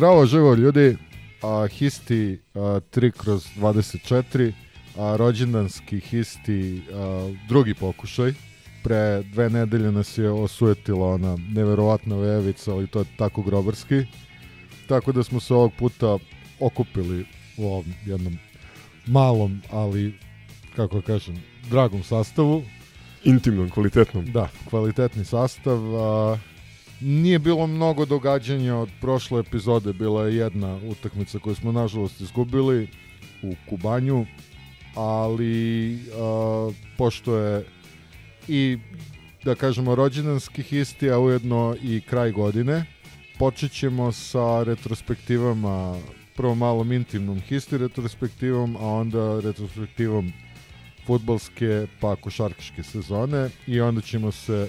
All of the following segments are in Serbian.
Zdravo živo ljudi, a, Histi a, 3 kroz 24, a, rođendanski Histi a, drugi pokušaj. Pre dve nedelje nas je osujetila ona neverovatna vevica, ali to je tako grobarski. Tako da smo se ovog puta okupili u ovom jednom malom, ali kako da kažem, dragom sastavu. Intimnom, kvalitetnom. Da, kvalitetni sastav. A, nije bilo mnogo događanja od prošle epizode, bila je jedna utakmica koju smo nažalost izgubili u Kubanju, ali a, pošto je i da kažemo rođendanskih isti, a ujedno i kraj godine, počet ćemo sa retrospektivama, prvo malom intimnom histi retrospektivom, a onda retrospektivom futbalske pa košarkaške sezone i onda ćemo se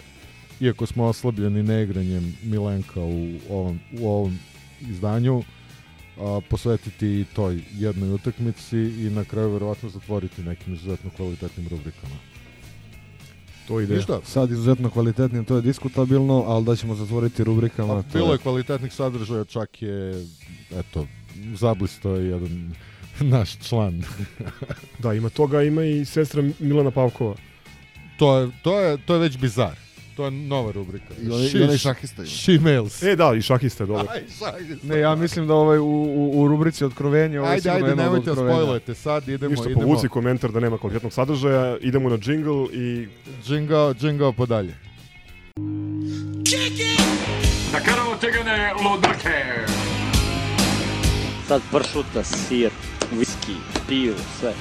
iako smo oslabljeni neigranjem Milenka u ovom, u ovom izdanju, a, posvetiti i toj jednoj utakmici i na kraju verovatno zatvoriti nekim izuzetno kvalitetnim rubrikama. To ide. Ništa, Sad izuzetno kvalitetnim, to je diskutabilno, ali da ćemo zatvoriti rubrikama. a, bilo je kvalitetnih sadržaja, čak je, eto, zablisto je jedan naš član. Da, ima toga, ima i sestra Milana Pavkova. to, je, to, je, to je već bizar. To je nova rubrika. I onaj, She- i onaj šahista ima. She mails. E, da, i šahista je dobro. Aj, šahista. Ne, ja mislim da ovaj u, u, u rubrici otkrovenja ovo je Ajde, ajde, nemojte otkrovenja. spojlujete sad, idemo, Ništa, idemo. povuci komentar da nema kvalitetnog sadržaja, idemo na džingl i Džingao, džingao podalje. Da karamo tegane lodake. Sad pršuta, sir, viski, pivo, sve.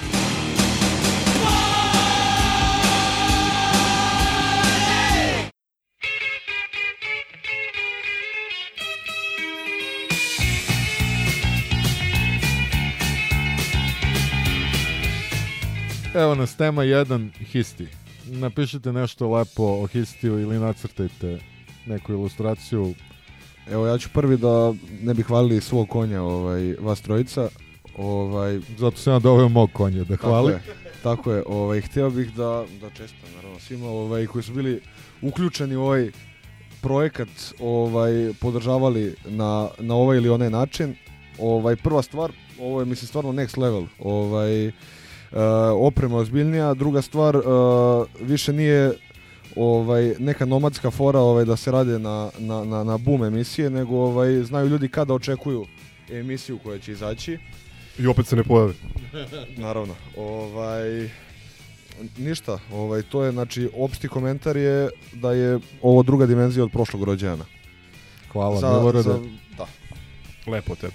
Evo nas tema 1, Histi. Napišite nešto lepo o Histiju ili nacrtajte neku ilustraciju. Evo ja ću prvi da ne bi hvalili svog konja, ovaj vas trojica. Ovaj Zato sam ja doveo mog konja da hvali. Tako je. Tako je. Ovaj hteo bih da da čestitam naravno svima ovaj koji su bili uključeni u ovaj projekat, ovaj podržavali na na ovaj ili onaj način. Ovaj prva stvar, ovo je mislim stvarno next level. Ovaj oprema ozbiljnija, druga stvar e, više nije ovaj neka nomadska fora ovaj da se rade na, na, na, na boom emisije, nego ovaj znaju ljudi kada očekuju emisiju koja će izaći. i opet se ne pojave. Naravno. Ovaj ništa, ovaj to je znači opšti komentar je da je ovo druga dimenzija od prošlog rođena. Hvala, Milorade. da. Lepo tebe.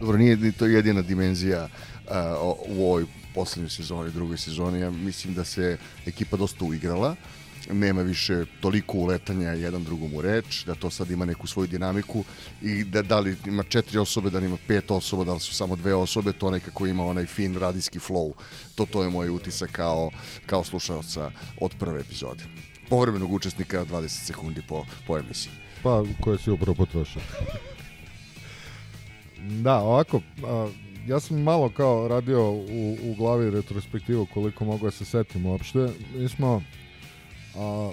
Dobro, nije ni to jedina dimenzija u ovoj poslednjoj sezoni, drugoj sezoni. Ja mislim da se ekipa dosta uigrala. Nema više toliko uletanja jedan drugom u reč, da to sad ima neku svoju dinamiku i da, da li ima četiri osobe, da li ima pet osoba, da li su samo dve osobe, to nekako ima onaj fin radijski flow. To, to je moj utisak kao, kao slušalca od prve epizode. Povremenog učesnika 20 sekundi po, po emisiji. Pa, koje si upravo potrošio. da, ovako, a, ja sam malo kao radio u, u glavi retrospektivu koliko mogu da se setim uopšte. Mi smo a,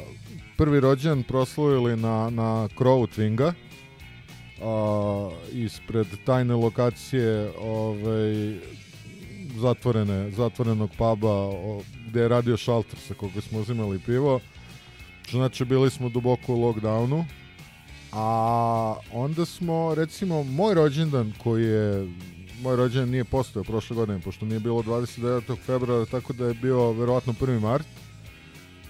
prvi rođen proslavili na, na krovu Twinga a, ispred tajne lokacije ovaj, zatvorene, zatvorenog puba o, gde je radio šalter sa koga smo uzimali pivo. Znači, bili smo duboko u lockdownu. A onda smo, recimo, moj rođendan koji je moj rođendan nije postojao prošle godine, pošto nije bilo 29. februara, tako da je bio verovatno 1. mart.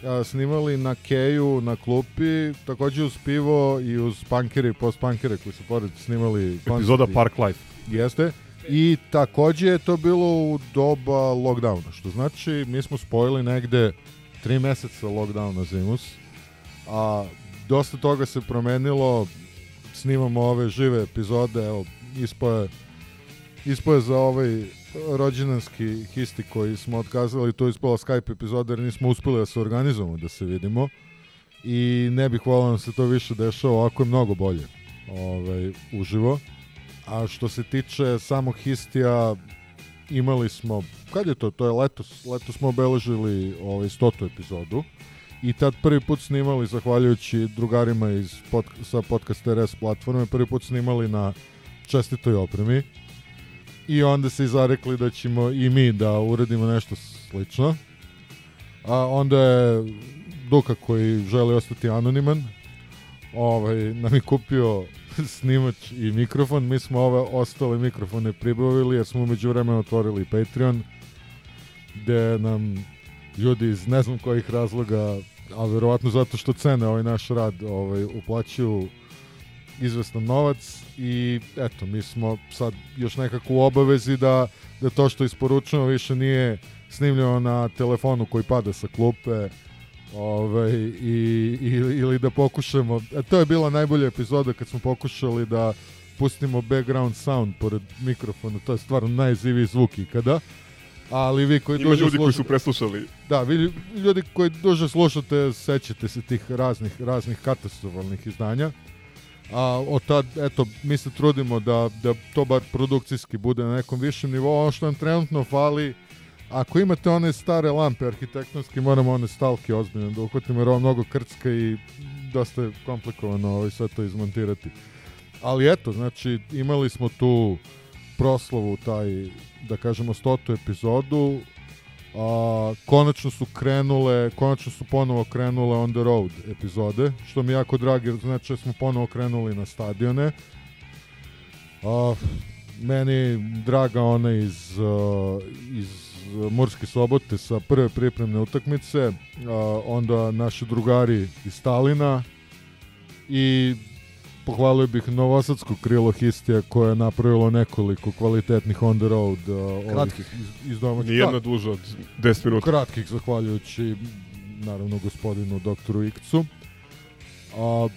Ja, snimali na Keju, na klupi, takođe uz pivo i uz punkere i post-punkere koji su pored snimali Epizoda Park Life. Jeste. I takođe je to bilo u doba lockdowna, što znači mi smo spojili negde tri meseca lockdowna zimus, a dosta toga se promenilo, snimamo ove žive epizode, evo, ispoje, ispoje za ovaj rođendanski histi koji smo otkazali, to je ispala Skype epizoda jer nismo uspeli da se organizujemo da se vidimo i ne bih volao da se to više dešava, ovako je mnogo bolje ovaj, uživo. A što se tiče samog histija, imali smo, kad je to? To je letos, letos smo obeležili ovaj, stotu epizodu i tad prvi put snimali, zahvaljujući drugarima iz pod, sa podcast RS platforme, prvi put snimali na čestitoj opremi i onda se i zarekli da ćemo i mi da uradimo nešto slično. A onda je Duka koji želi ostati anoniman ovaj, nam je kupio snimač i mikrofon. Mi smo ove ostale mikrofone pribavili jer smo umeđu vremena otvorili Patreon gde nam ljudi iz ne znam kojih razloga a verovatno zato što cene ovaj naš rad ovaj, uplaćuju izvestan novac i eto, mi smo sad još nekako u obavezi da, da to što isporučujemo više nije snimljeno na telefonu koji pada sa klupe ovaj, i, i, ili da pokušamo, a to je bila najbolja epizoda kad smo pokušali da pustimo background sound pored mikrofona, to je stvarno najziviji zvuk ikada. Ali vi koji Ima duže ljudi koji slušate- su preslušali. Da, vi ljudi koji duže slušate, sećate se tih raznih, raznih katastrofalnih izdanja. A od tad, eto, mi se trudimo da, da to bar produkcijski bude na nekom višem nivou. Ono što nam trenutno fali, ako imate one stare lampe arhitektonske, moramo one stalke ozbiljno da uhvatimo, jer ovo mnogo krcka i dosta je komplikovano ovaj, sve to izmontirati. Ali eto, znači, imali smo tu proslavu, taj, da kažemo, stotu epizodu, a, konačno su krenule, konačno su ponovo krenule on the road epizode, što mi jako dragi, znači da smo ponovo krenuli na stadione. A, meni draga ona iz, a, iz Murske sobote sa prve pripremne utakmice, a, onda naši drugari iz Stalina i pohvalio bih Novosadsko krilo Histija koje je napravilo nekoliko kvalitetnih on the road ovih Kratkih. iz, iz domaćih. Nijedna duža od 10 minuta. kratkih, zahvaljujući naravno gospodinu doktoru Ikcu. A,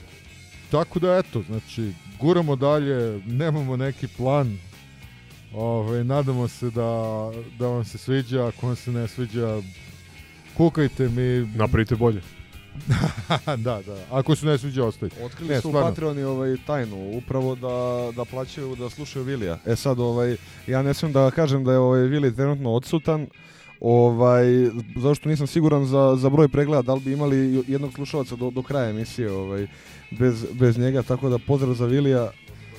tako da eto, znači, guramo dalje, nemamo neki plan, Ove, nadamo se da, da vam se sviđa, ako vam se ne sviđa, kukajte mi, Napravite bolje. da, da, ako se ne sviđa, ostavite. Otkrili Ne, su stvarno. Patreoni ovaj tajnu, upravo da, da plaćaju da slušaju Vilija. E sad ovaj ja ne smijem da kažem da je ovaj Vili trenutno odsutan. Ovaj zašto nisam siguran za, za broj pregleda da li bi imali jednog slušalaca do, do kraja emisije ovaj bez, bez njega tako da pozdrav za Vilija.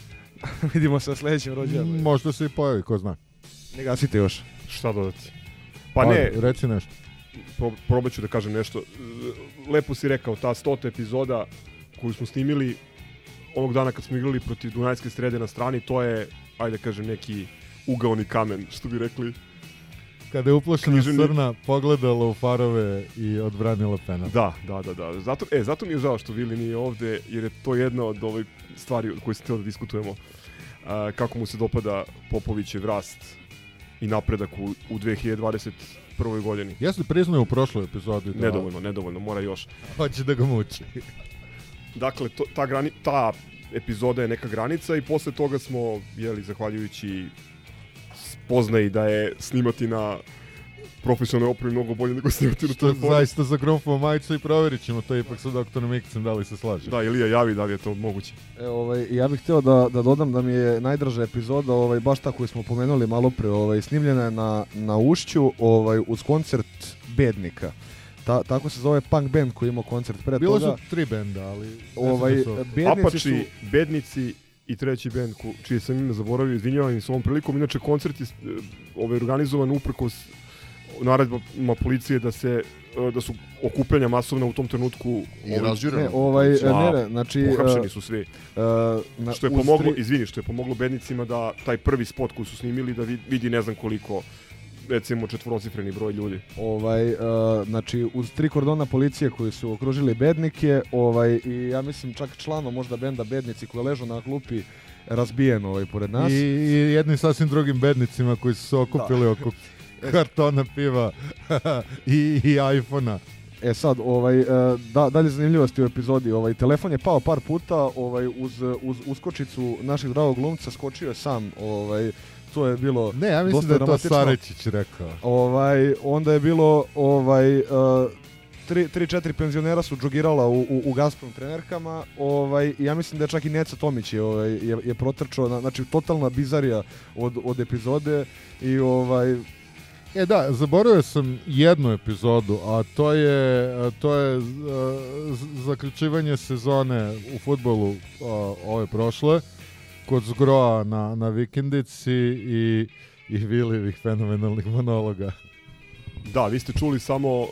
Vidimo se na sledećem rođendanju. Možda se i pojavi, ko zna. Ne gasite još. Šta dodati? Pa ne, Ajde, Reci nešto. Pro, probat ću da kažem nešto. Lepo si rekao, ta stota epizoda koju smo snimili onog dana kad smo igrali protiv Dunajske srede na strani, to je, ajde da kažem, neki ugaoni kamen, što bi rekli. Kada je uplašena Književni- srna pogledala u farove i odbranila penal. Da, da, da, da. Zato, e, zato mi je žao što Vili nije ovde, jer je to jedna od ovih stvari o kojoj sam htio da diskutujemo. A, kako mu se dopada Popovićev rast i napredak u, u 2021. godini. Jeste priznaju u prošloj epizodi da Nedovoljno, nedovoljno, mora još. hoće da ga muči. Dakle, to, ta, grani, ta epizoda je neka granica i posle toga smo, jeli, zahvaljujući spoznaji da je snimati na profesionalnoj opremi mnogo bolje nego snimati na telefonu. zaista za grumfovo majicu i proverit ćemo to ipak sa doktorom Mikcem da li se slaže. Da, Ilija javi da li je to moguće. E, ovaj, ja bih hteo da, da dodam da mi je najdraža epizoda, ovaj, baš ta koju smo pomenuli malo pre, ovaj, snimljena je na, na Ušću ovaj, uz koncert Bednika. Ta, tako se zove punk band koji je imao koncert pre Bilo toga. su tri benda, ali... ne Ovaj, da su- bednici su... Apači, Bednici i treći bend ko, čije sam ime zaboravio, izvinjavam im s ovom prilikom. Inače, koncert je e, ovaj, organizovan uprkos naredbama policije da se da su okupljanja masovna u tom trenutku I ovaj, razjureno. Ne, ovaj, Ma, ne, ne, znači... pohapšeni su svi. uh, na, Što je pomoglo, tri- izvini, što je pomoglo bednicima da taj prvi spot koji su snimili da vid- vidi ne znam koliko recimo četvorocifreni broj ljudi. ovaj, uh, znači uz tri kordona policije koji su okružili bednike ovaj, i ja mislim čak člano možda benda bednici koji ležu na klupi razbijen ovaj pored nas. I, I jednim sasvim drugim bednicima koji su se okupili oko kartona piva i, i iPhona. E sad, ovaj, e, da, dalje zanimljivosti u epizodi, ovaj, telefon je pao par puta, ovaj, uz, uz uskočicu našeg dragog glumca skočio je sam, ovaj, to je bilo Ne, ja mislim da je to. Sarećić rekao. Ovaj, onda je bilo ovaj, uh, tri, tri, četiri penzionera su džogirala u, u, u Gazprom trenerkama. Ovaj, ja mislim da je čak i Neca Tomić je, ovaj, je, je protrčao. Na, znači, totalna bizarija od, od epizode. I ovaj, E da, zaboravio sam jednu epizodu, a to je, a to je a, zaključivanje sezone u futbolu a, ove prošle, kod Zgroa na, na vikendici i, i Vilijevih fenomenalnih monologa. Da, vi ste čuli samo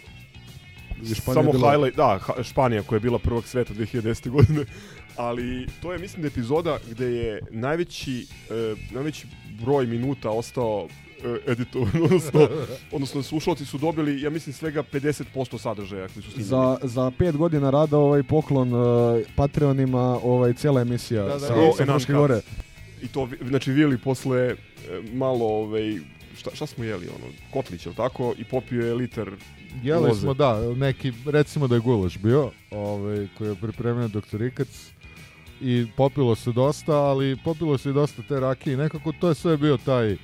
Španija samo bila- highlight, da, Španija koja je bila prvak sveta 2010. godine, ali to je mislim da epizoda gde je najveći, e, najveći broj minuta ostao e, editovan, odnosno, odnosno slušalci su dobili, ja mislim, svega 50% sadržaja koji su snimili. za, za pet godina rada ovaj poklon uh, Patreonima ovaj, cijela emisija Da, da, sa, da. sa gore. I to, znači, Vili posle e, malo, ovaj, šta, šta smo jeli, ono, kotlić, je tako? I popio je liter Jeli Loze. smo, da, neki, recimo da je gulaš bio, ovaj, koji je pripremio doktor Ikac, i popilo se dosta, ali popilo se i dosta te rakije i nekako to je sve bio taj,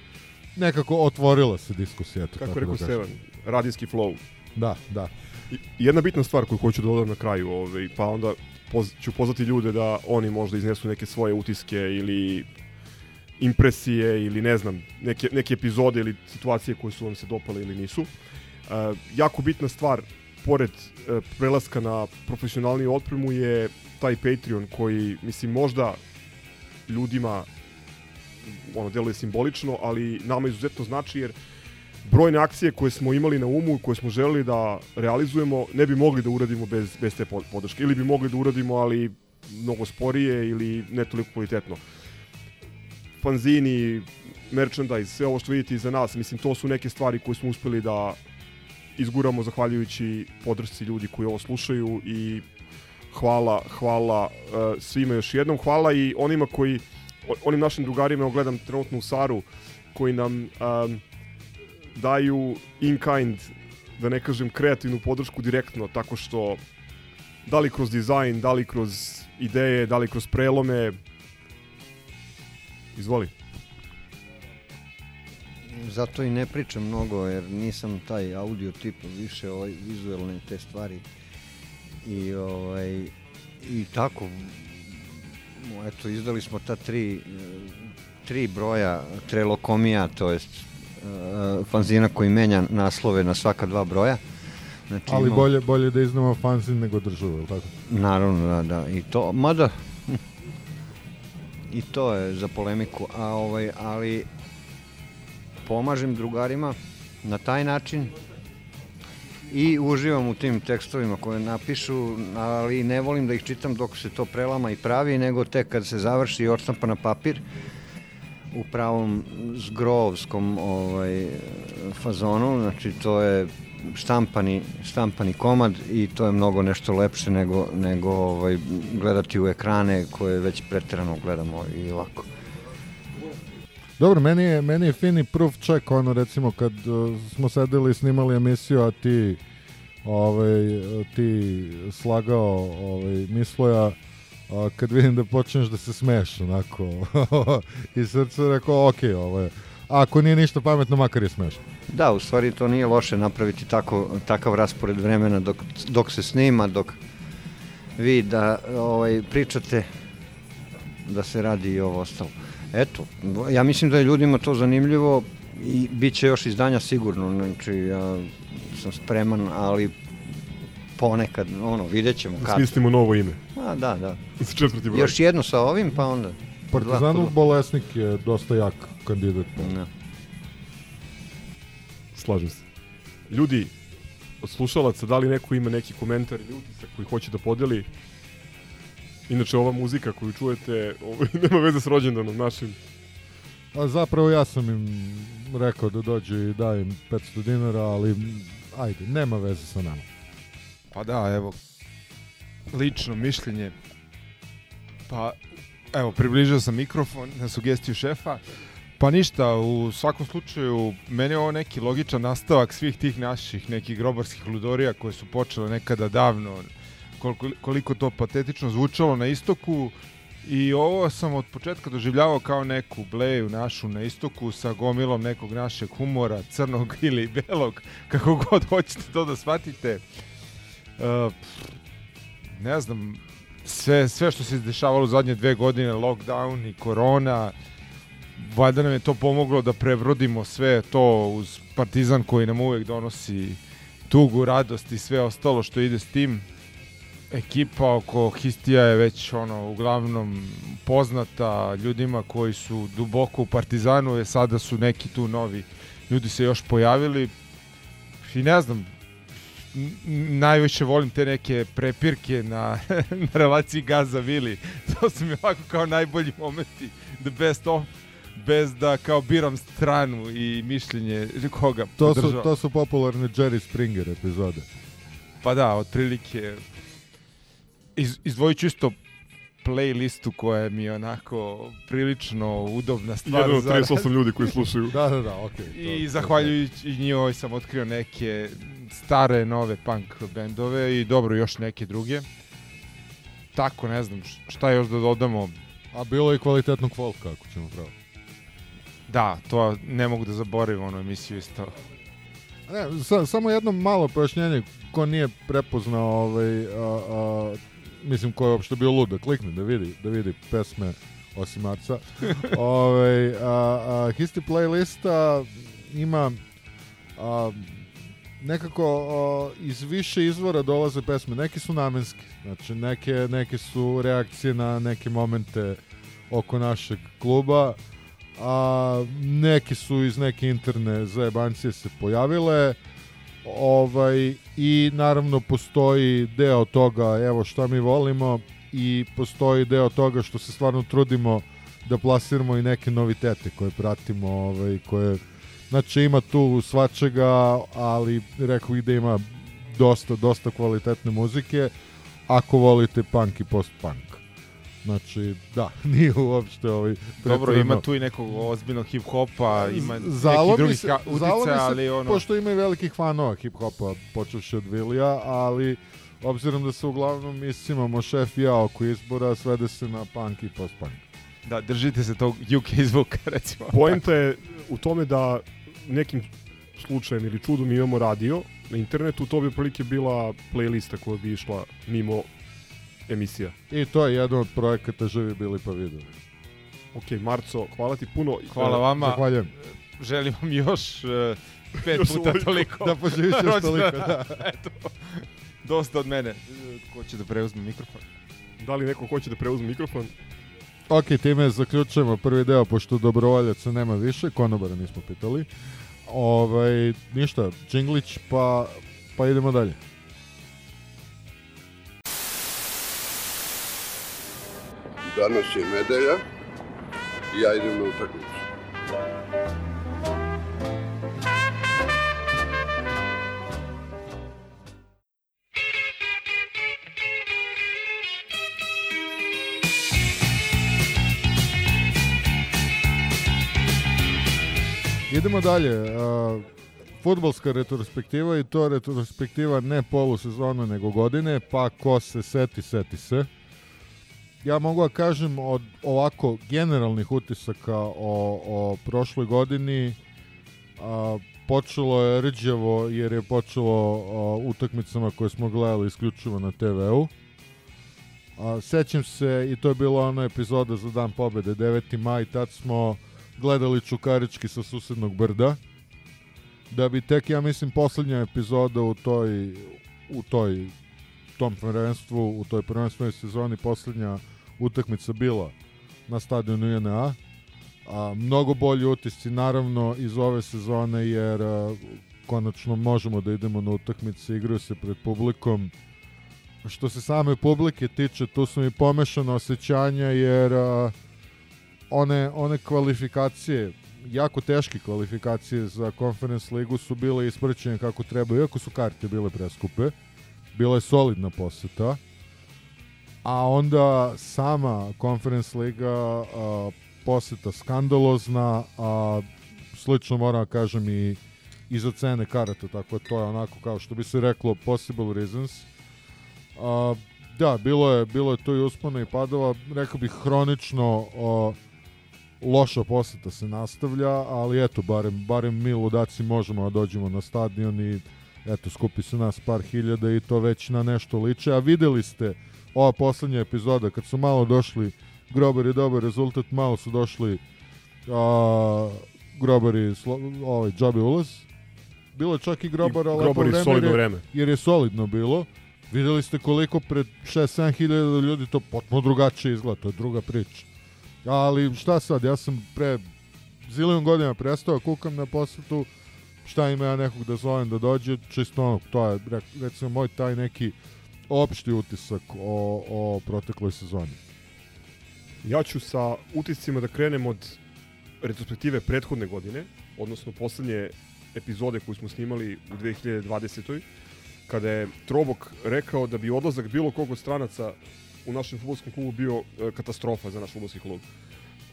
nekako otvorila se diskusija. eto, kako je rekao da. Stevan, radijski flow. Da, da. I- Jedna bitna stvar koju hoću da dodam na kraju, ovaj, pa onda poz, ću pozvati ljude da oni možda iznesu neke svoje utiske ili impresije ili ne znam, neke, neke epizode ili situacije koje su vam se dopale ili nisu. Uh, jako bitna stvar, pored uh, prelaska na profesionalniju otpremu je taj Patreon koji, mislim, možda ljudima ono, deluje simbolično, ali nama izuzetno znači jer brojne akcije koje smo imali na umu koje smo želeli da realizujemo ne bi mogli da uradimo bez, bez te pod- podrške. Ili bi mogli da uradimo, ali mnogo sporije ili ne toliko kvalitetno. Fanzini, merchandise, sve ovo što vidite iza nas, mislim, to su neke stvari koje smo uspeli da izguramo zahvaljujući podršci ljudi koji ovo slušaju i hvala, hvala uh, svima još jednom. Hvala i onima koji, o- onim našim drugarima, gledam trenutno u Saru, koji nam um, daju in kind, da ne kažem kreativnu podršku direktno, tako što da li kroz dizajn, da li kroz ideje, da li kroz prelome. Izvoli. Zato i ne pričam mnogo jer nisam taj audio tip, više ovaj vizuelne te stvari. I ovaj i tako eto izdali smo ta tri eh, tri broja trelokomija, to jest eh, fanzina koji menja naslove na svaka dva broja. Znači, Ali ima- bolje, bolje da iznamo fanzin nego državu, jel tako? Naravno, da, da. I to, mada, i to je za polemiku, a ovaj, ali pomažem drugarima na taj način i uživam u tim tekstovima koje napišu, ali ne volim da ih čitam dok se to prelama i pravi, nego tek kad se završi i odštampa na papir u pravom zgrovskom ovaj, fazonu, znači to je štampani, štampani komad i to je mnogo nešto lepše nego, nego ovaj, gledati u ekrane koje već preterano gledamo i ovako. Dobro, meni je, meni je fini proof check, ono recimo kad uh, smo sedeli i snimali emisiju, a ti ovaj, ti slagao ovaj, misloja, a kad vidim da počneš da se smeš onako i srce rekao ok, ovo je ako nije ništa pametno, makar je smešno. Da, u stvari to nije loše napraviti tako, takav raspored vremena dok, dok se snima, dok vi da ovaj, pričate da se radi i ovo ostalo. Eto, ja mislim da je ljudima to zanimljivo i bit će još izdanja sigurno, znači ja sam spreman, ali ponekad, ono, vidjet ćemo kad. Smislimo novo ime. A, da, da. Za četvrti broj. Još jedno sa ovim, pa onda... Partizanov bolesnik je dosta jak kandidat. Da. Slažem se. Ljudi, od slušalaca, da li neko ima neki komentar ili utisak koji hoće da podeli? Inače, ova muzika koju čujete ovaj, nema veze s rođendanom našim. A zapravo ja sam im rekao da dođu i da im 500 dinara, ali ajde, nema veze sa nama. Pa da, evo, lično mišljenje, pa Evo, približio sam mikrofon na sugestiju šefa. Pa ništa, u svakom slučaju, meni je ovo neki logičan nastavak svih tih naših nekih grobarskih ludorija koje su počele nekada davno, koliko, koliko to patetično zvučalo na istoku. I ovo sam od početka doživljavao kao neku bleju našu na istoku sa gomilom nekog našeg humora, crnog ili belog, kako god hoćete to da shvatite. Uh, ne znam, sve, sve što se dešavalo u zadnje dve godine, lockdown i korona, valjda nam je to pomoglo da prebrodimo sve to uz Partizan koji nam uvek donosi tugu, radost i sve ostalo što ide s tim. Ekipa oko Histija je već ono uglavnom poznata ljudima koji su duboko u Partizanu, je sada su neki tu novi ljudi se još pojavili. I ne znam, najviše volim te neke prepirke na, na relaciji Gaza Vili. To su mi ovako kao najbolji momenti, the best of, bez da kao biram stranu i mišljenje koga To su, podržavam. to su popularne Jerry Springer epizode. Pa da, otprilike iz, izdvojit ću isto playlistu koja mi je onako prilično udobna stvar. Jedan od za- 38 ljudi koji slušaju. Da, da, da, okej. I zahvaljujući i njoj sam otkrio neke stare, nove punk bendove i dobro, još neke druge. Tako, ne znam, šta još da dodamo. A bilo je i kvalitetnog folka, ako ćemo pravo. Da, to ne mogu da zaboravim onu emisiju isto. Ne, sa, samo jedno malo pojašnjenje ko nije prepoznao ovaj, a, a, mislim ko je uopšte bio lud da klikne da vidi, da vidi pesme osim Marca. ovaj, a, a, Histi playlista ima a, nekako a, iz više izvora dolaze pesme. Neki su namenski, znači neke, neke su reakcije na neke momente oko našeg kluba, a neki su iz neke interne zajebancije se pojavile ovaj i naravno postoji deo toga evo šta mi volimo i postoji deo toga što se stvarno trudimo da plasiramo i neke novitete koje pratimo ovaj koje znači ima tu svačega ali rekao bih da ima dosta dosta kvalitetne muzike. Ako volite punk i post-punk Znači, da, nije uopšte ovaj... Dobro, ima tu i nekog ozbiljnog hip-hopa, ima neki drugi se- se, ali ono... Pošto ima i velikih fanova hip-hopa, počevši od Vilija, ali obzirom da se uglavnom mislimo šef i ja oko izbora, svede se na punk i post-punk. Da, držite se tog UK zvuka, recimo. Poenta je u tome da nekim slučajem ili čudom imamo radio na internetu, to bi otprilike bila playlista koja bi išla mimo emisija. I to je jedan od projekata Živi bili pa videli. Ok, Marco, hvala ti puno. Hvala E, vama. Zahvaljujem. Želim vam još uh, pet Još puta ovoliko. toliko. Da poživiš još toliko, da. Eto, dosta od mene. Ko će da preuzme mikrofon? Da li neko hoće da preuzme mikrofon? Ok, time zaključujemo prvi deo, pošto dobrovoljaca nema više, konobara nismo pitali. Ovaj, ništa, Džinglić, pa, pa idemo dalje. Danas je nedelja i ja idem na utakmicu. Idemo dalje. Uh, futbolska retrospektiva i to retrospektiva ne polusezona nego godine, pa ko se seti, seti se. Ja mogu da kažem od ovako generalnih utisaka o, o prošloj godini a, počelo je rđavo jer je počelo a, utakmicama koje smo gledali isključivo na TV-u. Sećam se i to je bila ona epizoda za dan pobede 9. maj, tad smo gledali Čukarički sa susednog brda da bi tek ja mislim poslednja epizoda u toj u toj tom prvenstvu u toj prvenstvenoj sezoni poslednja utakmica bila na stadionu JNA a, mnogo bolji utisci naravno iz ove sezone jer a, konačno možemo da idemo na utakmice igraju se pred publikom što se same publike tiče tu su mi pomešana osjećanja jer a, one, one kvalifikacije, jako teške kvalifikacije za Conference ligu su bile ispraćene kako treba, iako su karte bile preskupe. Bila je solidna poseta. A onda sama Conference Liga a, poseta skandalozna, a slično moram da kažem i iza cene karata, tako to je onako kao što bi se reklo possible reasons. A, da, bilo je, bilo je to i uspona i padova, rekao bih hronično a, loša poseta se nastavlja, ali eto, barem, barem mi ludaci možemo da dođemo na stadion i eto, skupi se nas par hiljada i to već na nešto liče, a videli ste ova poslednja epizoda, kad su malo došli Grobar je dobar rezultat, malo su došli a, Grobar i slo, ovaj, džabe ulaz. Bilo je čak i Grobar, ali Grobar je solidno jer je- vreme. Jer je solidno bilo. Videli ste koliko pred 6-7 hiljada ljudi to potpuno drugačije izgleda, to je druga priča. Ali šta sad, ja sam pre zilion godina prestao, kukam na posetu, šta ima ja nekog da zovem da dođe, čisto ono, to je recimo moj taj neki opšti utisak o, o protekloj sezoni. Ja ću sa utiscima da krenem od retrospektive prethodne godine, odnosno poslednje epizode koju smo snimali u 2020. kada je Trobok rekao da bi odlazak bilo kog od stranaca u našem futbolskom klubu bio e, katastrofa za naš futbolski klub.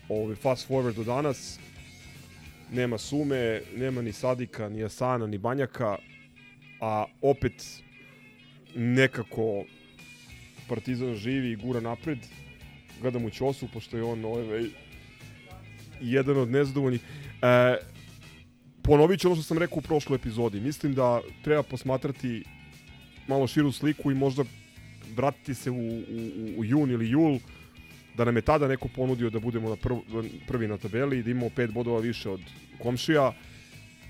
Ove, fast forward do danas, nema Sume, nema ni Sadika, ni Asana, ni Banjaka, a opet nekako Partizan živi i gura napred. Gledam u Ćosu, pošto je on ovaj, jedan od nezadovoljnih. E, ponovit ću ono što sam rekao u prošloj epizodi. Mislim da treba posmatrati malo širu sliku i možda vratiti se u, u, u jun ili jul, da nam je tada neko ponudio da budemo na prv, prvi na tabeli, da imamo pet bodova više od komšija,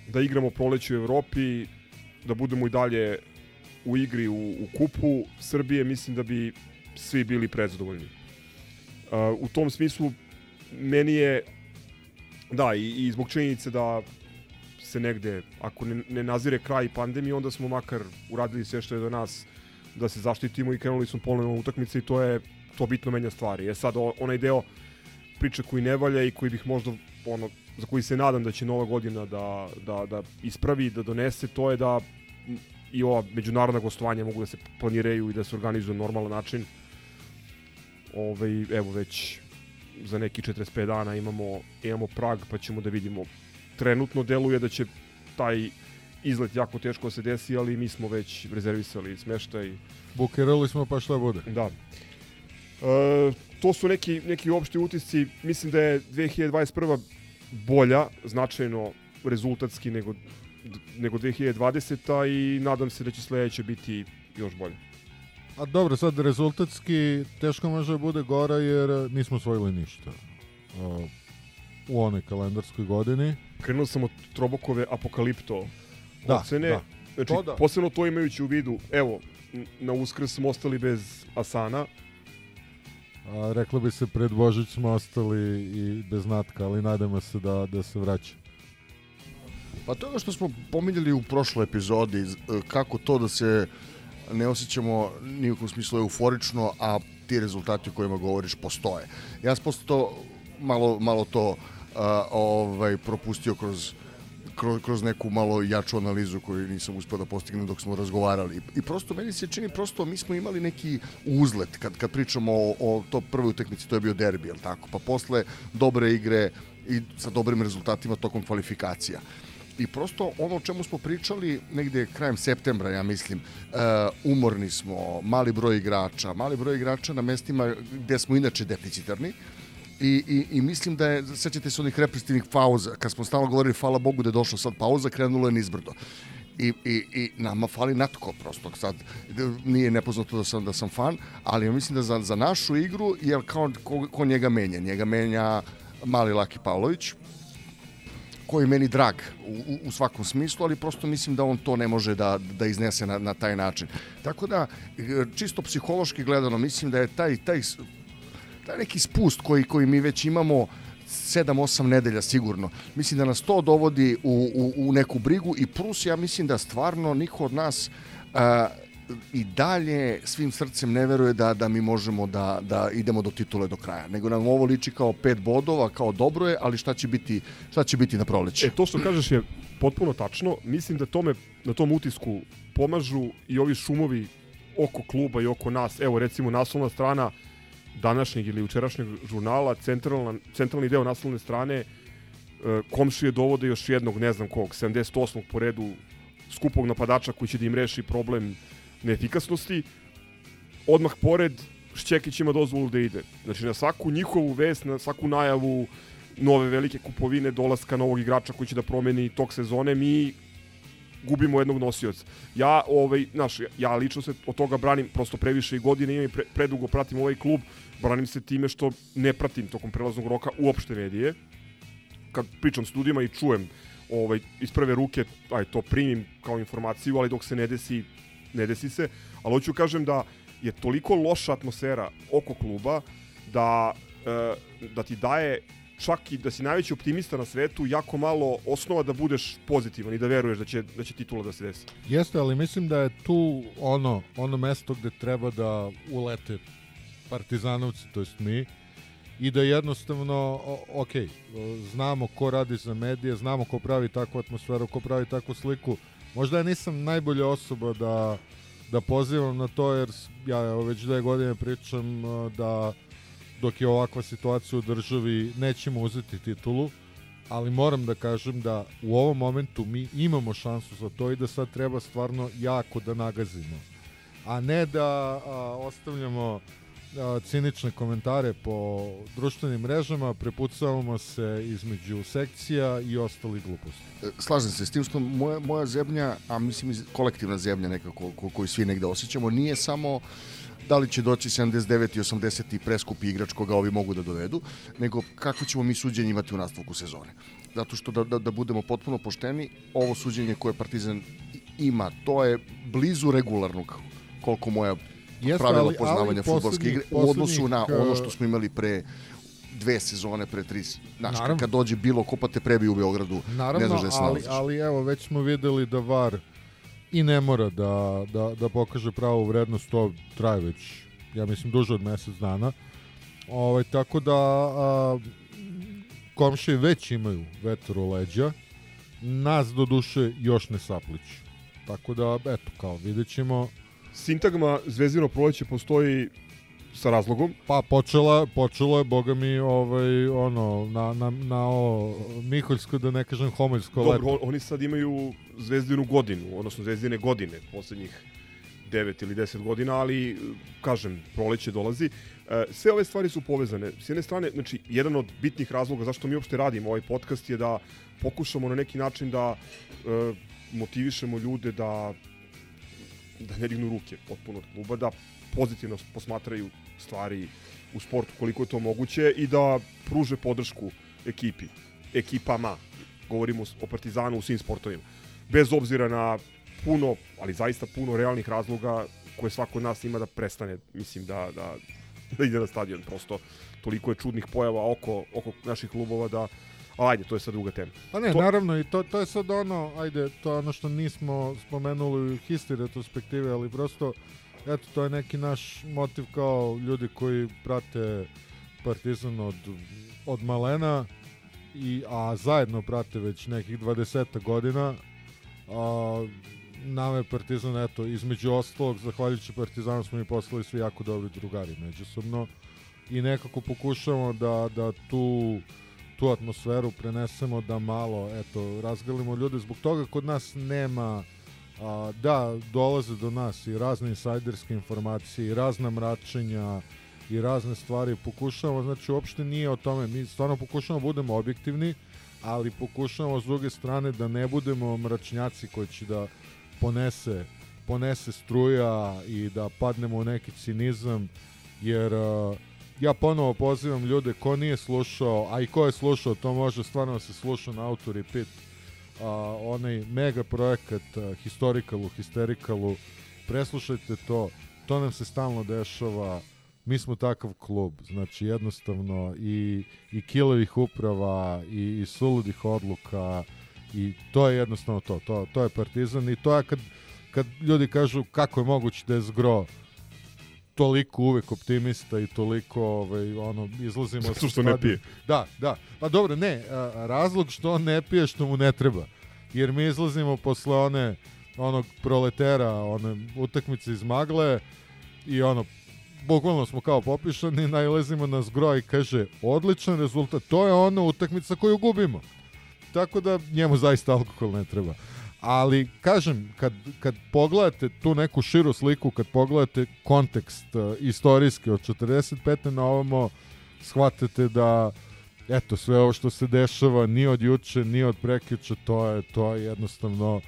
da igramo proleće u Evropi, da budemo i dalje u igri u, u kupu Srbije, mislim da bi svi bili predzadovoljni. Uh, u tom smislu meni je da i, i zbog činjenice da se negde, ako ne, ne nazire kraj pandemije, onda smo makar uradili sve što je do nas da se zaštitimo i krenuli smo ponovno utakmice i to je to bitno menja stvari. Je sad onaj deo priče koji ne valja i koji bih možda ono za koji se nadam da će nova godina da, da, da ispravi, da donese, to je da i ova međunarodna gostovanja mogu da se planiraju i da se organizuju na normalan način. Ove, evo već za neki 45 dana imamo, imamo Prag pa ćemo da vidimo. Trenutno deluje da će taj izlet jako teško da se desi, ali mi smo već rezervisali smeštaj. Bukerali smo pa šta bude. Da. E, to su neki, neki opšti utisci. Mislim da je 2021. bolja, značajno rezultatski nego, nego 2020. i nadam se da će sledeće biti još bolje. A dobro, sad rezultatski teško može da bude gora jer nismo osvojili ništa uh, u onoj kalendarskoj godini. Krenuo sam od Trobokove apokalipto Da, ocene. da. Znači, To da. posebno to imajući u vidu, evo, na uskrs smo ostali bez Asana, A, reklo bi se pred Božić smo ostali i bez natka, ali nadamo se da, da se vraća. Pa to je što smo pominjali u prošloj epizodi, e, kako to da se ne osjećamo ni u kom smislu euforično, a ti rezultati o kojima govoriš postoje. Ja sam posle to malo, malo to a, ovaj, propustio kroz kroz, kroz neku malo jaču analizu koju nisam uspeo da postignem dok smo razgovarali. I, prosto meni se čini prosto mi smo imali neki uzlet kad kad pričamo o, o to prvoj utakmici, to je bio derbi, tako? Pa posle dobre igre i sa dobrim rezultatima tokom kvalifikacija. I prosto ono o čemu smo pričali negde krajem septembra, ja mislim, uh, umorni smo, mali broj igrača, mali broj igrača na mestima gde smo inače deficitarni, I, i, I mislim da je, sećate se onih reprezentativnih pauza, kad smo stalno govorili, hvala Bogu da je došla sad pauza, krenulo je nizbrdo. I, i, i nama fali natko prosto sad nije nepoznato da sam da sam fan ali ja mislim da za, za našu igru jer kao ko, ko njega menja njega menja mali Laki Pavlović koji je meni drag u, u, svakom smislu, ali prosto mislim da on to ne može da, da iznese na, na taj način. Tako da, e, čisto psihološki gledano, mislim da je taj, taj, taj neki spust koji, koji mi već imamo 7-8 nedelja sigurno. Mislim da nas to dovodi u, u, u neku brigu i plus ja mislim da stvarno niko od nas a, i dalje svim srcem ne veruje da, da mi možemo da, da idemo do titule do kraja. Nego nam ovo liči kao pet bodova, kao dobro je, ali šta će biti, šta će biti na proleće? E, to što kažeš je potpuno tačno. Mislim da tome, na tom utisku pomažu i ovi šumovi oko kluba i oko nas. Evo recimo naslovna strana današnjeg ili jučerašnjeg žurnala, centralna, centralni deo naslovne strane, e, komšije dovode još jednog, ne znam kog, 78. po redu skupog napadača koji će da im reši problem neefikasnosti. Odmah pored Šćekić ima dozvolu da ide. Znači na svaku njihovu vest, na svaku najavu nove velike kupovine, dolaska novog igrača koji će da promeni tok sezone, mi gubimo jednog nosioca. Ja, ovaj, znaš, ja, ja lično se od toga branim prosto previše i godine, imam i pre, predugo pratim ovaj klub, branim se time što ne pratim tokom prelaznog roka uopšte medije. Kad pričam s ljudima i čujem ovaj, iz prve ruke, aj to primim kao informaciju, ali dok se ne desi, ne desi se. Ali hoću kažem da je toliko loša atmosfera oko kluba da, e, da ti daje čak i da si najveći optimista na svetu, jako malo osnova da budeš pozitivan i da veruješ da će, da će titula da se desi. Jeste, ali mislim da je tu ono, ono mesto gde treba da ulete partizanovci, to jest mi, i da jednostavno, ok, znamo ko radi za medije, znamo ko pravi takvu atmosferu, ko pravi takvu sliku. Možda ja nisam najbolja osoba da, da pozivam na to, jer ja već dve godine pričam a, da dok je ovakva situacija u državi nećemo uzeti titulu, ali moram da kažem da u ovom momentu mi imamo šansu za to i da sad treba stvarno jako da nagazimo. A ne da a, ostavljamo cinične komentare po društvenim mrežama, prepucavamo se između sekcija i ostalih gluposti. E, Slažem se s tim što moja, moja zemlja, a mislim i kolektivna zemlja nekako ko, koju svi negde osjećamo, nije samo da li će doći 79 i 80 i preskupi igrač koga ovi mogu da dovedu, nego kako ćemo mi suđenje imati u nastavku sezone. Zato što da, da, da budemo potpuno pošteni, ovo suđenje koje Partizan ima, to je blizu regularnog koliko moja Jeste, pravila ali- poznavanja futbolske igre u odnosu na ono uh, što smo imali pre dve sezone, pre tri, znaš, Naravno. kad dođe bilo ko pa te prebi u Beogradu, ne Naravno, znaš gde se ali, ali evo, već smo videli da VAR i ne mora da, da, da pokaže pravu vrednost, to traje već, ja mislim, duže od mesec dana. Ovaj, tako da a, komšije već imaju vetar u leđa, nas do duše još ne sapliću. Tako da, eto, kao, vidjet ćemo. Sintagma Zvezdino proleće postoji sa razlogom. Pa počela, počelo je, boga mi, ovaj, ono, na, na, na o, Miholjsko, da ne kažem Homoljsko Dobro, leto. on- oni sad imaju Zvezdinu godinu, odnosno Zvezdine godine, poslednjih 9 ili 10 godina, ali, kažem, proleće dolazi. E, Sve ove stvari su povezane. S jedne strane, znači, jedan od bitnih razloga zašto mi uopšte radimo ovaj podcast je da pokušamo na neki način da e, motivišemo ljude da da ne dignu ruke potpuno od kluba, da pozitivno posmatraju stvari u sportu koliko je to moguće i da pruže podršku ekipi, ekipama, govorimo o Partizanu u svim sportovima. Bez obzira na puno, ali zaista puno realnih razloga koje svako od nas ima da prestane, mislim da, da, da ide na stadion. Prosto toliko je čudnih pojava oko, oko naših klubova da ali ajde, to je sad druga tema. Pa ne, To- naravno i to, to je sad ono, ajde, to je ono što nismo spomenuli u history retrospektive, ali prosto, eto, to je neki naš motiv kao ljudi koji prate Partizan od, od malena, i, a zajedno prate već nekih 20 godina, a, nama je Partizan, eto, između ostalog, zahvaljujući Partizanu smo mi postali svi jako dobri drugari međusobno i nekako pokušavamo da, da tu tu atmosferu prenesemo da malo eto razgalimo ljude. Zbog toga kod nas nema a, da dolaze do nas i razne insajderske informacije i razna mračenja i razne stvari. Pokušavamo znači uopšte nije o tome. Mi stvarno pokušavamo da budemo objektivni ali pokušavamo s druge strane da ne budemo mračnjaci koji će da ponese ponese struja i da padnemo u neki cinizam jer a, ja ponovo pozivam ljude ko nije slušao, a i ko je slušao, to može stvarno da se sluša na auto repeat, a, onaj mega projekat a, Historicalu, Hysterikalu, preslušajte to, to nam se stalno dešava, mi smo takav klub, znači jednostavno i, i kilovih uprava i, i suludih odluka i to je jednostavno to, to, to je partizan i to je kad, kad ljudi kažu kako je moguće da je zgro toliko uvek optimista i toliko ovaj ono izlazimo Zato sa što ne pije. Da, da. Pa dobro, ne, a, razlog što on ne pije što mu ne treba. Jer mi izlazimo posle one onog proletera, one utakmice iz Magle i ono, bukvalno smo kao popišani, najlazimo na zgro i kaže, odličan rezultat, to je ona utakmica koju gubimo. Tako da njemu zaista alkohol ne treba. Ali, kažem, kad, kad pogledate tu neku širu sliku, kad pogledate kontekst uh, istorijski od 45. na ovamo, shvatate da eto, sve ovo što se dešava ni od juče, ni od prekjuče, to je, to je jednostavno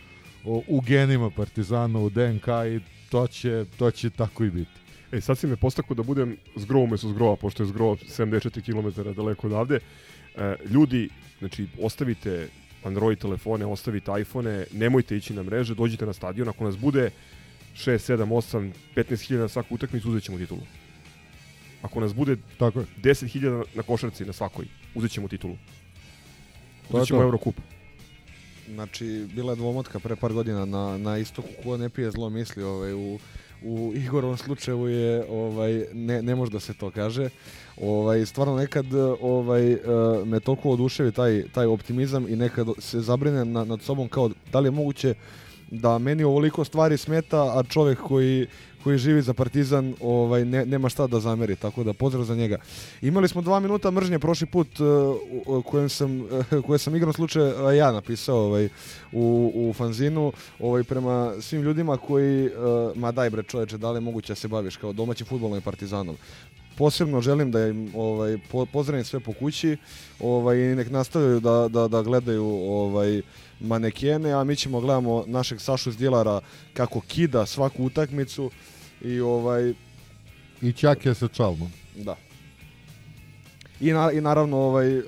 o, u genima Partizana, u DNK i to će, to će tako i biti. E, sad si me postakao da budem zgro umesto zgrova, pošto je zgro 74 km daleko odavde. E, ljudi, znači, ostavite Android telefone, ostavite iPhone, nemojte ići na mreže, dođite na stadion, ako nas bude 6, 7, 8, 15 hiljada na svaku utakmicu, uzet ćemo titulu. Ako nas bude Tako je. 10 hiljada na košarci na svakoj, uzet ćemo titulu. Uzet ćemo. Eurocup. Znači, bila je dvomotka pre par godina na, na istoku, ko ne pije zlo misli, ovaj, u, u Igorovom slučaju je, ovaj, ne, ne može da se to kaže. Ovaj, stvarno nekad ovaj, eh, me toliko oduševi taj, taj optimizam i nekad se zabrinem na, nad sobom kao da li je moguće da meni ovoliko stvari smeta, a čovjek koji, koji živi za Partizan ovaj ne, nema šta da zameri, tako da pozdrav za njega. Imali smo dva minuta mržnje prošli put uh, kojem sam, uh, koje sam igrom slučaja uh, ja napisao ovaj, u, u fanzinu ovaj, prema svim ljudima koji, uh, ma daj bre čoveče, da li je moguće da se baviš kao domaćim futbolom i Partizanom. Posebno želim da im ovaj, po, pozdravim sve po kući ovaj, i nek nastavljaju da, da, da gledaju ovaj, manekene, a mi ćemo gledamo našeg Sašu Zdjelara kako kida svaku utakmicu i ovaj I čak je sa čalmom. da. I, na, i naravno ovaj uh,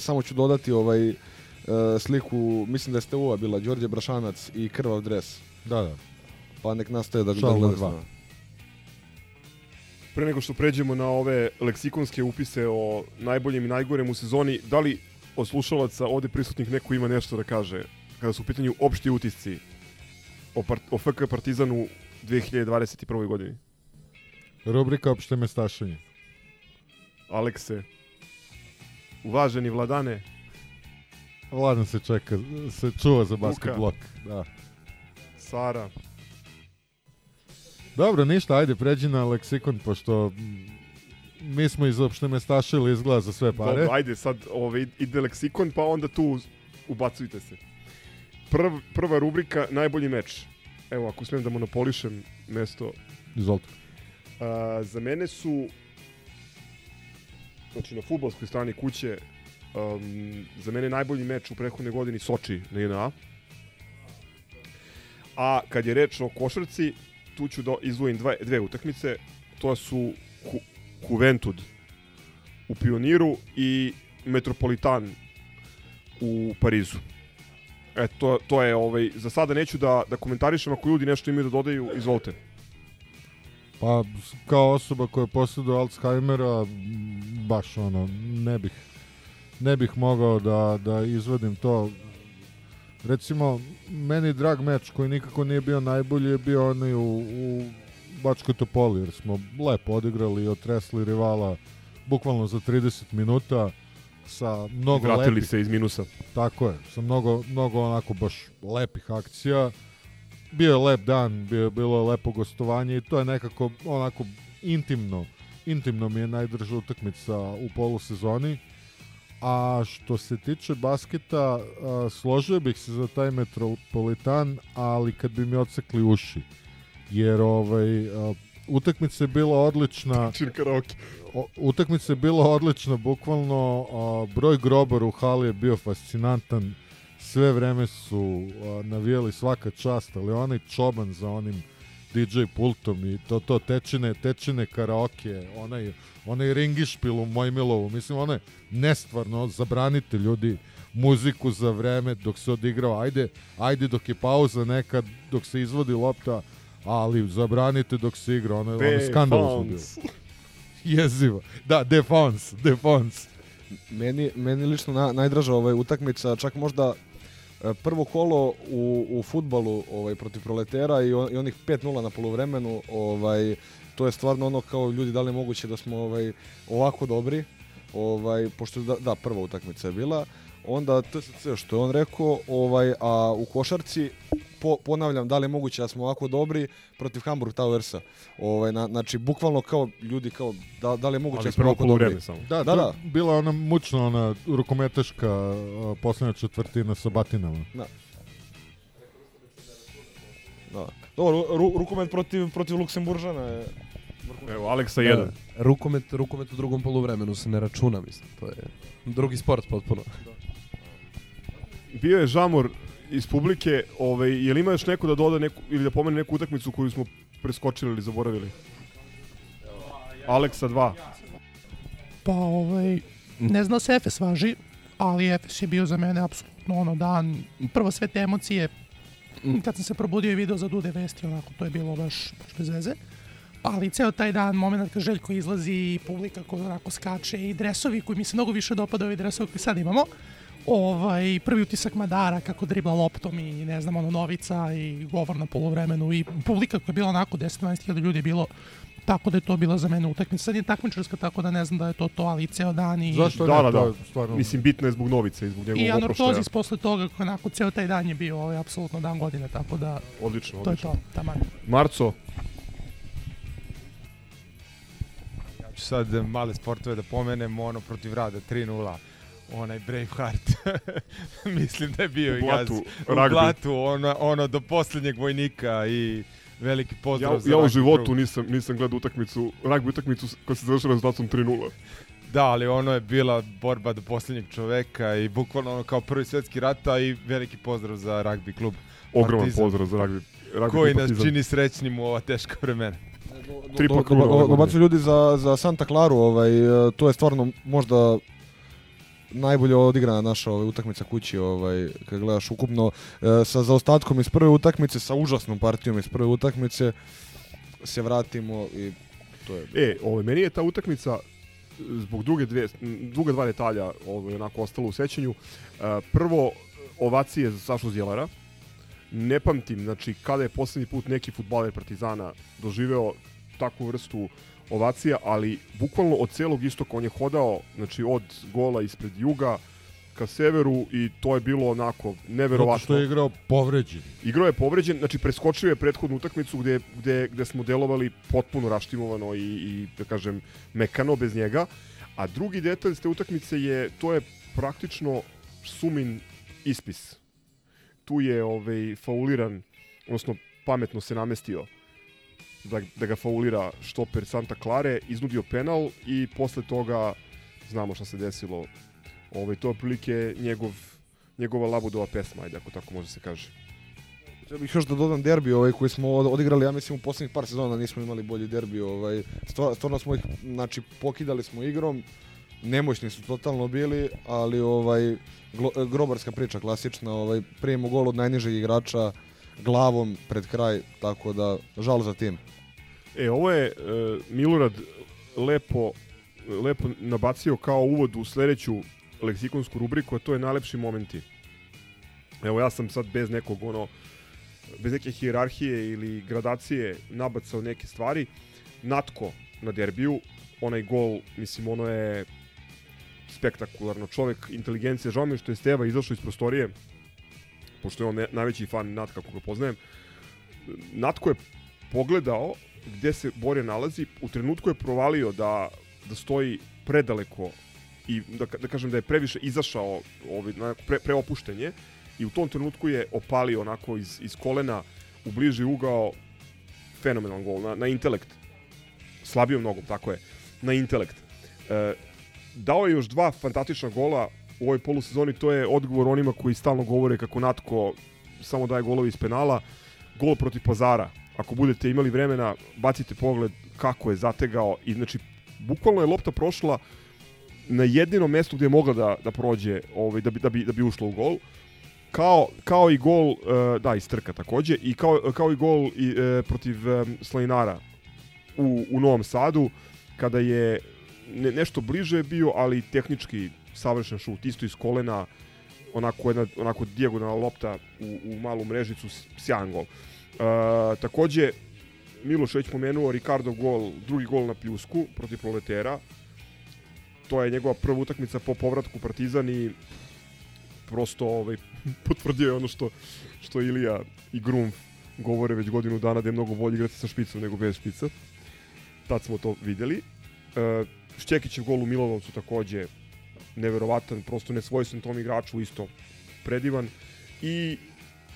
samo ću dodati ovaj uh, sliku, mislim da je Steua bila Đorđe Brašanac i Krvav dres. Da, da. Pa nek nastaje da, da gleda dva. Pre nego što pređemo na ove leksikonske upise o najboljem i najgorem u sezoni, da li od slušalaca ovde prisutnih neko ima nešto da kaže kada su u pitanju opšti utisci o, part, o FK Partizanu 2021. godini? Rubrika opšte mestašenje. Alekse, uvaženi vladane, Vladan se čeka, se čuva za basket blok. Da. Sara, Dobro, ništa, ajde, pređi na leksikon, pošto mi smo iz opšte mestašili izgleda za sve pare. Dobro, ajde sad ove, ide leksikon, pa onda tu ubacujte se. Prv, prva rubrika, najbolji meč. Evo, ako smijem da monopolišem mesto Izvolite. A, za mene su znači na futbolskoj strani kuće um, za mene najbolji meč u prethodnoj godini Soči na INA. A kad je reč o košarci, tu ću da izdvojim dve, dve utakmice. To su Hu, Juventud u Pioniru i Metropolitan u Parizu. E, to, to je, ovaj, za sada neću da, da komentarišem, ako ljudi nešto imaju da dodaju, izvolite. Pa, kao osoba koja posjeduje Alzheimera, baš ono, ne bih, ne bih mogao da, da izvedim to. Recimo, meni drag meč koji nikako nije bio najbolji je bio onaj u, u Bačkoj Topoli, jer smo lepo odigrali i otresli rivala bukvalno za 30 minuta sa mnogo Vratili lepih se iz minusa. Tako je, sa mnogo, mnogo onako baš lepih akcija. Bio je lep dan, bio, bilo je lepo gostovanje i to je nekako onako intimno, intimno mi je najdrža utakmica u polusezoni. A što se tiče basketa, a, složio bih se za taj Metropolitan, ali kad bi mi odsekli uši. Jer ovaj, a, utakmica je bila odlična. Karaoke. Utakmica je bila odlična, bukvalno a, broj grobara u hali je bio fascinantan. Sve vreme su a, navijali svaka čast, ali onaj čoban za onim DJ pultom i to to tečine, tečine karaoke, onaj onaj ringišpil u Mojmilovu, mislim ono je nestvarno, zabranite ljudi muziku za vreme dok se odigrao, ajde, ajde dok je pauza nekad, dok se izvodi lopta, ali zabranite dok se igra, ono, ono je skandalozno bilo. Jezivo. Da, defons, defons. Meni, meni lično na, najdraža ovaj utakmica, čak možda e, prvo kolo u, u futbalu ovaj, protiv proletera i, on, i onih 5-0 na poluvremenu, ovaj, to je stvarno ono kao ljudi da li je moguće da smo ovaj, ovako dobri, ovaj, pošto da, da, prva utakmica je bila, onda TSC što je on rekao, ovaj, a u košarci po, ponavljam, da li je moguće da smo ovako dobri protiv Hamburg Towersa. Ovaj, na, znači, bukvalno kao ljudi, kao, da, da li je moguće Ali da smo ovako dobri. samo. Da, Da, da, da. bila ona mučna, ona rukometaška poslednja četvrtina sa batinama. Da. Dobro, ru, rukomet protiv, protiv Luksemburžana je... Evo, Aleksa 1. Da, rukomet, rukomet u drugom poluvremenu se ne računa, mislim. To je drugi sport potpuno. Bio je žamor iz publike, ovaj, je li ima još neko da doda neku, ili da pomene neku utakmicu koju smo preskočili ili zaboravili? Aleksa 2. Pa ovaj, ne znam se Efes važi, ali Efes je bio za mene apsolutno ono dan, prvo sve te emocije, kad sam se probudio i video za Dude Vesti, onako, to je bilo baš, baš bez veze. Ali ceo taj dan, moment kad Željko izlazi i publika koja onako skače i dresovi koji mi se mnogo više dopadaju i dresovi koji sad imamo. Ovaj, prvi utisak Madara kako dribla loptom i ne znam, ono novica i govor na polovremenu i publika koja je bila onako 10-12 hiljada ljudi je bilo tako da je to bila za mene utakmica. Sad je takmičarska, tako da ne znam da je to to, ali ceo dan i... Zašto Da, ne? da, To da. je stvarno... Mislim, bitno je zbog Novice i zbog njegovog I oproštaja. anortozis posle toga, koji onako ceo taj dan je bio ovaj, apsolutno dan godine, tako da Odlično, to je odlično. to, taman. Marco, Ja ću sad male sportove da pomenem, ono protiv Rada 3-0 onaj Braveheart. Mislim da je bio i U blatu, gaz. U ragbi. blatu, ono, ono do poslednjeg vojnika i veliki pozdrav ja, za ja u životu nisam, nisam gledao utakmicu, ragbi utakmicu koja se završila rezultatom 3-0. Da, ali ono je bila borba do poslednjeg čoveka i bukvalno ono kao prvi svetski rata i veliki pozdrav za ragbi klub. Ogroman Partizan. pozdrav za ragbi. ragbi Koji klub nas Partizan. čini srećnim u ova teška vremena. Tri Do- kruga do- ljudi za, za Santa Claru, ovaj, e, to je stvarno možda najbolje odigrana naša ovaj, utakmica kući, ovaj, kad gledaš ukupno, e, sa zaostatkom iz prve utakmice, sa užasnom partijom iz prve utakmice, se vratimo i to je... E, ovaj, meni je ta utakmica zbog druge dve, druga dva detalja ovaj, onako ostalo u sećanju. E, prvo, ovacije za Sašu Zjelara. Ne pamtim, znači, kada je poslednji put neki futbaler Partizana doživeo takvu vrstu ovacija, ali bukvalno od celog istoka on je hodao, znači od gola ispred juga ka severu i to je bilo onako neverovatno. Zato što je igrao povređen. Igrao je povređen, znači preskočio je prethodnu utakmicu gde, gde, gde smo delovali potpuno raštimovano i, i da kažem mekano bez njega. A drugi detalj s te utakmice je, to je praktično sumin ispis. Tu je ovaj, fauliran, odnosno pametno se namestio da, da ga faulira štoper Santa Clare, iznudio penal i posle toga znamo šta se desilo. Ovaj, to je otprilike njegov, njegova labudova pesma, ajde ako tako može se kaže. Ja bih još da dodam derbi ovaj, koji smo od- odigrali, ja mislim u poslednjih par sezona nismo imali bolji derbi. Ovaj, stva- stvarno smo ih, znači, pokidali smo igrom, nemoćni su totalno bili, ali ovaj, grobarska priča klasična, ovaj, primimo gol od najnižeg igrača glavom pred kraj, tako da žal za tim. E, ovo je e, Milorad lepo, lepo nabacio kao uvod u sledeću leksikonsku rubriku, a to je najlepši momenti. Evo, ja sam sad bez nekog, ono, bez neke hijerarhije ili gradacije nabacao neke stvari. Natko na derbiju, onaj gol, mislim, ono je spektakularno. Čovek, inteligencija, žao mi je što je Steva izašao iz prostorije, pošto je on ne, najveći fan Natka koga poznajem. Natko je pogledao gde se Borja nalazi, u trenutku je provalio da, da stoji predaleko i da, da kažem da je previše izašao ovaj, pre, preopuštenje i u tom trenutku je opalio onako iz, iz kolena u bliži ugao fenomenalan gol na, na intelekt slabijom nogom, tako je na intelekt e, dao je još dva fantastična gola u ovoj polusezoni, to je odgovor onima koji stalno govore kako Natko samo daje golove iz penala gol protiv Pazara ako budete imali vremena, bacite pogled kako je zategao i znači bukvalno je lopta prošla na jedinom mestu gde je mogla da, da prođe ovaj, da, bi, da, bi, da bi ušla u gol. Kao, kao i gol, uh, da, iz trka takođe, i kao, kao i gol i, uh, protiv um, u, u Novom Sadu, kada je ne, nešto bliže bio, ali tehnički savršen šut, isto iz kolena, onako jedna onako dijagonalna lopta u, u malu mrežicu, sjajan gol. Uh, takođe, Miloš već pomenuo Ricardo gol, drugi gol na pljusku protiv Proletera. To je njegova prva utakmica po povratku Partizan i prosto ovaj, potvrdio je ono što, što Ilija i Grum govore već godinu dana da je mnogo bolje igrati sa špicom nego bez špica. Tad smo to videli. E, Šćekićev gol u Milanovcu takođe neverovatan, prosto nesvojstven tom igraču, isto predivan. I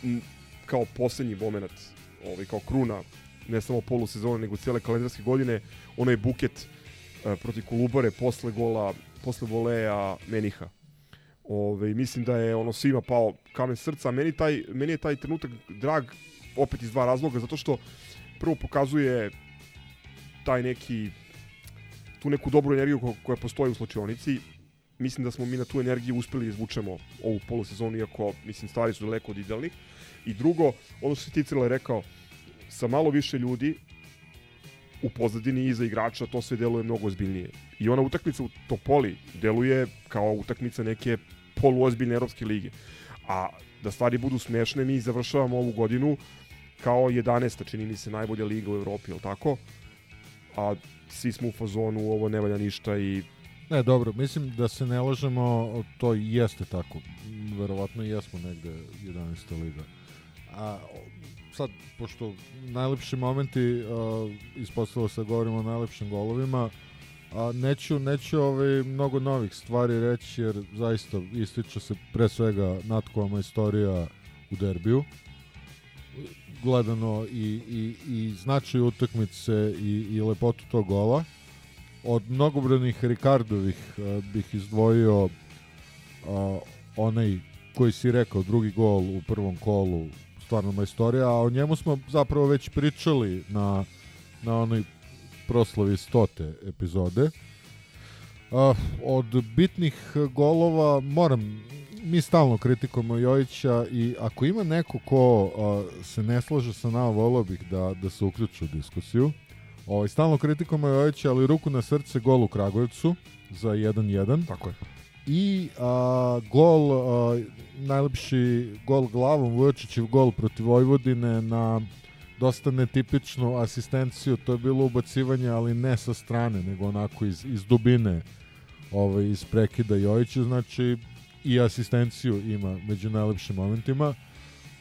m, kao poslednji moment, ovaj, kao kruna, ne samo polusezone, nego cijele kalendarske godine, onaj buket e, protiv Kolubare posle gola, posle voleja Meniha. Ove, mislim da je ono svima pao kamen srca. Meni, taj, meni je taj trenutak drag opet iz dva razloga, zato što prvo pokazuje taj neki tu neku dobru energiju ko- koja postoji u slačionici. Mislim da smo mi na tu energiju uspeli da izvučemo ovu polusezonu, iako mislim stvari su daleko od idealnih. I drugo, ono što se Ticela rekao, sa malo više ljudi u pozadini iza igrača to sve deluje mnogo ozbiljnije. I ona utakmica u Topoli deluje kao utakmica neke poluozbiljne evropske lige. A da stvari budu smešne, mi završavamo ovu godinu kao 11. čini mi se najbolja liga u Evropi, je tako? A svi smo u fazonu, ovo ne valja ništa i Ne, dobro, mislim da se ne lažemo, to jeste tako. Verovatno jesmo negde 11. liga. A sad, pošto najlepši momenti, a, ispostavilo se da govorimo o najlepšim golovima, a neću, neću ovaj, mnogo novih stvari reći, jer zaista ističe se pre svega Natkova istorija u derbiju gledano i, i, i značaj utakmice i, i lepotu tog gola. Od mnogobranih Rikardovih uh, bih izdvojio uh, onaj koji si rekao, drugi gol u prvom kolu, stvarno majstorija, a o njemu smo zapravo već pričali na, na onoj proslavi stote epizode. Uh, od bitnih golova moram mi stalno kritikujemo Jojića i ako ima neko ko uh, se ne slaže sa nama, volio bih da, da se uključi u diskusiju. Ovaj, stalno kritikujemo Jojića, ali ruku na srce gol u Kragujevcu za 1-1. Tako je. I a, gol, a, najlepši gol glavom, Vujočićev gol protiv Vojvodine na dosta netipičnu asistenciju, to je bilo ubacivanje, ali ne sa strane, nego onako iz, iz dubine ovaj, iz prekida Jojića, znači i asistenciju ima među najlepšim momentima.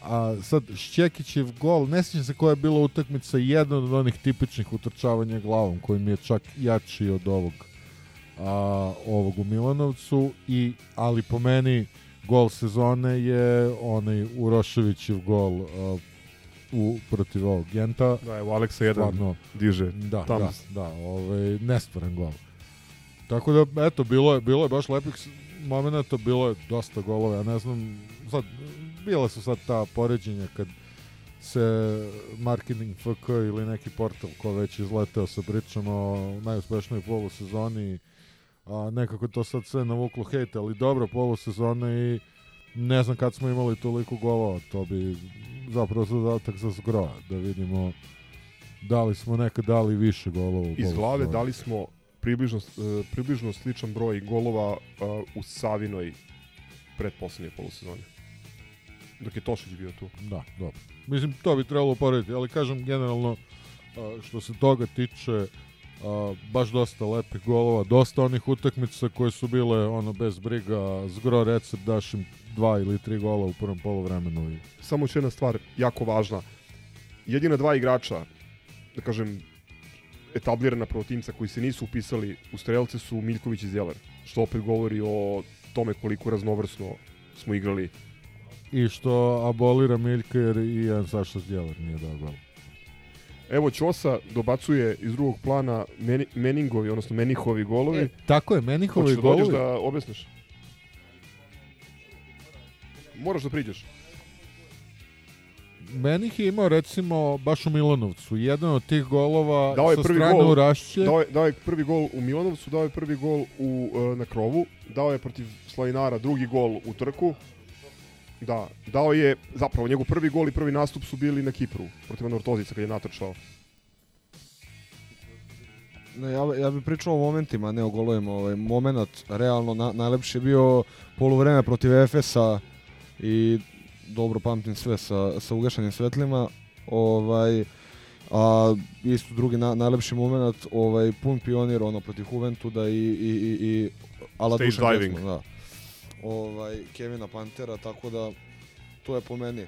A sad, Šćekićev gol, ne sjećam se koja je bila utakmica, jedna od onih tipičnih utrčavanja glavom, koji mi je čak jači od ovog a, ovog u Milanovcu, i, ali po meni gol sezone je onaj Uroševićev gol a, u, protiv ovog Genta. Da, evo Aleksa jedan Stvarno, diže da, tamo. da, da, ovaj, nestvaran gol. Tako da, eto, bilo je, bilo je baš lepih momenata, bilo je dosta golova, ja ne znam, sad, bile su sad ta poređenja kad se marketing FK ili neki portal ko već izleteo sa pričom o najuspešnoj polusezoni, a nekako to sad sve navuklo hejt, ali dobro polusezona i ne znam kad smo imali toliko golova, to bi zapravo zadatak za zgroja, da vidimo da li smo nekad dali više golova Iz glave dali smo približno, e, približno sličan broj golova e, u Savinoj predposlednje polusezone. Dok je Tošić bio tu. Da, dobro. Mislim, to bi trebalo porediti, ali kažem generalno, što se toga tiče, a, baš dosta lepih golova, dosta onih utakmica koje su bile ono bez briga, zgro recept daš im dva ili tri gola u prvom poluvremenu i Samo još jedna stvar, jako važna. Jedina dva igrača, da kažem, etablirana protivnica koji se nisu upisali u strelce su Miljković i Zeler. Što opet govori o tome koliko raznovrsno smo igrali. I što abolira Miljka jer i jedan Saša Zdjelar nije dao gol. Evo Ćosa dobacuje iz drugog plana meni, Meningovi, odnosno Menihovi golovi. E, tako je, Menihovi Hoćeš da dođeš golovi. da objasniš? Moraš da priđeš. Menih je imao recimo baš u Milanovcu. Jedan od tih golova Dao je sa prvi strane gol, u Rašće. dao je, dao je prvi gol u Milanovcu, dao je prvi gol u, e, na krovu, dao je protiv Slavinara drugi gol u trku. Da, dao je, zapravo njegov prvi gol i prvi nastup su bili na Kipru, protiv Anortozica kad je natrčao. Ne, ja, ja bih pričao o momentima, ne o golovima. Ovaj, moment, realno, na, najlepši je bio poluvreme protiv Efesa i dobro pamtim sve sa, sa ugašanjem svetlima. Ovaj, a isto drugi na, najlepši moment, ovaj, pun pionir ono protiv Juventuda i, i, i, i ala Stage diving. Da. Ovaj, Kevina Pantera, tako da To je po meni.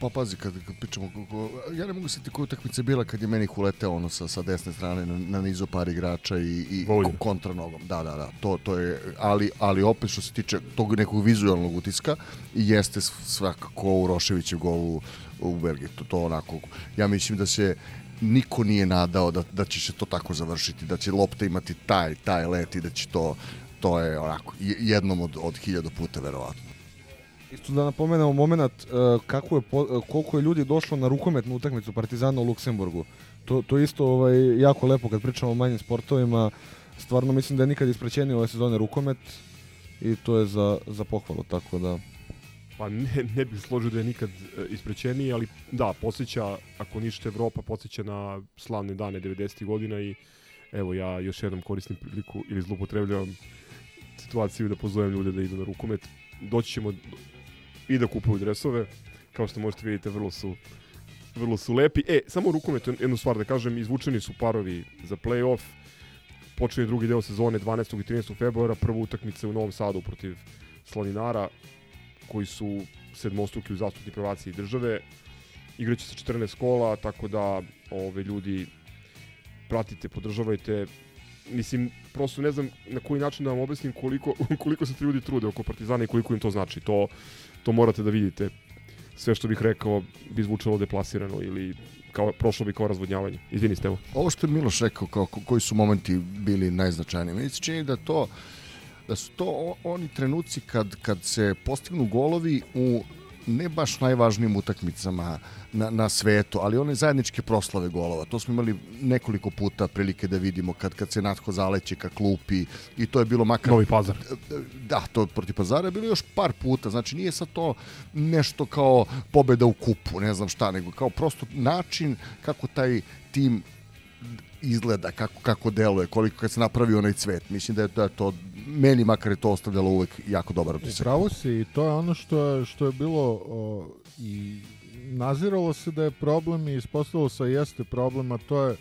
Pa pazi, kad, kad pričamo, kako, ja ne mogu se ti koja utakmica je bila kad je meni uleteo ono sa, sa desne strane na, na nizu par igrača i, i kontra nogom. Da, da, da, to, to je, ali, ali opet što se tiče tog nekog vizualnog utiska, jeste svakako u Roševićev gol u, u Belgiji. To, to onako, ja mislim da se niko nije nadao da, da će se to tako završiti, da će lopta imati taj, taj let i da će to, to je onako, je- jednom od, od hiljada puta verovatno. Isto da napomenemo moment uh, kako je po, uh, koliko je ljudi došlo na rukometnu utakmicu Partizana u Luksemburgu. To, to je isto ovaj, jako lepo kad pričamo o manjim sportovima. Stvarno mislim da je nikad isprećenio ove sezone rukomet i to je za, za pohvalu, tako da... Pa ne, ne bih složio da je nikad e, isprećeniji, ali da, podsjeća, ako ništa Evropa, podsjeća na slavne dane 90. godina i evo ja još jednom koristim priliku ili zlupotrebljavam situaciju da pozovem ljude da idu na rukomet. Doći ćemo i da kupuju dresove, kao što možete vidjeti, vrlo su vrlo su lepi. E, samo u rukometu jednu stvar da kažem, izvučeni su parovi za play-off, počinje drugi deo sezone 12. i 13. februara, prva utakmica u Novom Sadu protiv Slaninara, koji su sedmostruki u zastupni prvaci države. Igraće se 14 kola, tako da ove ljudi pratite, podržavajte. Mislim, prosto ne znam na koji način da vam objasnim koliko, koliko se ti ljudi trude oko Partizana i koliko im to znači. To, to morate da vidite. Sve što bih rekao bi zvučalo deplasirano ili kao, prošlo bi kao razvodnjavanje. Izvini, Stevo. Ovo što je Miloš rekao, kao, ko- koji su momenti bili najznačajniji, meni se čini da to da su to oni trenuci kad, kad se postignu golovi u ne baš najvažnijim utakmicama na, na svetu, ali one zajedničke proslave golova. To smo imali nekoliko puta prilike da vidimo kad, kad se Natko zaleće ka klupi i to je bilo makar... Novi Pazar. Da, to protiv Pazara je bilo još par puta, znači nije sad to nešto kao pobeda u kupu, ne znam šta, nego kao prosto način kako taj tim izgleda, kako, kako deluje, koliko kad se napravi onaj cvet. Mislim da je, da je to, meni makar je to ostavljalo uvek jako dobar utisak. Upravo si i to je ono što je, što je bilo o, i naziralo se da je problem i ispostavilo se jeste problem, a to je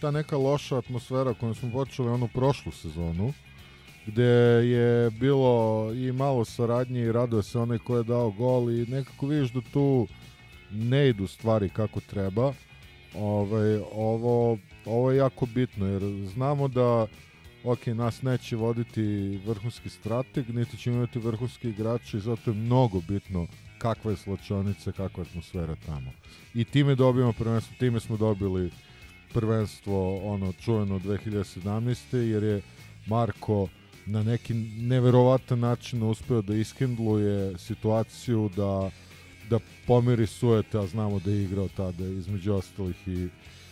ta neka loša atmosfera kojom smo počeli onu prošlu sezonu, gde je bilo i malo saradnje i raduje se onaj ko je dao gol i nekako vidiš da tu ne idu stvari kako treba. Ovaj, ovo, ovo je jako bitno jer znamo da ok, nas neće voditi vrhunski strateg, niti će imati vrhunski igrači i zato je mnogo bitno kakva je slačonica, kakva je atmosfera tamo. I time dobijamo prvenstvo, time smo dobili prvenstvo ono čuveno 2017. jer je Marko na neki neverovatan način uspeo da iskendluje situaciju da da pomiri sujete, a znamo da je igrao tada između ostalih i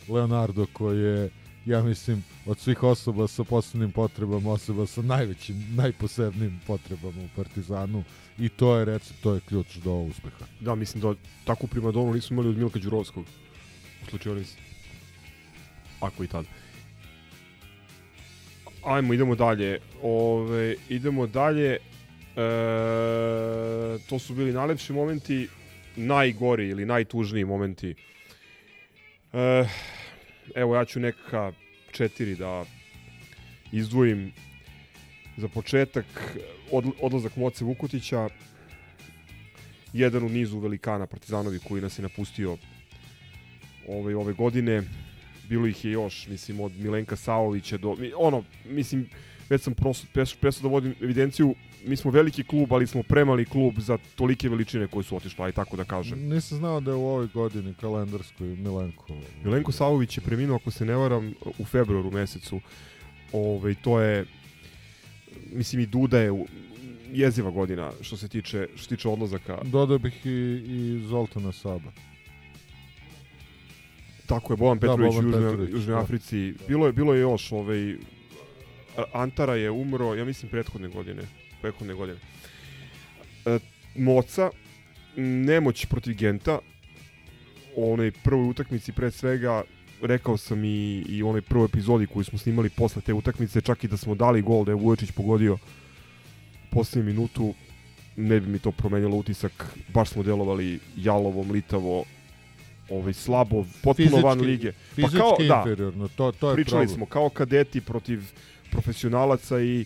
Leonardo koji je ja mislim od svih osoba sa posebnim potrebama osoba sa najvećim, najposebnim potrebama u Partizanu i to je recept, to je ključ do uspeha. Da, mislim da takvu primadonu nismo imali od Milka Đurovskog u slučajonici. Ako i tad. Ajmo, idemo dalje. Ove, idemo dalje. E, to su bili najlepši momenti, najgori ili najtužniji momenti. E, evo, ja ću neka četiri da izdvojim za početak. Od, odlazak Moce Vukotića jedan u nizu velikana Partizanovi koji nas je napustio ove, ove godine. Bilo ih je još, mislim, od Milenka Savovića do, ono, mislim, već sam prosto, pres, presto da vodim evidenciju, mi smo veliki klub, ali smo premali klub za tolike veličine koje su otišle, aj tako da kažem. Nisam znao da je u ovoj godini kalendarskoj Milenko. Milenko Savović je preminuo, ako se ne varam, u februaru mesecu. Ove, to je, mislim, i Duda je u- jeziva godina što se tiče, što se tiče odlazaka. Dodao bih i, i Zoltana Saba. Tako je, Boban Da, Petrović Boban u Južnoj, Petrović, Južnoj da. Africi. Bilo je, bilo je još, ovaj, Antara je umro, ja mislim, prethodne godine. Prethodne godine. E, Moca, nemoć protiv Genta, onoj prvoj utakmici pre svega, rekao sam i, i u onoj prvoj epizodi koju smo snimali posle te utakmice, čak i da smo dali gol da je Vujočić pogodio poslednju minutu, ne bi mi to promenilo utisak, baš smo delovali jalovo, mlitavo, ovaj slabo, potpuno van Fizički- lige. fizički inferiorno, to- to je Pričali problem. smo kao kadeti protiv profesionalaca i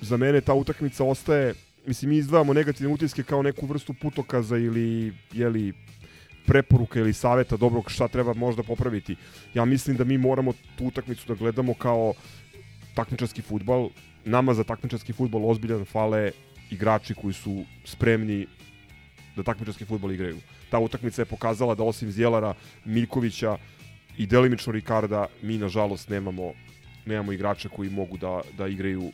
za mene ta utakmica ostaje mislim, mi izdvajamo negativne utiske kao neku vrstu putokaza ili, jeli, preporuka ili saveta dobrog šta treba možda popraviti. Ja mislim da mi moramo tu utakmicu da gledamo kao takmičarski futbal. Nama za takmičarski futbal ozbiljan fale igrači koji su spremni da takmičarski futbol igraju. Ta utakmica je pokazala da osim Zjelara, Miljkovića i delimično Ricarda, mi nažalost nemamo nemamo igrača koji mogu da, da igraju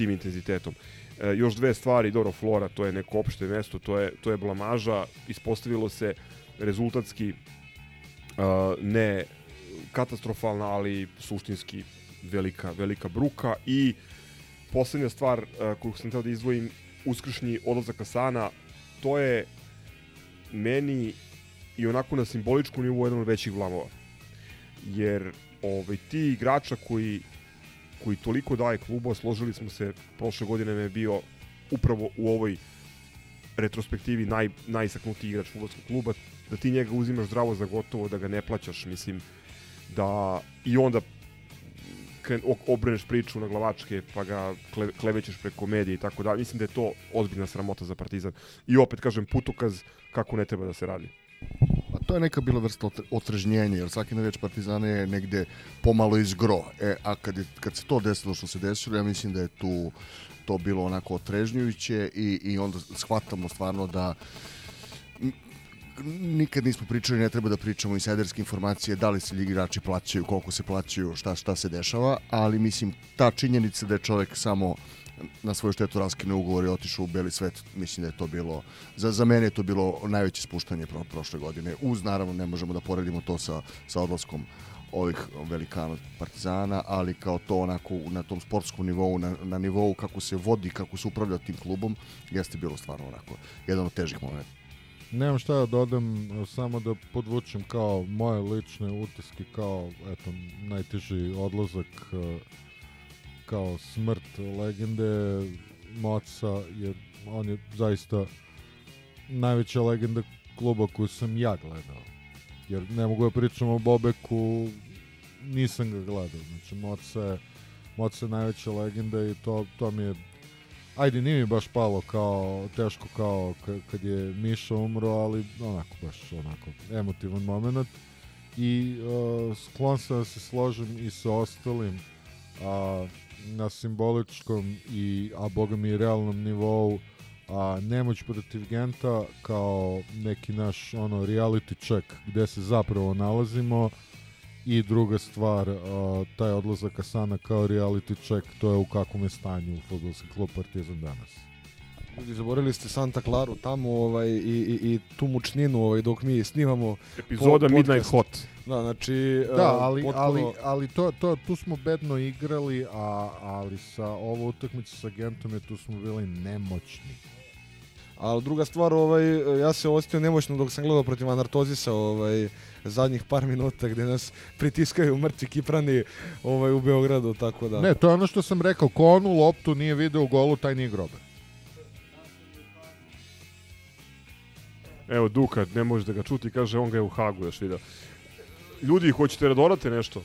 tim intenzitetom. E, još dve stvari, dobro, Flora, to je neko opšte mesto, to je, to je blamaža, ispostavilo se rezultatski uh, ne katastrofalna, ali suštinski velika, velika bruka i poslednja stvar uh, koju sam teo da izdvojim, uskršnji odlazak Asana, to je meni i onako na simboličku nivou jedan od većih vlamova. Jer ovaj, ti igrača koji koji toliko daje klubu, složili smo se, prošle godine je bio upravo u ovoj retrospektivi naj, najisaknutiji igrač futbolskog kluba, da ti njega uzimaš zdravo za gotovo, da ga ne plaćaš, mislim, da i onda kren, obreneš priču na glavačke, pa ga kle, klevećeš preko medije i tako da. Mislim da je to ozbiljna sramota za Partizan. I opet kažem, putokaz kako ne treba da se radi. To je neka bila vrsta otrežnjenja, jer svaki navijač Partizana je negde pomalo izgro. E, a kad, je, kad se to desilo što se desilo, ja mislim da je tu to bilo onako otrežnjujuće i, i onda shvatamo stvarno da nikad nismo pričali, ne treba da pričamo insajderske informacije, da li se igrači plaćaju, koliko se plaćaju, šta, šta se dešava, ali mislim, ta činjenica da je čovek samo na svoju štetu raskine ugovor i otišao u beli svet, mislim da je to bilo, za, za mene je to bilo najveće spuštanje pro, prošle godine. Uz, naravno, ne možemo da poredimo to sa, sa odlaskom ovih velikana Partizana, ali kao to onako na tom sportskom nivou, na, na nivou kako se vodi, kako se upravlja tim klubom, jeste bilo stvarno onako jedan od težih momenta. Nemam šta da dodam, samo da podvučem kao moje lične utiske kao eto, najteži odlazak kao smrt legende Moca, jer on je zaista najveća legenda kluba koju sam ja gledao. Jer ne mogu da pričam o Bobeku, nisam ga gledao. Znači, Moca je, Moca je najveća legenda i to, to mi je ajde nije mi baš palo kao teško kao kad je Miša umro, ali onako baš onako emotivan moment i uh, sklon sam da se složim i sa ostalim a, na simboličkom i a boga mi realnom nivou a nemoć protiv Genta kao neki naš ono reality check gde se zapravo nalazimo. I druga stvar a, taj odlazak Asana kao reality check to je u kakvom je stanju fudbalski klub Partizan danas. Ljudi, zaboravili ste Santa Claru tamo ovaj, i, i, i tu mučninu ovaj, dok mi snimamo Epizoda po, Midnight Hot. Da, znači... Da, ali, potpuno... ali, ali to, to, tu smo bedno igrali, a, ali sa ovo utakmice sa Gentom je tu smo bili nemoćni. Ali druga stvar, ovaj, ja se ostio nemoćno dok sam gledao protiv Anartozisa ovaj, zadnjih par minuta gde nas pritiskaju mrtvi kiprani ovaj, u Beogradu, tako da... Ne, to je ono što sam rekao, ko onu loptu nije video u golu, taj nije grobar. Evo Duka, ne može da ga čuti, kaže on ga je u Hagu još video. Ljudi, hoćete da dodate nešto?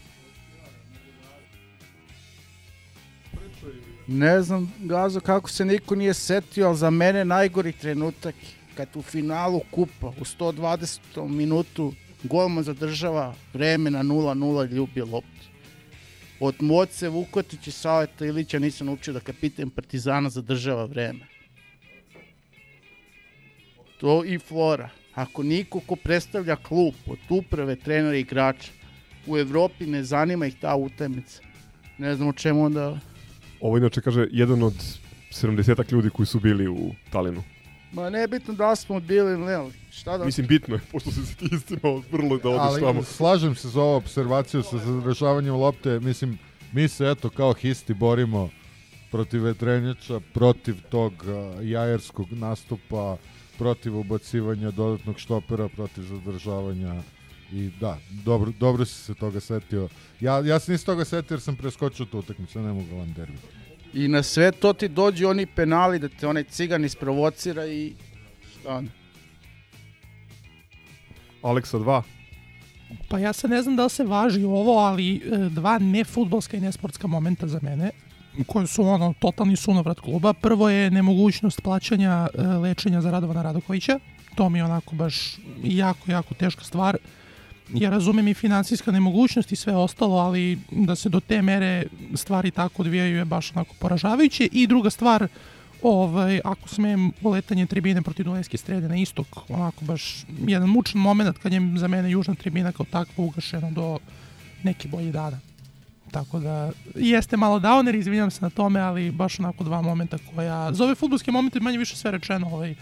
Ne znam, Gazo, kako se niko nije setio, ali za mene najgori trenutak kad u finalu kupa u 120. minutu golman zadržava vreme na 0-0 ljubi loptu. Od Moce Vukotića i Saleta Ilića nisam naučio da kapiten Partizana zadržava vreme. To i Flora. Ako niko ko predstavlja klub od uprave, trenera i igrača u Evropi ne zanima ih ta utakmica. Ne znam o čemu onda... Ovo inače kaže jedan od 70 ljudi koji su bili u Talinu. Ma ne bitno da smo bili, ne, šta da... Mislim, bitno je, pošto se ti istima vrlo da odeš tamo. Ali slažem se za ovu observaciju sa zadržavanjem lopte, mislim, mi se eto kao histi borimo protiv vetrenjača, protiv tog uh, jajerskog nastupa, protiv ubacivanja dodatnog štopera, protiv zadržavanja i da, dobro, dobro si se toga setio. Ja, ja se nisam toga setio jer sam preskočio tu utakmicu, ne mogu vam derbi. I na sve to ti dođu oni penali da te onaj cigan isprovocira i šta ne. Aleksa 2. Pa ja se ne znam da li se važi ovo, ali e, dva nefutbolska i nesportska momenta za mene. Koje su ono totalni sunovrat kluba. Prvo je nemogućnost plaćanja e, lečenja za Radovana Radokovića. To mi je onako baš jako, jako teška stvar. Ja razumem i finansijska nemogućnost i sve ostalo, ali da se do te mere stvari tako odvijaju je baš onako poražavajuće. I druga stvar, ovaj, ako smem, uletanje tribine protiv Dunajske strede na istok, onako baš jedan mučan moment kad je za mene južna tribina kao takva ugašena do neki bolji dana. Tako da, jeste malo downer, izvinjam se na tome, ali baš onako dva momenta koja... Za ove futbolske momente manje više sve rečeno, ovaj,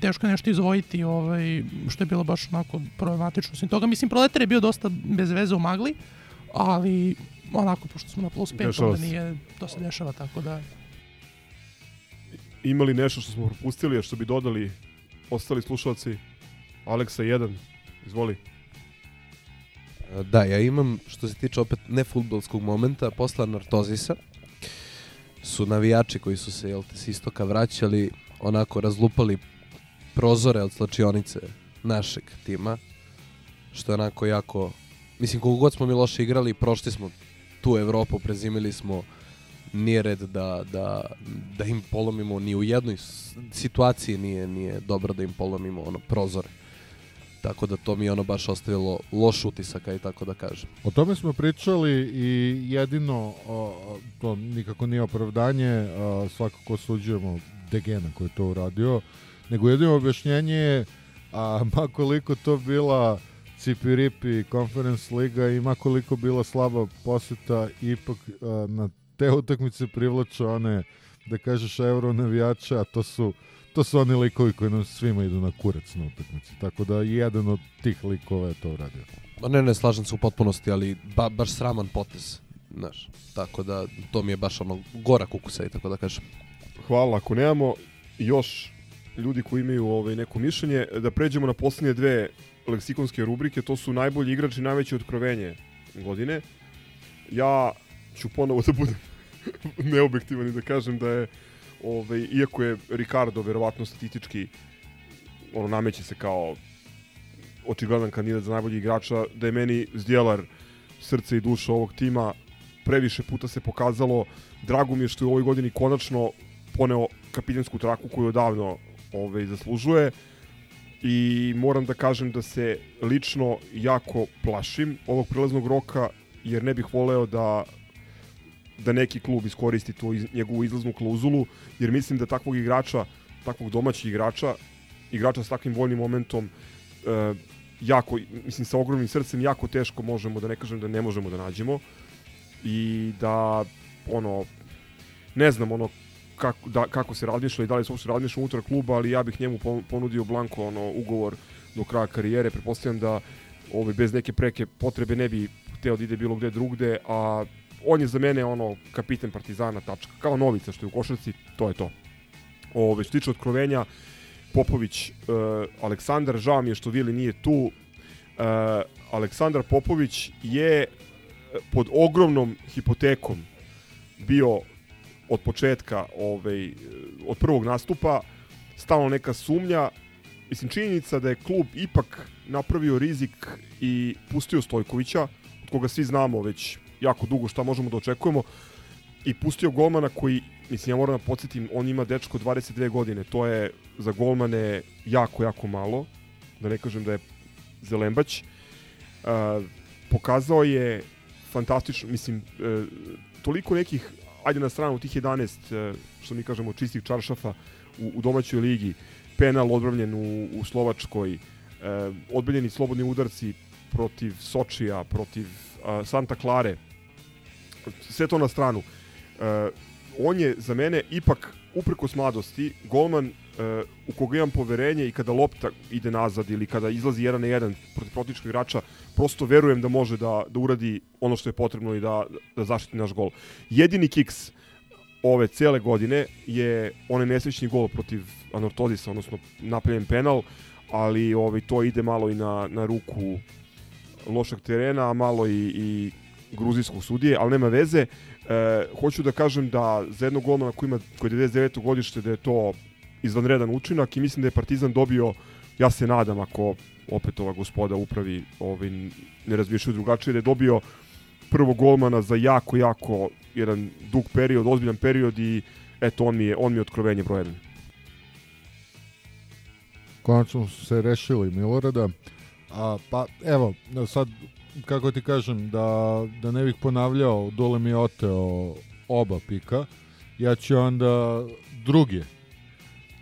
teško je nešto izvojiti, ovaj, što je bilo baš onako problematično. Osim toga, mislim, proletar je bio dosta bez veze u magli, ali onako, pošto smo na plus 5, Dešava onda nije, to se dešava, tako da... Imali nešto što smo propustili, a što bi dodali ostali slušalci? Aleksa 1, izvoli. Da, ja imam, što se tiče opet nefutbolskog momenta, posla Nartozisa, su navijači koji su se, jel te, s istoka vraćali, onako razlupali prozore od slačionice našeg tima, što je onako jako, mislim, koliko god smo mi loše igrali, prošli smo tu Evropu, prezimili smo, nije red da, da, da im polomimo ni u jednoj situaciji nije, nije dobro da im polomimo ono prozore. Tako da to mi je ono baš ostavilo loš utisak, aj tako da kažem. O tome smo pričali i jedino, o, to nikako nije opravdanje, a, svakako osuđujemo Degena koji je to uradio, nego jedino objašnjenje je, a ma koliko to bila Cipiripi Conference Liga i ma koliko bila slaba poseta, ipak a, na te utakmice privlače one, da kažeš, euro navijača, a to su to su oni likovi koji nam svima idu na kurac na utakmici. Tako da jedan od tih likova je to uradio. Ma ne, ne, slažem se u potpunosti, ali ba, baš sraman potez. Znaš, tako da to mi je baš ono gora kukusa i tako da kažem. Hvala. Ako nemamo još ljudi koji imaju ovaj, neko mišljenje, da pređemo na poslednje dve leksikonske rubrike, to su najbolji igrač i najveće otkrovenje godine. Ja ću ponovo da budem neobjektivan i da kažem da je ovaj, iako je Ricardo verovatno statistički ono nameće se kao očigledan kandidat za najbolji igrača, da je meni zdjelar srce i duša ovog tima. Previše puta se pokazalo. Drago mi je što je u ovoj godini konačno poneo kapitensku traku koju odavno ovaj, zaslužuje. I moram da kažem da se lično jako plašim ovog prelaznog roka jer ne bih voleo da da neki klub iskoristi tu iz, njegovu izlaznu klauzulu jer mislim da takvog igrača takvog domaćeg igrača igrača s takvim voljnim momentom e, jako, mislim sa ogromnim srcem jako teško možemo da ne kažem da ne možemo da nađemo i da ono ne znam ono kako, da, kako se razmišlja i da li se uopšte razmišlja unutar kluba, ali ja bih njemu pon- ponudio Blanko ono, ugovor do kraja karijere. Pretpostavljam da ovaj, bez neke preke potrebe ne bi hteo da ide bilo gde drugde, a on je za mene ono kapiten Partizana tačka. Kao novica što je u košarci, to je to. Ove, što tiče otkrovenja, Popović, uh, Aleksandar, žao mi je što Vili nije tu. Uh, Aleksandar Popović je e, pod ogromnom hipotekom bio od početka, ovaj, od prvog nastupa, stalno neka sumnja. Mislim, činjenica da je klub ipak napravio rizik i pustio Stojkovića, od koga svi znamo već jako dugo šta možemo da očekujemo, i pustio golmana koji, mislim, ja moram da podsjetim, on ima dečko 22 godine, to je za golmane jako, jako malo, da ne kažem da je Zelembać. Uh, pokazao je fantastično, mislim, uh, toliko nekih ajde na stranu tih 11, e, što mi kažemo, čistih čaršafa u, u domaćoj ligi, penal odbravljen u, u Slovačkoj, e, odbiljeni slobodni udarci protiv Sočija, protiv a, Santa Klare, sve to na stranu. E, on je za mene ipak uprkos mladosti golman e, u koga imam poverenje i kada lopta ide nazad ili kada izlazi jedan na jedan protiv protivničkog igrača, prosto verujem da može da, da uradi ono što je potrebno i da, da zaštiti naš gol. Jedini kiks ove cele godine je onaj nesrećni gol protiv Anortozisa, odnosno napravljen penal, ali ovaj, to ide malo i na, na ruku lošeg terena, a malo i, i gruzijskog sudije, ali nema veze. E, hoću da kažem da za jednog golmana koji ima koji je 99. godište da je to izvanredan učinak i mislim da je Partizan dobio ja se nadam ako opet ova gospoda upravi ovaj, ne razmišljaju drugačije da je dobio prvog golmana za jako, jako jedan dug period, ozbiljan period i eto, on mi je, on mi je otkrovenje broj 1. Konačno su se rešili Milorada. A, pa evo, sad kako ti kažem, da, da ne bih ponavljao, dole mi je oteo oba pika, ja ću onda drugi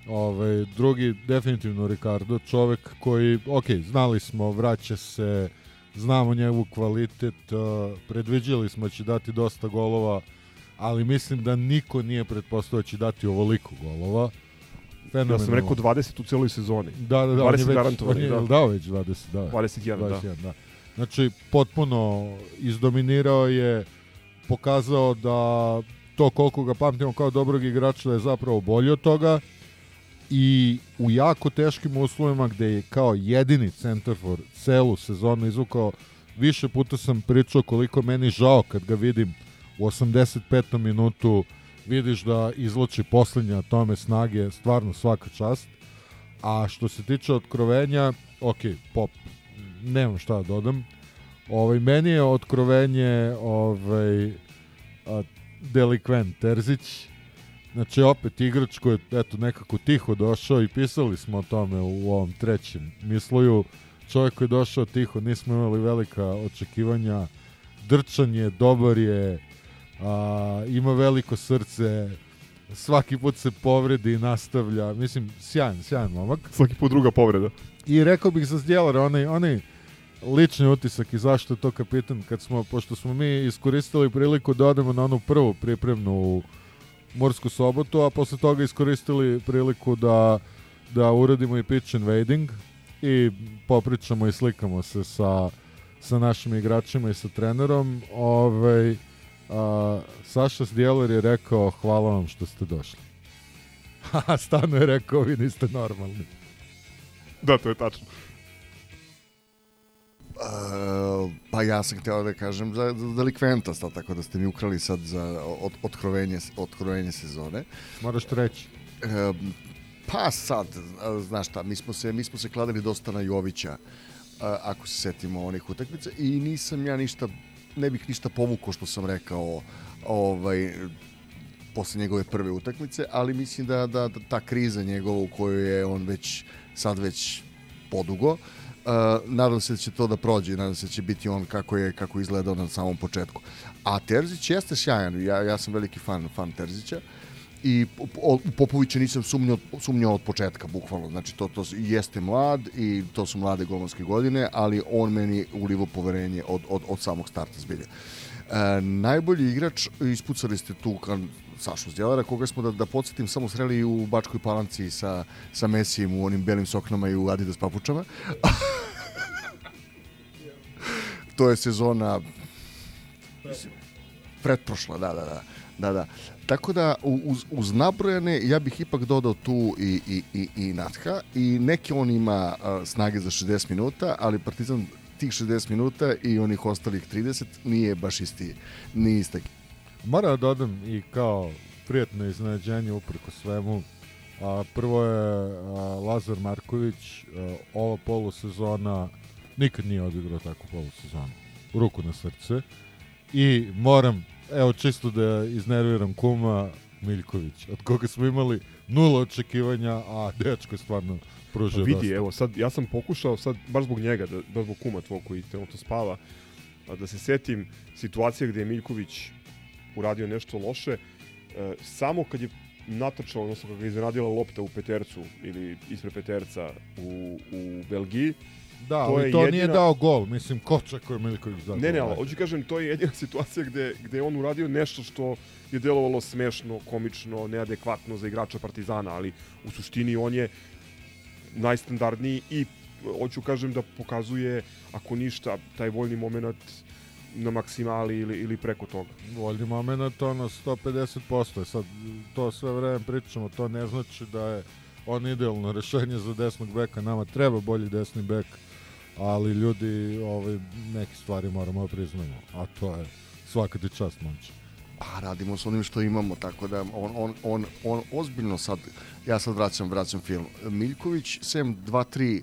Ovaj, drugi definitivno Ricardo, čovek koji, ok, znali smo, vraća se, znamo njegov kvalitet, uh, predviđali smo da će dati dosta golova, ali mislim da niko nije pretpostavio da će dati ovoliko golova. Ja sam rekao 20 u celoj sezoni. Da, da, da, 20 on je već, on je da. dao već 20, da. 21, da. 21, da. Znači, potpuno izdominirao je, pokazao da to koliko ga pamtimo kao dobrog igrača da je zapravo bolji od toga i u jako teškim uslovima gde je kao jedini centar for celu sezonu izvukao više puta sam pričao koliko meni žao kad ga vidim u 85. minutu vidiš da izloči poslednje tome snage, stvarno svaka čast. A što se tiče otkrovenja, ok, pop, nemam šta da dodam. Ovaj, meni je otkrovenje ovaj, a, delikvent Terzić, Znači opet igrač koji je eto, nekako tiho došao i pisali smo o tome u ovom trećem misluju. Čovjek koji je došao tiho, nismo imali velika očekivanja. Drčan je, dobar je, a, ima veliko srce, svaki put se povredi i nastavlja. Mislim, sjajan, sjajan momak. Svaki put druga povreda. I rekao bih za Zdjelara, onaj, onaj lični utisak i zašto je to kapitan, kad smo, pošto smo mi iskoristili priliku da odemo na onu prvu pripremnu u Morsku sobotu, a posle toga iskoristili priliku da, da uradimo i pitch invading i popričamo i slikamo se sa, sa našim igračima i sa trenerom. Ovaj, a, Saša Zdjeler je rekao hvala vam što ste došli. Stano je rekao vi niste normalni. Da, to je tačno. Uh, pa ja sam hteo da kažem za, za delikventa, sad, tako da ste mi ukrali sad za od, otkrovenje, otkrovenje sezone. Moraš to reći. Uh, pa sad, znaš šta, mi smo se, mi smo se kladili dosta na Jovića, ako se setimo onih utakmica i nisam ja ništa, ne bih ništa povukao što sam rekao ovaj, posle njegove prve utakmice, ali mislim da, da, da ta kriza njegova u kojoj je on već sad već podugo, Uh, nadam se da će to da prođe, nadam se da će biti on kako je kako izgledao na samom početku. A Terzić jeste sjajan, ja, ja sam veliki fan, fan Terzića i u Popovića nisam sumnjao, sumnjao od početka, bukvalno. Znači, to, to jeste mlad i to su mlade golmanske godine, ali on meni ulivo poverenje od, od, od samog starta zbilja. E, najbolji igrač, ispucali ste tu kan, Sašu Zdjelara, koga smo, da, da podsjetim, samo sreli u Bačkoj Palanci sa, sa Mesijem u onim belim soknama i u Adidas papučama. to je sezona pretprošla, da, da, da. Da, da. Tako da, uz, uz nabrojane, ja bih ipak dodao tu i, i, i, i Natha i neke on ima uh, snage za 60 minuta, ali Partizan tih 60 minuta i onih ostalih 30 nije baš isti, nije istak. Mora da dodam i kao prijatno iznenađenje upreko svemu. A, prvo je a, Lazar Marković, a, ova polusezona nikad nije odigrao takvu polusezonu. Ruku na srce. I moram, evo čisto da iznerviram kuma Miljković, od koga smo imali nula očekivanja, a dečko je stvarno pružio Pa vidi, dosta. evo sad, ja sam pokušao sad, baš zbog njega, da, baš zbog kuma tvog koji trenutno spava, da se setim situacije gde je Miljković uradio nešto loše, e, samo kad je natrčao, odnosno kad je iznenadila lopta u petercu ili ispred peterca u, u Belgiji, Da, to ali je to jedina- nije dao gol, mislim, ko čekao je Miljković da Ne, ne, ali hoću kažem, to je jedina situacija gde, gde je on uradio nešto što je delovalo smešno, komično, neadekvatno za igrača Partizana, ali u suštini on je najstandardniji i hoću kažem da pokazuje, ako ništa, taj voljni moment na maksimali ili, ili preko toga. Voljni moment ono 150%. Sad to sve vreme pričamo, to ne znači da je on idealno rešenje za desnog beka. Nama treba bolji desni bek, ali ljudi ovaj, neke stvari moramo da priznamo. A to je svaka ti čast momče. Pa radimo s onim što imamo, tako da on, on, on, on ozbiljno sad, ja sad vraćam, vraćam film. Miljković, sem 2-3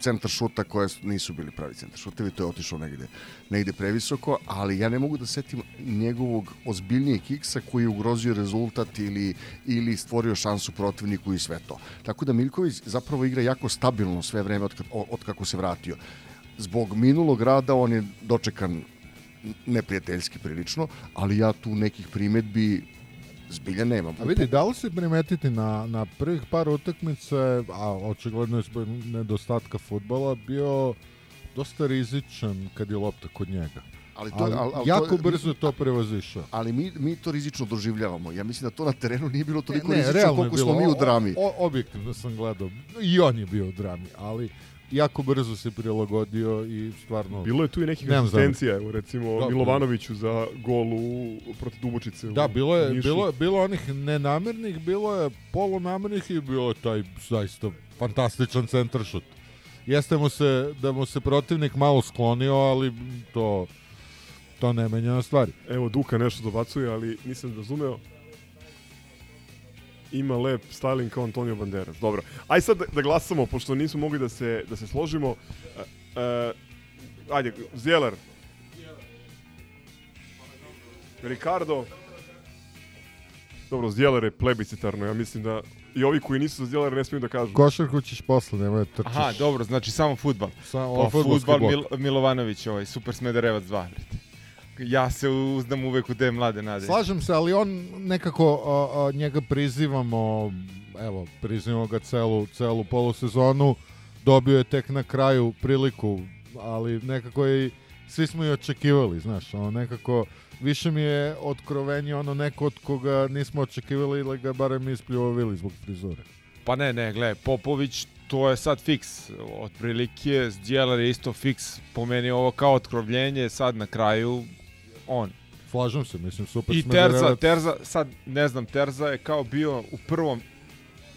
centar šuta koje su- nisu bili pravi centar šutevi, to je otišlo negde, negde previsoko, ali ja ne mogu da setim njegovog ozbiljnijeg kiksa koji je ugrozio rezultat ili, ili stvorio šansu protivniku i sve to. Tako da Miljković zapravo igra jako stabilno sve vreme od, kad, od kako se vratio. Zbog minulog rada on je dočekan neprijateljski prilično, ali ja tu nekih primetbi zbilja nemam. A vidi, da li se primetiti na, na prvih par utakmica, a očigledno je zbog nedostatka futbala, bio dosta rizičan kad je lopta kod njega. Ali to, Ali al, al, jako to, brzo to prevazišao. Ali mi, mi to rizično doživljavamo. Ja mislim da to na terenu nije bilo toliko ne, rizično realno je koliko smo mi u O- drami. O, objektivno sam gledao. I on je bio u drami, ali jako brzo se prilagodio i stvarno... Bilo je tu i nekih asistencija, evo recimo Da, Milovanoviću za gol u, protiv Dubočice. Da, bilo je, Nišu. bilo, je- bilo onih nenamernih, bilo je polunamernih i bilo je taj zaista fantastičan centar šut. Jeste mu se, da mu se protivnik malo sklonio, ali to, to ne menja na stvari. Evo Duka nešto dobacuje, ali nisam razumeo. Ima lep styling kao Antonio Banderas. Dobro. Aj sad da, da glasamo, pošto nismo mogli da se, da se složimo. E, e, ajde, Zjeler. Ricardo. Dobro, Zjeler je plebiscitarno. Ja mislim da i ovi koji nisu za Zjeler ne smiju da kažu. Košarku ćeš posle, nemoj da trčiš. Aha, dobro, znači samo futbal. Samo pa futbal. Mil, Milovanović, ovaj, Super Smederevac 2. brate. Ja se uzdam uvek u te mlade nade. Slažem se, ali on nekako a, a, njega prizivamo, evo, prizivamo ga celu, celu polusezonu, dobio je tek na kraju priliku, ali nekako je i svi smo i očekivali, znaš, ono nekako više mi je otkrovenje ono neko od koga nismo očekivali ili ga barem ispljuvali zbog frizure. Pa ne, ne, gle, Popović, to je sad fiks. Otprilike, Zdjelar je isto fiks. Po meni ovo kao otkrovljenje, sad na kraju on. Slažem se, mislim, super I Smederevac. Terza, Terza, sad ne znam, Terza je kao bio u prvom,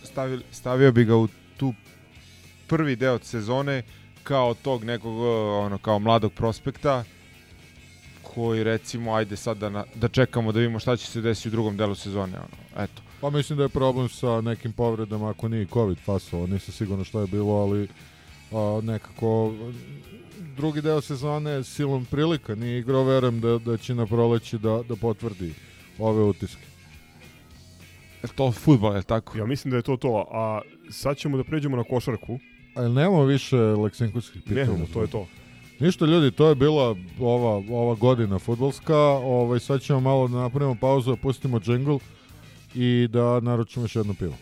stavio, stavio bi ga u tu prvi deo sezone kao tog nekog, ono, kao mladog prospekta, koji recimo, ajde sad da, na, da čekamo da vidimo šta će se desiti u drugom delu sezone, ono, eto. Pa mislim da je problem sa nekim povredama, ako nije COVID fasova, nisam sigurno šta je bilo, ali a, nekako drugi deo sezone silom prilika nije igrao, verujem da, da će na proleći da, da potvrdi ove utiske. Je to futbol, je tako? Ja mislim da je to to. A sad ćemo da pređemo na košarku. Ali nemamo više leksinkovskih pitanja. Nemamo, to je to. Ništa ljudi, to je bila ova, ova godina futbolska. Ovaj, sad ćemo malo da napravimo pauzu, da pustimo džingl i da naručimo još jedno pivo.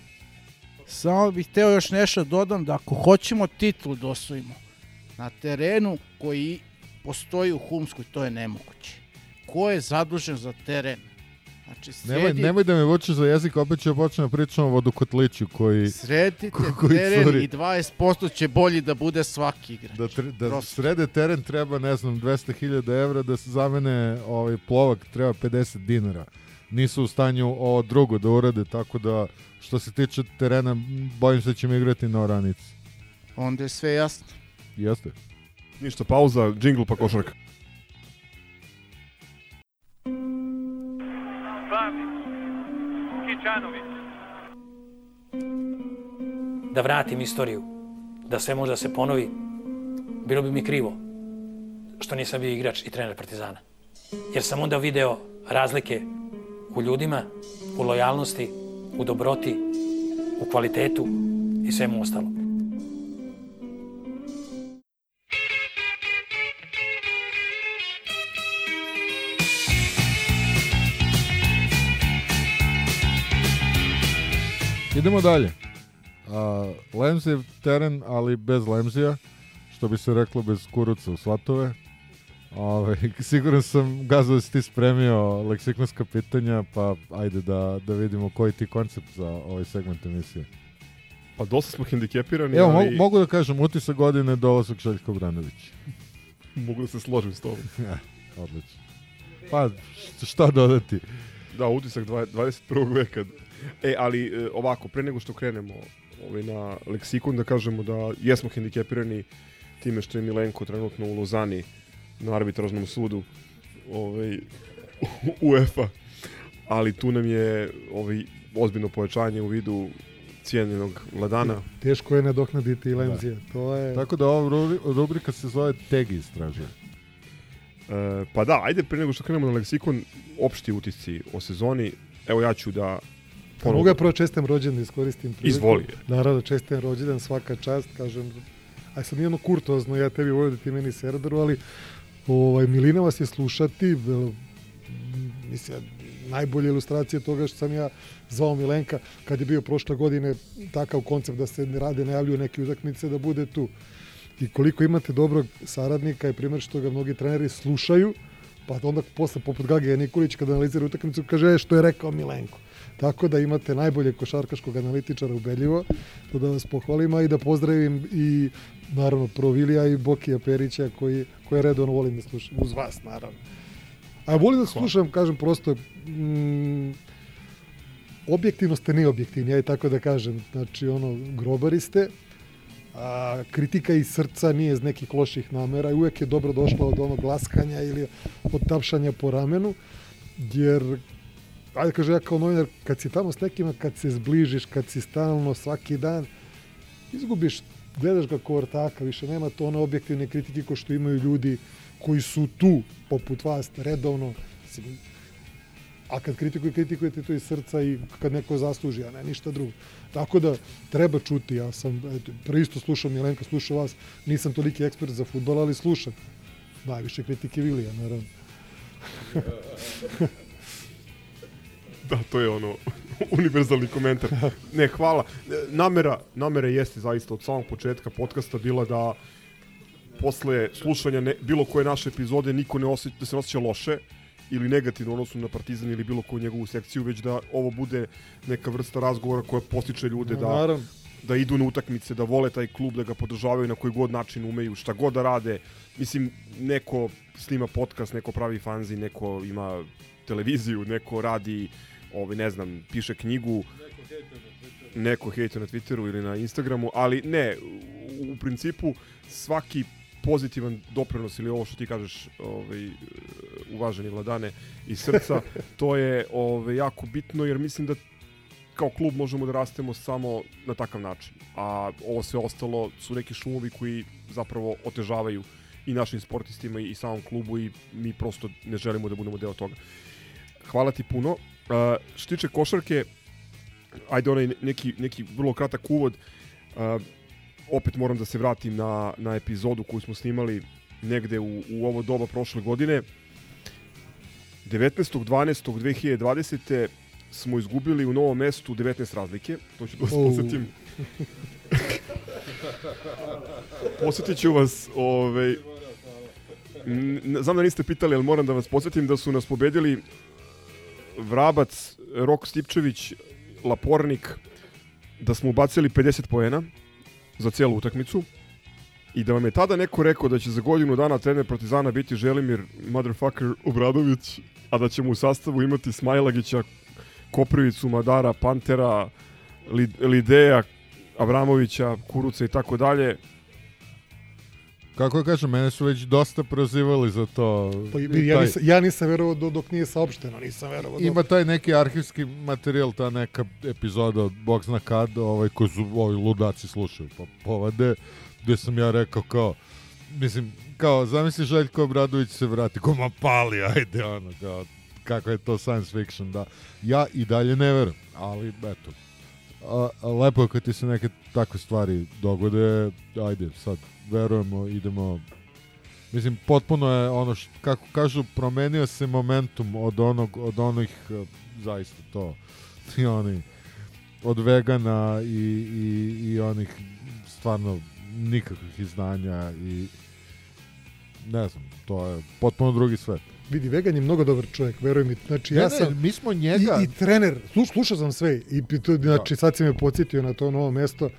Samo bih hteo još nešto da dodam da ako hoćemo titlu da osvojimo na terenu koji postoji u Humskoj, to je nemoguće. Ko je zadužen za teren? Znači, Nemoj, sredi, nemoj da me vučeš za jezik, opet ću početi da pričam o vodokotliću koji... sredite ko- koji teren curi. i 20% će bolji da bude svaki igrač. Da, tre, da Prosto. srede teren treba, ne znam, 200.000 evra, da se zamene ovaj plovak treba 50 dinara. Nisu u stanju ovo drugo da urade, tako da što se tiče terena, bojim se da ćemo igrati na oranici. Onda je sve jasno. Jeste. Ništa, pauza, džingl pa košarka. Kičanović. Da vratim istoriju, da sve može da se ponovi, bilo bi mi krivo što nisam bio igrač i trener Partizana. Jer sam onda video razlike u ljudima, u lojalnosti, u dobroti, u kvalitetu i svemu ostalom. Idemo dalje. A, Lemzijev teren, ali bez Lemzija, što bi se reklo bez kuruca u svatove. Ove, siguran sam, Gazo, da si ti spremio leksikonska pitanja, pa ajde da, da vidimo koji ti koncept za ovaj segment emisije. Pa dosta smo hendikepirani, Evo, ali mogu, mogu da kažem, utisak godine dolazak Željka Obradović. mogu da se složim s tobom. Ja, odlično. Pa, šta dodati? Da, utisak dva- 21. veka. E, ali e, ovako, pre nego što krenemo ovaj, na leksikon, da kažemo da jesmo hendikepirani time što je Milenko trenutno u Lozani na arbitražnom sudu ovaj, UEFA, ali tu nam je ovaj, ozbiljno pojačanje u vidu cijenjenog Vladana. Teško je nadoknaditi i Lemzija. To je... Tako da ova rubri- rubrika se zove Tegi istražuje. E, pa da, ajde pre nego što krenemo na leksikon, opšti utisci o sezoni. Evo ja ću da... Pa mogu ja prvo čestam rođendan, iskoristim priliku. Izvoli. Naravno, čestam rođendan, svaka čast, kažem, aj sad nije ono kurtozno, ja tebi volio da ti meni serderu, ali ovaj, Milina vas je slušati, mislim, najbolje ilustracije toga što sam ja zvao Milenka kad je bio prošle godine takav koncept da se ne rade, najavljuju neke utakmice da bude tu. I koliko imate dobrog saradnika i primjer što ga mnogi treneri slušaju, pa onda posle poput Gagija Nikolić kada analizira utakmicu kaže "E, što je rekao Milenko. Tako da imate najbolje košarkaškog analitičara ubedljivo, to da vas pohvalim, a i da pozdravim i naravno Provilija i Bokija Perića koji, koje redovno volim da slušam, uz vas naravno. A volim da slušam, kažem prosto, mm, objektivno ste neobjektivni, ja i tako da kažem. Znači, ono, grobari ste, a, kritika iz srca nije iz nekih loših namera i uvek je dobro došla od onog glaskanja ili od tapšanja po ramenu, jer ajde kaže ja kao novinar, kad si tamo s nekima, kad se zbližiš, kad si stalno svaki dan, izgubiš, gledaš ga ko ortaka, više nema to one objektivne kritike ko što imaju ljudi koji su tu, poput vas, redovno, a kad kritikuju, kritikujete to iz srca i kad neko zasluži, a ne ništa drugo. Tako da treba čuti, ja sam, eto, pre isto slušam Milenka, slušam vas, nisam toliki ekspert za futbol, ali slušam. Najviše kritike Vilija, naravno. Da, to je ono univerzalni komentar. Ne, hvala. Namera, namera jeste zaista od samog početka podcasta bila da posle slušanja ne, bilo koje naše epizode niko ne osjeća, da se osjeća loše ili negativno u odnosu na Partizan ili bilo koju njegovu sekciju, već da ovo bude neka vrsta razgovora koja postiče ljude No, da, naravno. da idu na utakmice, da vole taj klub, da ga podržavaju na koji god način umeju, šta god da rade. Mislim, neko snima podcast, neko pravi fanzi, neko ima televiziju, neko radi, ovaj, ne znam, piše knjigu, neko hejtuje na Twitteru ili na Instagramu, ali ne, u, u principu svaki pozitivan doprinos ili ovo što ti kažeš ovaj, uvaženi vladane iz srca, to je ovaj, jako bitno jer mislim da kao klub možemo da rastemo samo na takav način. A ovo sve ostalo su neki šumovi koji zapravo otežavaju i našim sportistima i samom klubu i mi prosto ne želimo da budemo deo toga. Hvala ti puno. Uh, što tiče košarke, ajde onaj neki, neki vrlo kratak uvod. Uh, opet moram da se vratim na, na epizodu koju smo snimali negde u, u ovo doba prošle godine. 19.12.2020. smo izgubili u novom mestu 19 razlike. To ću da vas Au. podsjetim. Posjetit ću vas, ovaj, znam da niste pitali, ali moram da vas podsjetim da su nas pobedili Vrabac, Rok Stipčević, Lapornik, da smo ubacili 50 poena za cijelu utakmicu i da vam je tada neko rekao da će za godinu dana trener Partizana biti Želimir motherfucker Obradović, a da ćemo u sastavu imati Smajlagića, Koprivicu, Madara, Pantera, Lid- Lideja, Abramovića, Kuruca i tako dalje. Kako kažem, mene su već dosta prozivali za to. Pa, ja, taj- nisam, ja nisam verovao do, dok nije saopšteno, nisam verovao. Ima taj neki arhivski materijal, ta neka epizoda od Bog zna kad, ovaj, koju su ovi ludaci slušaju, pa povade, gde sam ja rekao kao, mislim, kao, zamisli Željko Obradović se vrati, ko ma pali, ajde, ono, kao, kako je to science fiction, da. Ja i dalje ne verujem, ali, eto, a, a lepo je kad ti se neke takve stvari dogode, ajde, sad verujemo, idemo Mislim, potpuno je ono, što, kako kažu, promenio se momentum od onog, od onih, eh, zaista to, i oni, od vegana i, i, i onih stvarno nikakvih izdanja i ne znam, to je potpuno drugi svet. Vidi, Vegan je mnogo dobar čovjek, veruj mi. Znači, Ne, ja ne, sam... mi smo njega- I, i trener, sluš, slušao sam sve. I to, znači, sad si me podsjetio na to novo mesto.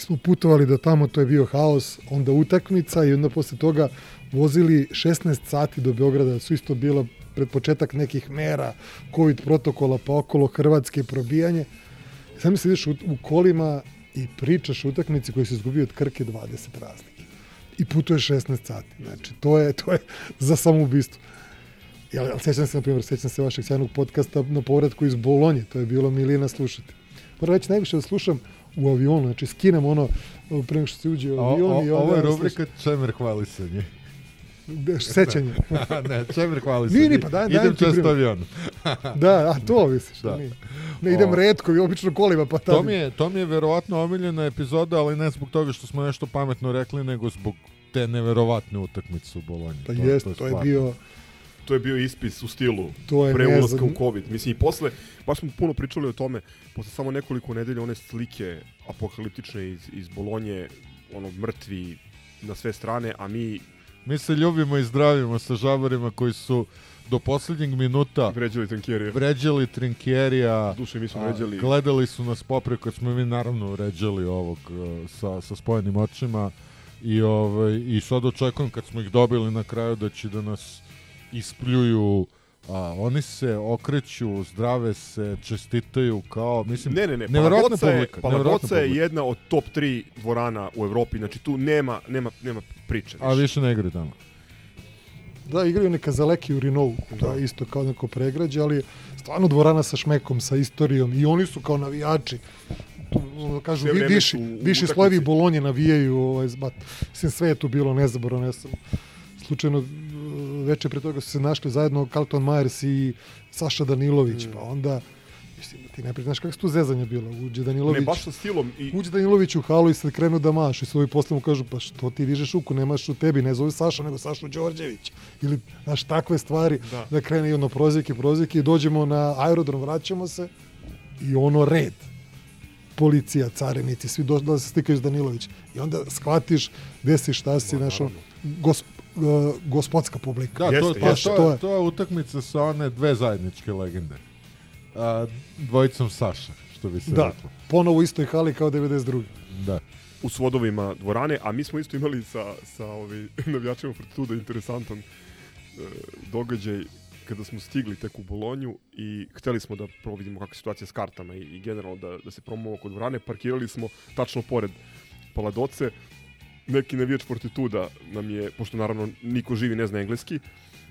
Smo putovali do tamo, to je bio haos, onda utakmica i onda posle toga vozili 16 sati do Beograda, su isto bilo pred početak nekih mera, covid protokola, pa okolo Hrvatske probijanje. Sam se ideš u, kolima i pričaš utakmici koji se izgubio od Krke 20 razlike. I putuješ 16 sati. Znači, to je, to je za samoubistvo. Ja, ali sećam se, na primjer, sećam se vašeg sjajnog podcasta na povratku iz Bolonje, to je bilo milina slušati. moram reći, najviše da slušam u avionu, znači skinem ono, pre nego što se uđe u O, avion o, i onda... ovo je rubrika Čemer hvalisanje. Sećanje. ne, Čemer hvalisanje. Nije, pa daj, daj Idem često avionom. da, a to misliš, Da. nije. Ne, idem O. redko i obično kolima, pa tamo. To mi, je, to mi je verovatno omiljena epizoda, ali ne zbog toga što smo nešto pametno rekli, nego zbog te neverovatne utakmice u Bolonji. Pa jest, to je stvarno. bio... To je bio ispis u stilu To je pre ulaska u COVID. Mislim, i posle, baš smo puno pričali o tome, posle samo nekoliko nedelja one slike apokaliptične iz, iz Bolonje, ono, mrtvi na sve strane, a mi Mi se ljubimo i zdravimo sa žabarima koji su do poslednjeg minuta vređali Trinkjerija. vređali Trinkjerija. Duše, mi smo a, vređali- Gledali su nas popreko, kad smo mi naravno vređali ovog e, sa, sa spojenim očima. I, ovaj, I sad očekujem kad smo ih dobili na kraju da će da nas ispljuju a, oni se okreću, zdrave se, čestitaju kao, mislim, Ne, ne, ne, je, publika. neverovatna Palagoca je publika. jedna od top 3 dvorana u Evropi, znači tu nema, nema, nema priče. A više ne igraju tamo. Da, igraju neka Zaleki u Rinovu, to je isto kao neko pregrađe, ali stvarno dvorana sa šmekom, sa istorijom i oni su kao navijači. Tu, kažu, vi, viši, u viši slojevi Bolonje navijaju, ovaj, zbat. Mislim, sve je tu bilo nezaboravno, ja sam slučajno veče pre toga su se našli zajedno Carlton Myers i Saša Danilović, Mm. pa onda Mislim, ti ne znaš kako su tu zezanja bila. Uđe Danilović, Ne, baš sa stilom i- Uđe Danilović u halu i sad krenu da mašu i svoji posle mu kažu, pa što ti dižeš ruku, nemaš u tebi, ne zove Saša, nego Sašu Đorđević. Ili, znaš, takve stvari, Da. da, krene i ono prozike, prozike i dođemo na aerodrom, vraćamo se i ono red. Policija, carinici, svi došli da se stikaju s Danilović. I onda shvatiš gde si, šta si, znaš, ono, gosp, uh, gospodska publika. Da, to, to, Baš to, to je, to je utakmica sa one dve zajedničke legende. A, dvojicom Saša, što bi se Da, reklo. ponovo u istoj hali kao 92. Da. u svodovima dvorane, a mi smo isto imali sa, sa ovi, navijačima Fortituda interesantan e, događaj kada smo stigli tek u Bolonju i hteli smo da providimo kakva je situacija s kartama i, i generalno da, da se promuvamo kod dvorane, parkirali smo tačno pored Paladoce, neki navijač Fortituda nam je, pošto naravno niko živi ne zna engleski,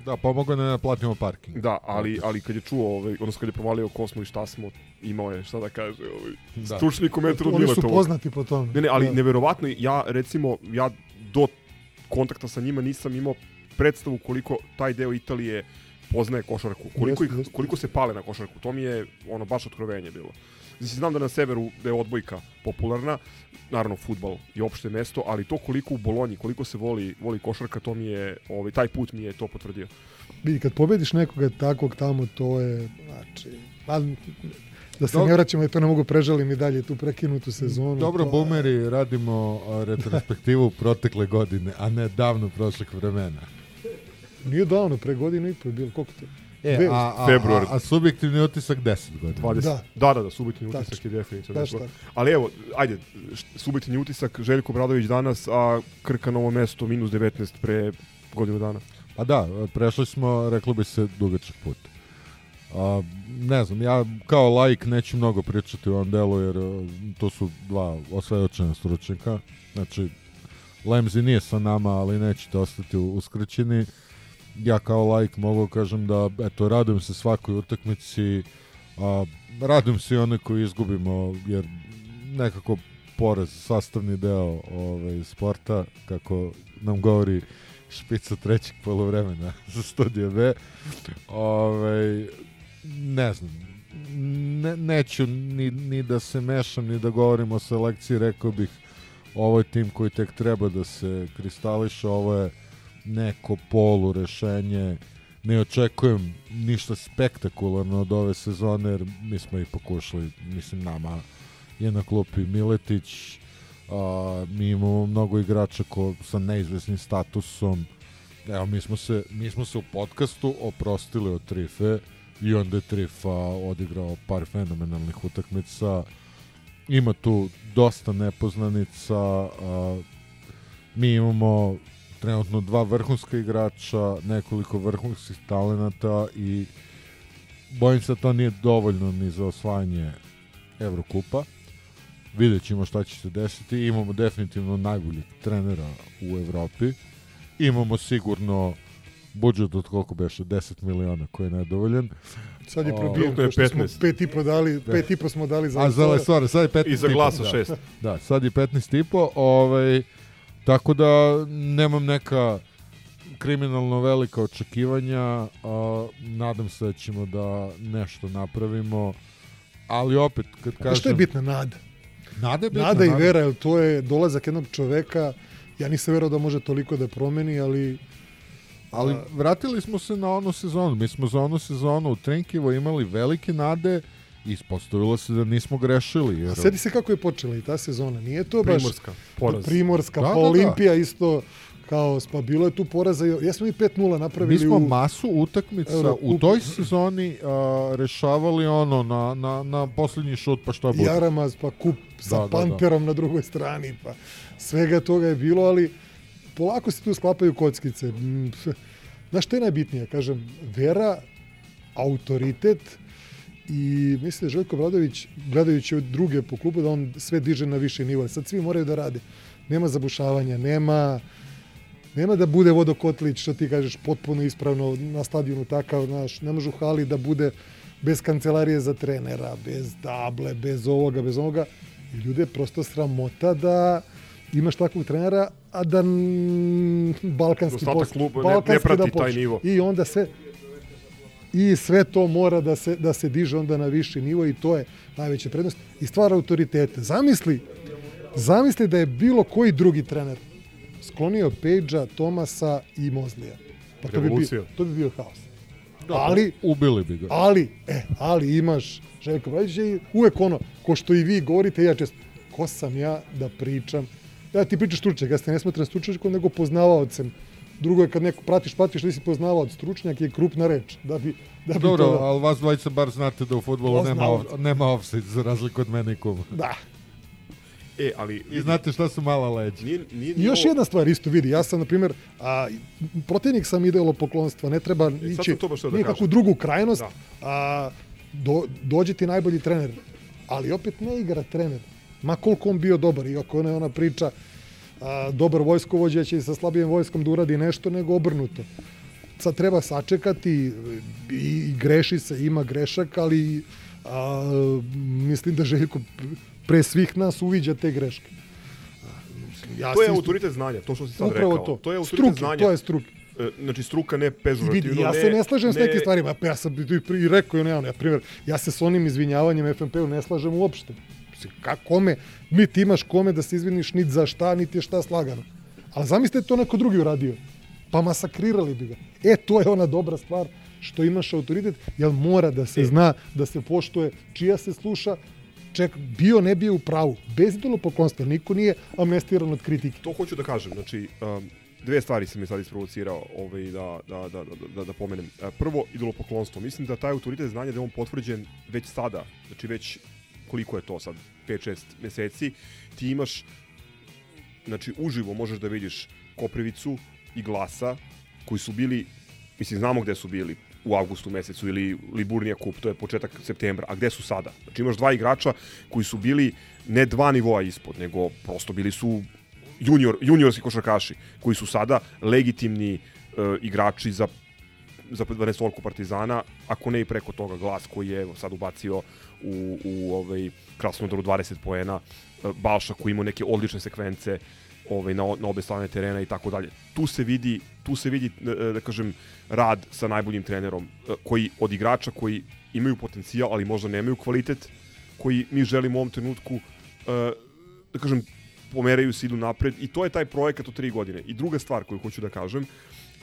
Da, pomogao nam da platimo parking. Da, ali, ali kad je čuo, ovaj, odnosno kad je provalio ko smo i šta smo, imao je šta da kaže, ovaj, Da. stručni komentar od Oni su poznati po tome. Ne, ne, ali Da. neverovatno, ja recimo, ja do kontakta sa njima nisam imao predstavu koliko taj deo Italije poznaje košarku, koliko, Jeste, ih, jeste. koliko se pale na košarku, to mi je ono baš otkrovenje bilo. Znači, znam da na severu da je odbojka popularna, naravno futbal je opšte mesto, ali to koliko u Bolonji, koliko se voli, voli košarka, to mi je, ovaj, taj put mi je to potvrdio. Vidi, kad pobediš nekoga takvog tamo, to je, znači, pa, da se Dobro. ne vraćamo, to ne mogu prežalim i dalje tu prekinutu sezonu. Dobro, to, bumeri, radimo retrospektivu protekle godine, a ne davno prošlih vremena. Nije davno, pre godinu i po je bilo, koliko to? E, a, a, Februar. a, a subjektivni utisak 10 godina. 20. Da. Da, da, da, subjektivni Tačno. utisak je definitivno. Tako. Ali evo, ajde, subjektivni utisak, Željko Bradović danas, a Krka novo mesto, minus 19 pre godinu dana. Pa da, prešli smo, reklo bi se, dugačak put. A, ne znam, ja kao laik neću mnogo pričati o ovom delu, jer a, to su dva osvajačena stručnjaka. Znači, Lemzi nije sa nama, ali nećete ostati u- uskraćeni. Ja kao laik mogu kažem da, eto, radujem se svakoj utakmici, a, radujem se i one koju izgubimo, jer nekako poraz sastavni deo ovaj, sporta, kako nam govori špica trećeg polovremena za studije B. Ovaj, ne znam, ne, neću ni, ni da se mešam, ni da govorim o selekciji, rekao bih ovo je tim koji tek treba da se kristališe, ovo je neko polu rešenje, ne očekujem ništa spektakularno od ove sezone, jer mi smo i pokušali, mislim nama je na klupi Miletić, a, mi imamo mnogo igrača ko, sa neizvesnim statusom, Evo, mi smo se, mi smo se u podcastu oprostili od Trife i onda je Trifa odigrao par fenomenalnih utakmica. Ima tu dosta nepoznanica. A, mi imamo trenutno dva vrhunska igrača, nekoliko vrhunskih talenata i bojim se da to nije dovoljno ni za osvajanje Evrokupa. Vidjet ćemo šta će se desiti. Imamo definitivno najboljeg trenera u Evropi imamo sigurno budžet od koliko beše, 10 miliona koji je nedovoljan. Sad je probijen, to je pošto smo 15. pet i po dali, pet i po smo dali za A za Lesora. Lesora, sad je 15 I za glasa da. šest. Da, sad je 15 i po, ovaj, tako da nemam neka kriminalno velika očekivanja, a, nadam se da ćemo da nešto napravimo, ali opet, kad Kažem, što je bitna nada? Nada je bitna, Nada i vera, jer to je dolazak jednog čoveka, ja nisam verao da može toliko da promeni, ali Ali A- vratili smo se na onu sezonu. Mi smo za onu sezonu u Trenkivo imali velike nade ispostavilo se da nismo grešili. Jer... Sjeti se kako je počela i ta sezona. Nije to baš... Primorska, poraz. Primorska, Da, pa da, da. Olimpija isto kao, pa bilo je tu poraza. Jesmo mi 5-0 napravili Mi smo u... masu utakmica Eurokupu. u toj sezoni a, rešavali ono na, na, na posljednji šut pa šta bude. Jaramaz, pa kup sa Da, da, da. Panterom na drugoj strani, pa svega toga je bilo, ali polako se tu sklapaju kockice. Znaš, što je najbitnije? Kažem, vera, autoritet i mislim da Željko Bradović, gledajući od druge po klubu, da on sve diže na više nivo. Sad svi moraju da rade. Nema zabušavanja, nema nema da bude vodokotlić, što ti kažeš, potpuno ispravno na stadionu takav, znaš, ne može u hali da bude bez kancelarije za trenera, bez table, bez ovoga, bez ovoga. I ljude je prosto sramota da imaš takvog trenera, a da balkanski post- kluba ne- balkanski ne prati da taj nivo. I onda sve i sve to mora da se, da se diže onda na viši nivo i to je najveća prednost i stvar autoritete. Zamisli, zamisli da je bilo koji drugi trener sklonio Pejđa, Tomasa i Mozlija. Pa to bi, bio, to bi bio haos. Da, ali, ubili bi ga. ali, e, ali imaš Željko Bradovića i uvek ono, ko što i vi govorite, ja često, ko sam ja da pričam, ja ti pričaš stručnjak, ja se ne smatram stručnjakom, nego poznavaocem. Drugo je kad neko pratiš, pratiš, nisi poznavaoc, stručnjak je krupna reč, da bi, da bi Dobro, to... ali vas dvojica bar znate da u futbolu nema, off- nema offside za razliku od mene i kuma. Da. E, ali... I znate šta su mala leđa. Nije, nije, I još jedna stvar isto vidi, ja sam na primjer, a, protivnik sam ideolo poklonstva, ne treba sad ići da nikakvu kažem. drugu krajnost, Da. a, do, dođe ti najbolji trener, ali opet ne igra trener, ma koliko on bio dobar, iako ona, ona priča, a, dobar vojskovođa će sa slabijim vojskom da uradi nešto, nego obrnuto. Sad treba sačekati i, i greši se, ima grešak, ali a, mislim da Željko pre svih nas uviđa te greške. Ja to je autoritet znanja, to što si sad Upravo rekao. to. To je autoritet Struke, znanja. to je struke. Znači, struka ne vidi, ja ne, se ne slažem s ne- nekim stvarima. Pa Ja sam i rekao ono, na primjer, ja se s onim izvinjavanjem FNP-u ne slažem uopšte. Ka, kome, mi ti imaš kome da se izviniš niti za šta, niti je šta slagano. Ali zamislite to neko drugi uradio. Pa masakrirali bi ga. E, to je ona dobra stvar što imaš autoritet, jer mora da se zna, da se poštuje, čija se sluša, ček, bio ne bio u pravu. Bez idolopoklonstva, niko nije amnestiran od kritike. To hoću da kažem, znači, um, dve stvari sam mi sad isprovocirao ovaj, da, da, da, da, da, da pomenem. E, Prvo, idolopoklonstvo. Mislim da taj autoritet znanja da je on potvrđen već sada, znači već koliko je to sad, 5-6 meseci, ti imaš, znači uživo možeš da vidiš Koprivicu i Glasa, koji su bili, mislim znamo gde su bili, u avgustu mesecu ili Liburnija kup, to je početak septembra, a gde su sada? Znači imaš dva igrača koji su bili ne dva nivoa ispod, nego prosto bili su junior, juniorski košarkaši, koji su sada legitimni e, igrači za za 12 Partizana, ako ne i preko toga glas koji je sad ubacio u, u ovaj, Krasnodaru 20 poena, e, Balša koji ima neke odlične sekvence ovaj, na, na obe strane terena i tako dalje. Tu se vidi, tu se vidi e, da kažem, rad sa najboljim trenerom, e, koji od igrača koji imaju potencijal, ali možda nemaju kvalitet, koji mi želimo u ovom trenutku, e, da kažem, pomeraju se, idu napred i to je taj projekat od tri godine. I druga stvar koju hoću da kažem,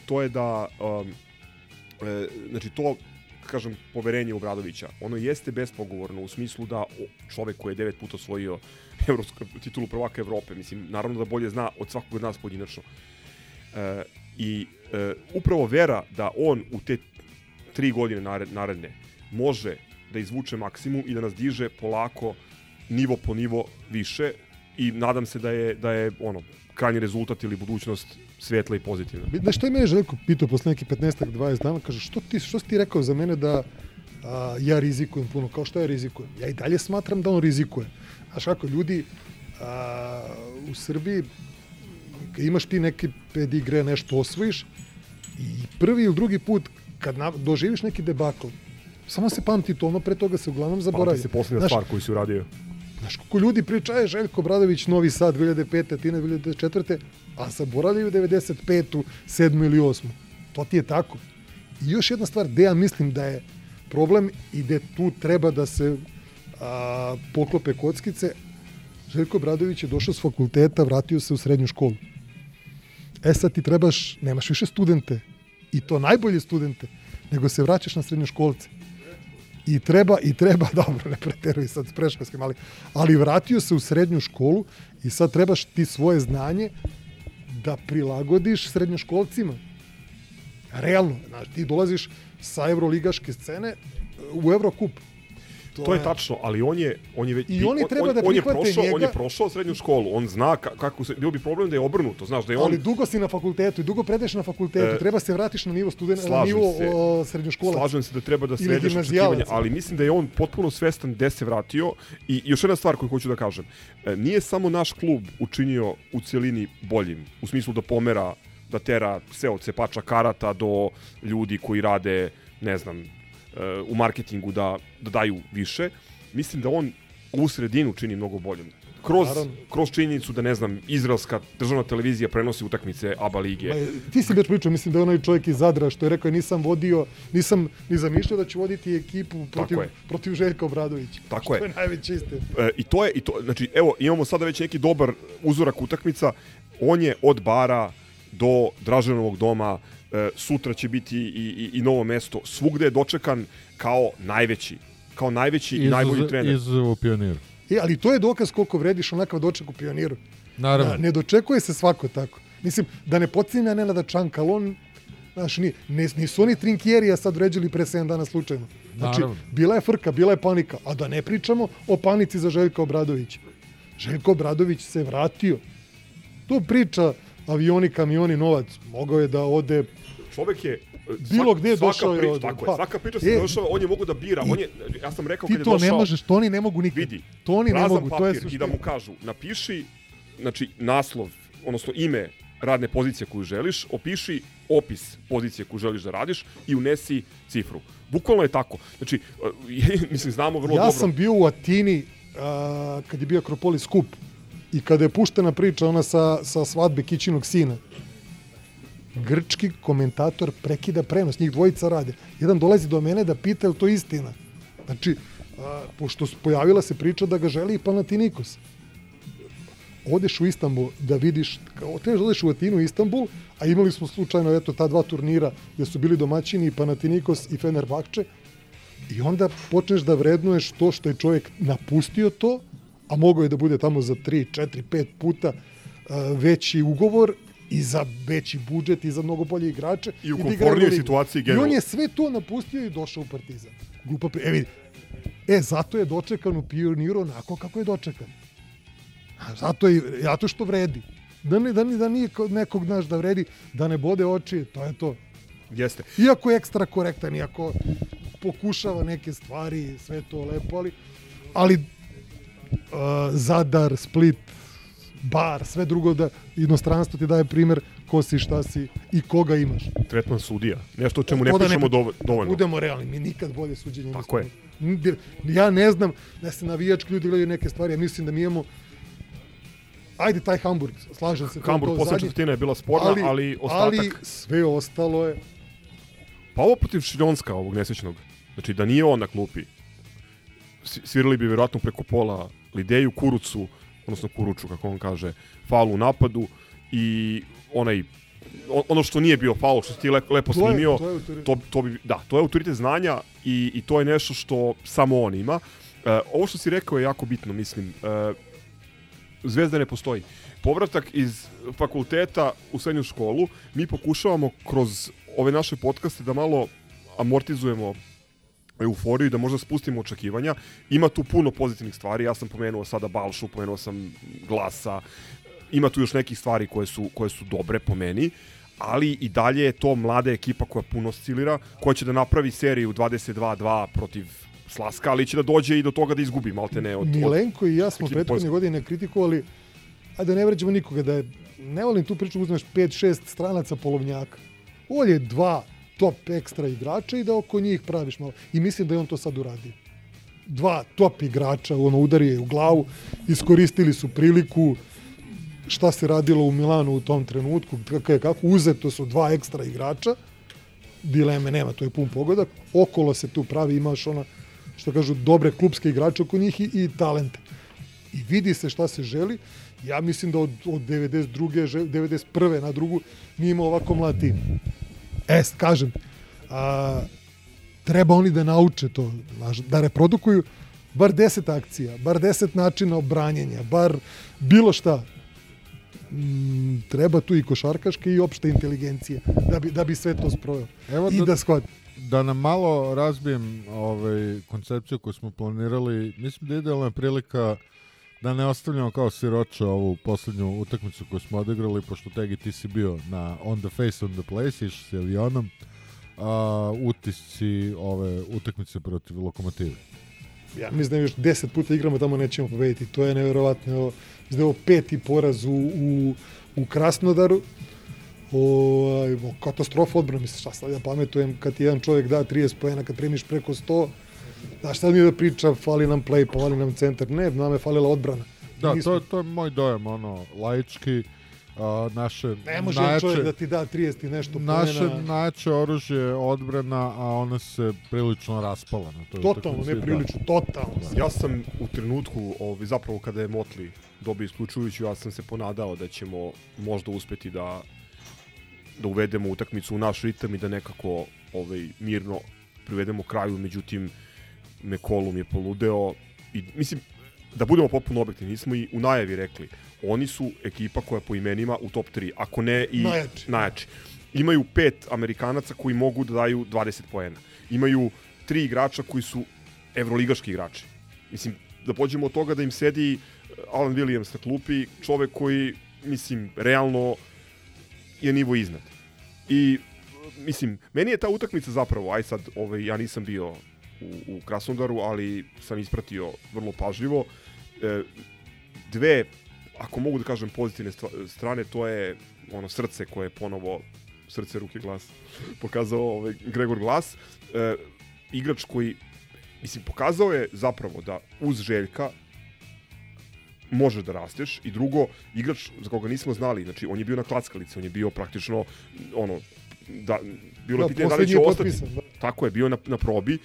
to je da um, e, znači to kažem poverenje u Bradovića ono jeste bespogovorno u smislu da o, čovek koji je devet puta osvojio evropsku titulu prvaka Evrope mislim naravno da bolje zna od svakog od nas pojedinačno. E, i e, upravo vera da on u te tri godine nared- naredne može da izvuče maksimum i da nas diže polako nivo po nivo više i nadam se da je da je ono krajnji rezultat ili budućnost svetla i pozitivna. Znaš šta je mene Željko pitao posle nekih 15-20 dana, kaže, što, ti, što si ti rekao za mene da a, ja rizikujem puno, kao što ja rizikujem? Ja i dalje smatram da on rizikuje. Znaš kako, ljudi a, u Srbiji, imaš ti neke pedigre, nešto osvojiš, I prvi ili drugi put kad na, doživiš neki debakl, samo se pamti to, ono pre toga se uglavnom zaboravlja. Pamti se posljednja Znaš, stvar koju si uradio. Znaš, koliko ljudi priča je Željko Bradović, Novi Sad 2005. Tina 2004. A zaboravljaju 95. 7. ili 8. To ti je tako. I još jedna stvar, gde ja mislim da je problem i gde tu treba da se a, poklope kockice, Željko Bradović je došao s fakulteta, vratio se u srednju školu. E sad ti trebaš, nemaš više studente, i to najbolje studente, nego se vraćaš na srednjoškolce. I treba, i treba, dobro, ne preteruj sad s preškolskim, ali, ali vratio se u srednju školu i sad trebaš ti svoje znanje da prilagodiš srednjoškolcima. Realno, znaš, ti dolaziš sa evroligaške scene u Evrokup. To, je tačno, ali on je on je već I oni on- treba on, da on je prošao, on je njega. prošao srednju školu. On zna ka, kako se bilo bi problem da je obrnuto, znaš da je on Ali dugo si na fakultetu i dugo predeš na fakultetu, E, treba se vratiš na nivo studenta, na nivo se. o, srednjoškolaca. Slažem se da treba da gimnazijalaca. očekivanja, ali mislim da je on potpuno svestan gde se vratio i još jedna stvar koju hoću da kažem. E, Nije samo naš klub učinio u celini boljim, u smislu da pomera, da tera sve od cepača karata do ljudi koji rade, ne znam, u marketingu da, da daju više. Mislim da on ovu sredinu čini mnogo boljom. Kroz, Naravno. kroz činjenicu da, ne znam, izraelska državna televizija prenosi utakmice ABA lige. Ma, ti si već pričao, mislim da je onaj čovjek iz Zadra što je rekao nisam vodio, nisam ni zamišljao da ću voditi ekipu protiv, protiv Željka Obradovića. Tako što je. je najveća istina. E, I to je, i to, znači, evo, imamo sada već neki dobar uzorak utakmica. On je od bara do Draženovog doma, sutra će biti i, i, i novo mesto. Svugde je dočekan kao najveći. Kao najveći i najbolji trener. Izuzev u pioniru. E, ali to je dokaz koliko vrediš onakav doček u pioniru. Naravno. Da, ne dočekuje se svako tako. Mislim, da ne podsjeća Nenada Čanka, ali on, znaš, ni, ne, nisu oni trinkjerija sad vređali pre 7 dana slučajno. Znači, Naravno. bila je frka, bila je panika, a da ne pričamo o panici za Željka Obradovića. Željko Obradović se vratio. Tu priča avioni, kamioni, novac. Mogao je da ode Čovek je e, Bilo svak- gde svaka došao je priča, Tako pa, je, svaka priča se e, dešava, on je mogu da bira. On je, ja sam rekao ti kad je to došao... ne možeš, to oni ne mogu nikad. Vidi, To oni ne mogu, to je papir i suština. da mu kažu, napiši znači, naslov, odnosno ime radne pozicije koju želiš, opiši opis pozicije koju želiš da radiš i unesi cifru. Bukvalno je tako. Znači, e, mislim, znamo vrlo ja dobro. sam bio u Atini a, kad je bio Akropolis skup i kada je puštena priča ona sa, sa svadbe Kićinog sina. Grčki komentator prekida prenos, njih dvojica rade. Jedan dolazi do mene da pita je to istina. Znači, a, pošto pojavila se priča da ga želi i Panathinaikos. Odeš u Istanbul da vidiš, kao trebaš da odeš u Atinu Istanbul, a imali smo slučajno eto ta dva turnira gde su bili domaćini i Panathinaikos i Fenerbahče, I onda počneš da vrednuješ to što je čovjek napustio to, a mogao je da bude tamo za 3, 4, 5 puta uh, veći ugovor i za veći budžet i za mnogo bolje igrače. I u da komfornijoj Euroligu. situaciji I on generalno. je sve to napustio i došao u Partizan. Glupa pri... E, vidi. E, zato je dočekan u pioniru onako kako je dočekan. A zato, je, zato što vredi. Da, ne, da, ni- da nije nekog, znaš, da vredi, da ne bode oči, to je to. Jeste. Iako je ekstra korektan, iako pokušava neke stvari, sve to lepo, ali, ali Zadar, Split, Bar, sve drugo da inostranstvo ti daje primer ko si, šta si i koga imaš. Tretman sudija. Nešto o čemu ne da pri- dovo- dovoljno. Budemo realni, mi nikad bolje suđenje Tako imali. Ja ne znam da se navijački ljudi gledaju neke stvari, ja mislim da mi imamo Ajde, taj Hamburg, slažem se. je Hamburg, posle četvrtine je bila sporna, ali ostatak- Ali sve ostalo je... Pa ovo protiv Šiljonska, ovog nesrećnog. Znači, da nije on na klupi, svirali bi vjerojatno preko pola Lideju, Kurucu, odnosno Kuruču, kako on kaže, faul u napadu i onaj ono što nije bio faul, što si ti lepo, lepo To je- snimio, to je autoritet. to, to bi, da, to je autoritet znanja i, i to je nešto što samo on ima. E, ovo što si rekao je jako bitno, mislim. E, Zvezda ne postoji. Povratak iz fakulteta u srednju školu, mi pokušavamo kroz ove naše podcaste da malo amortizujemo euforiju i da možda spustimo očekivanja. Ima tu puno pozitivnih stvari, ja sam pomenuo sada Balšu, pomenuo sam Glasa, ima tu još nekih stvari koje su, koje su dobre po meni, ali i dalje je to mlada ekipa koja puno oscilira, koja će da napravi seriju 22-2 protiv Slaska, ali će da dođe i do toga da izgubi, malte ne. Od, Milenko i ja smo prethodne godine kritikovali, a da ne vređamo nikoga, da je, ne volim tu priču, uzmeš 5-6 stranaca polovnjaka. Bolje dva top ekstra igrača i da oko njih praviš malo. I mislim da je on to sad uradio. Dva top igrača, ono udario je u glavu, iskoristili su priliku, šta se radilo u Milanu u tom trenutku, kako je kako, uzeto su dva ekstra igrača, dileme nema, to je pun pogodak, okolo se tu pravi, imaš ona, što kažu, dobre klubske igrače oko njih i, i talente. I vidi se šta se želi, ja mislim da od, od 92. žel- 91. na drugu nije imao ovako mlad tim. E, kažem, a, treba oni da nauče to, da reprodukuju bar 10 akcija, bar 10 načina obranjenja, bar bilo šta. Mm, treba tu i košarkaške i opšte inteligencije da bi, da bi sve to sprojao. Evo I da, shvati. Da nam malo razbijem ovaj, koncepciju koju smo planirali, mislim da je idealna prilika da ne ostavljamo kao siroča ovu poslednju utakmicu koju smo odigrali, pošto Tegi ti si bio na On the Face, On the Place, išao si avionom, a, utisci ove utakmice protiv Lokomotive. ja mislim da još 10 puta igramo tamo nećemo pobediti. To je neverovatno. Mislim da je ovo peti poraz u, u, u Krasnodaru. O, katastrofa odbrana, mislim, šta sad ja pametujem, kad ti jedan čovjek da 30 pojena, kad primiš preko 100, znaš šta mi da priča, fali nam play, pa fali nam centar. Ne, nam je falila odbrana. Da, Nismo- to, to je moj dojam, ono, laički, a, naše Ne može jedan čovjek da ti da 30 i nešto Naše najjače oružje je odbrana, a ona se prilično raspala na toj Totalno, ne prilično, totalno. Ja sam u trenutku, ovaj, zapravo kada je Motli dobio isključujuću, ja sam se ponadao da ćemo možda uspeti da da uvedemo utakmicu u naš ritam i da nekako ovaj mirno privedemo kraju, međutim Mekolum je poludeo i mislim da budemo potpuno objektivni, nismo i u najavi rekli, oni su ekipa koja po imenima u top 3, ako ne i Najjači. najjači. Imaju pet Amerikanaca koji mogu da daju 20 poena. Imaju tri igrača koji su evroligaški igrači. Mislim, da pođemo od toga da im sedi eh, Alan Williams na klupi, čovek koji, mislim, realno je nivo iznad. I, mislim, meni je ta utakmica zapravo, aj sad, ovaj, ja nisam bio u, u Krasnodaru, ali sam ispratio vrlo pažljivo. E, dve, ako mogu da kažem pozitivne strane, to je ono srce koje je ponovo srce, ruke, glas pokazao ovaj, Gregor Glas. E, igrač koji, mislim, pokazao je zapravo da uz Željka možeš da rasteš i drugo, igrač za koga nismo znali, znači on je bio na klackalici, on je bio praktično ono, da, bilo Da, je pitanje da li će ostati. potpisan, da. Tako je, bio na, na probi,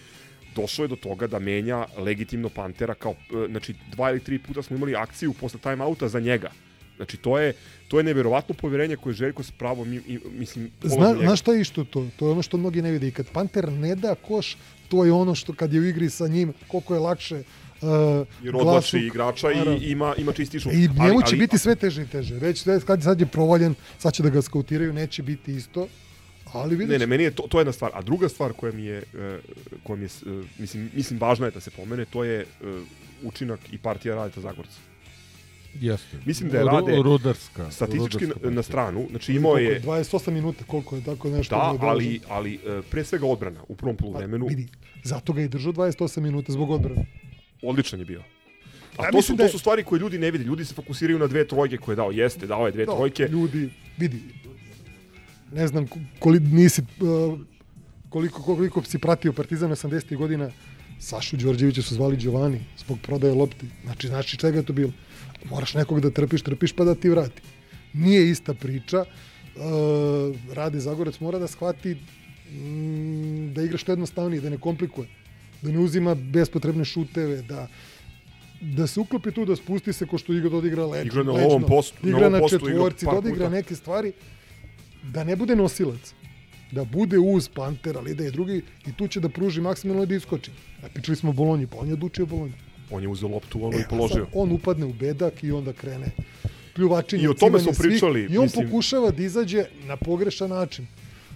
došao je do toga da menja legitimno Pantera kao, e, znači dva ili tri puta smo imali akciju posle timeouta za njega. Znači to je to je neverovatno poverenje koje Željko s pravom i, mislim Zna, znaš šta je isto to? To je ono što mnogi ne vide. I kad Panter ne da koš, to je ono što kad je u igri sa njim, koliko je lakše uh, Jer odlači igrača i ima, ima čisti šut. I njemu će ali- biti sve teže i teže. Već kad sad je provaljen, sad će da ga skautiraju, neće biti isto. Ali vidiš, Ne, ne, meni je to, to je jedna stvar. A druga stvar koja mi je, e, koja mi je e, mislim, mislim, važna je da se pomene, to je e, učinak i partija Radeta Zagorca. Jeste. Mislim da je Rade rudarska- statistički rudarska na, stranu, znači imao je 28 minuta, koliko je tako nešto. da, bilo ali, ali pre svega odbrana u prvom poluvremenu. Vidi, zato ga je držao 28 minuta zbog odbrane. Odličan je bio. A Ja to su, da to je- su stvari koje ljudi ne vide. Ljudi se fokusiraju na dve trojke koje je dao. Jeste, dao je dve Da, trojke. Ljudi, vidi, ne znam koliko nisi, uh, koliko, koliko si pratio Partizan 80. godina, Sašu Đorđevića su zvali Giovanni zbog prodaje lopti. Znači, znači čega je to bilo? Moraš nekog da trpiš, trpiš pa da ti vrati. Nije ista priča. Uh, Rade Zagorac mora da shvati mm, da igra što jednostavnije, da ne komplikuje. Da ne uzima bespotrebne šuteve, da da se uklopi tu, da spusti se ko što igra da odigra lečno. Igra na lečno. ovom postu- na igra ovom na postu igra četvorci, par da odigra neke stvari, da ne bude nosilac, da bude uz Panter, ali da je drugi i tu će da pruži maksimalno da iskoči. A pričali smo o Bolonji, pa on je odlučio Bolonju. On je uzeo loptu, ono E, i položio. sad on upadne u bedak i onda krene pljuvačenje. I o tome smo pričali, Svih, I on mislim- pokušava da izađe na pogrešan način.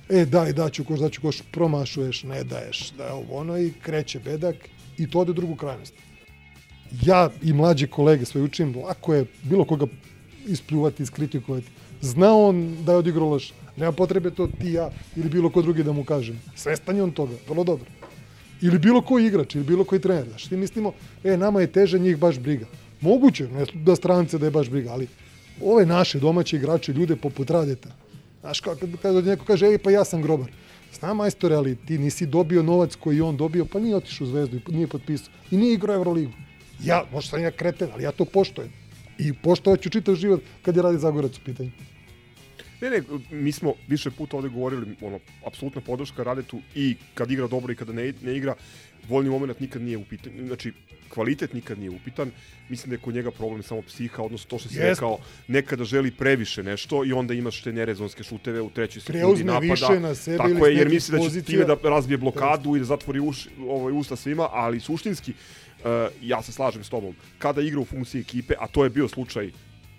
E, daj, daću koš, daću koš, promašuješ, ne daješ, da je ovo ono i kreće bedak i to ode u drugu krajnost. Ja i mlađe kolege svoje učim, lako je bilo koga ispljuvati, iskritikovati. Zna on da je odigrao loš. Nema potrebe to ti ja ili bilo ko drugi da mu kažem. Svestan je on toga, vrlo dobro. Ili bilo koji igrač, ili bilo koji trener. Znaš, ti mislimo, e, nama je teže, njih baš briga. Moguće, ne da strance da je baš briga, ali ove naše domaće igrače, ljude poput Radeta, Znaš, kad, neko kaže, ej, pa ja sam grobar. Znam, majstore, ali ti nisi dobio novac koji je on dobio, pa nije otišao u Zvezdu nije potpisao. I nije igrao Euroligu. Ja, možda sam ja kreten, ali ja to poštojem. I poštovaću čitav život kad je radi Zagorac u pitanju. Ne, ne, mi smo više puta ovde govorili, ono, apsolutna podrška Radetu i kad igra dobro i kada ne, ne igra, voljni moment nikad nije upitan, znači kvalitet nikad nije upitan, mislim da je kod njega problem samo psiha, odnosno to što si Jest. rekao, nekada želi previše nešto i onda imaš te nerezonske šuteve u trećoj sekundi Preuzme napada. više na sebe Tako ili je, jer misli da će time da razbije blokadu i da zatvori uš, ovaj, usta svima, ali suštinski, uh, ja se slažem s tobom, kada igra u funkciji ekipe, a to je bio slučaj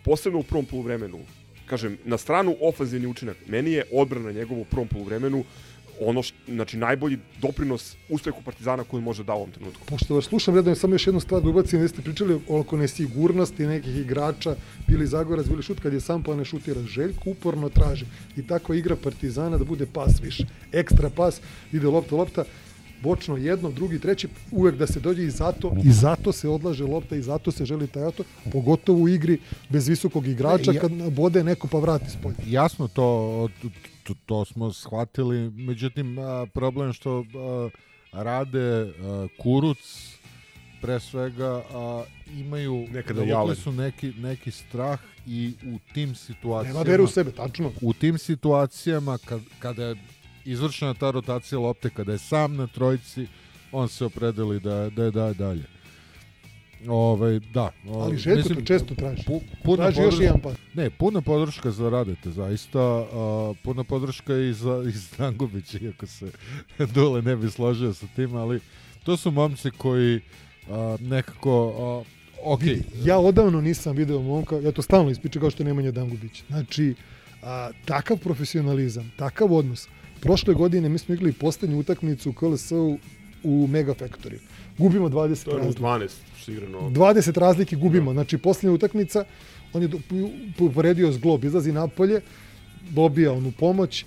posebno u prvom poluvremenu, kažem, na stranu ofenzivni učinak, meni je odbrana njegova u prvom poluvremenu ono što, znači najbolji doprinos uspehu Partizana koji može da u ovom trenutku. Pošto vas slušam, redom samo još jednu stvar da ubacim, da ste pričali oko nesigurnosti nekih igrača, bili Zagorac, bili šut, kad je sam pa ne šutira, Željko uporno traži i tako igra Partizana da bude pas više. Ekstra pas, ide lopta, lopta, bočno jedno, drugi, treći, uvek da se dođe i zato, i zato se odlaže lopta i zato se želi taj auto, pogotovo u igri bez visokog igrača, kad bode neko pa vrati s polja. Jasno, to, to, to smo shvatili, međutim, problem što rade Kuruc, pre svega, a, imaju, Nekada jale. su neki, neki strah i u tim situacijama... Nema vere u sebe, tačno. U tim situacijama, kad, kada je izvršena ta rotacija lopte, kada je sam na trojici, on se opredeli da, da je daje dalje. Ovaj, da. o, Ali Željko to često traži. puna Traži još podrška- jedan pas. Ne, puna podrška za Radete, zaista. A, puna podrška i za i za Dangubića, iako se Dule ne bi složio sa tim, ali to su momci koji a, nekako... A, ok, Vidi, ja odavno nisam video momka, ja to stalno ispičem kao što je Nemanja Dangubić. Znači, a, takav profesionalizam, takav odnos. Prošle godine mi smo igrali poslednju utakmicu u KLS-u u Mega Factory. Gubimo 20 To razlike. 12 što je igrano. 20 razlike gubimo. Znači, posljednja utakmica, on je poredio zglob, izlazi napolje, dobija onu pomoć,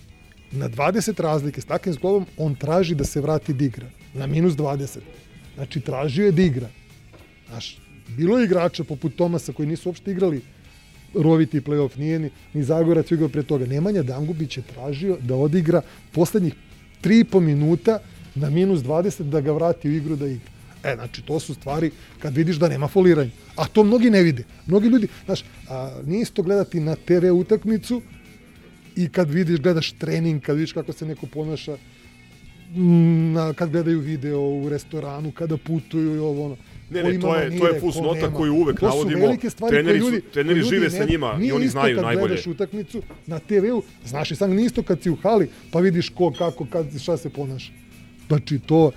na 20 razlike s takvim zglobom, on traži da se vrati da igra. Na minus 20. Znači, tražio je da igra. Znaš, bilo je igrača poput Tomasa koji nisu uopšte igrali roviti play-off, nije ni, ni Zagorac igrao pre toga. Nemanja Dangubić je tražio da odigra poslednjih 3,5 minuta na minus 20 da ga vrati u igru da igra. E, znači, to su stvari kad vidiš da nema foliranja. A to mnogi ne vide. Mnogi ljudi, znaš, a, nije isto gledati na TV utakmicu i kad vidiš, gledaš trening, kad vidiš kako se neko ponaša, na, kad gledaju video u restoranu, kada putuju i ovo ono. Ne, ne, to je, to je manire, fus ko nota nema. koju uvek to navodimo. su velike stvari treneri, koje ljudi, treneri koje žive ljudi sa ne- njima i nije oni isto znaju kad najbolje. gledaš utakmicu na TV-u, znaš i sam nije isto kad si u hali, pa vidiš ko, kako, kad, šta se ponaša. Znači, to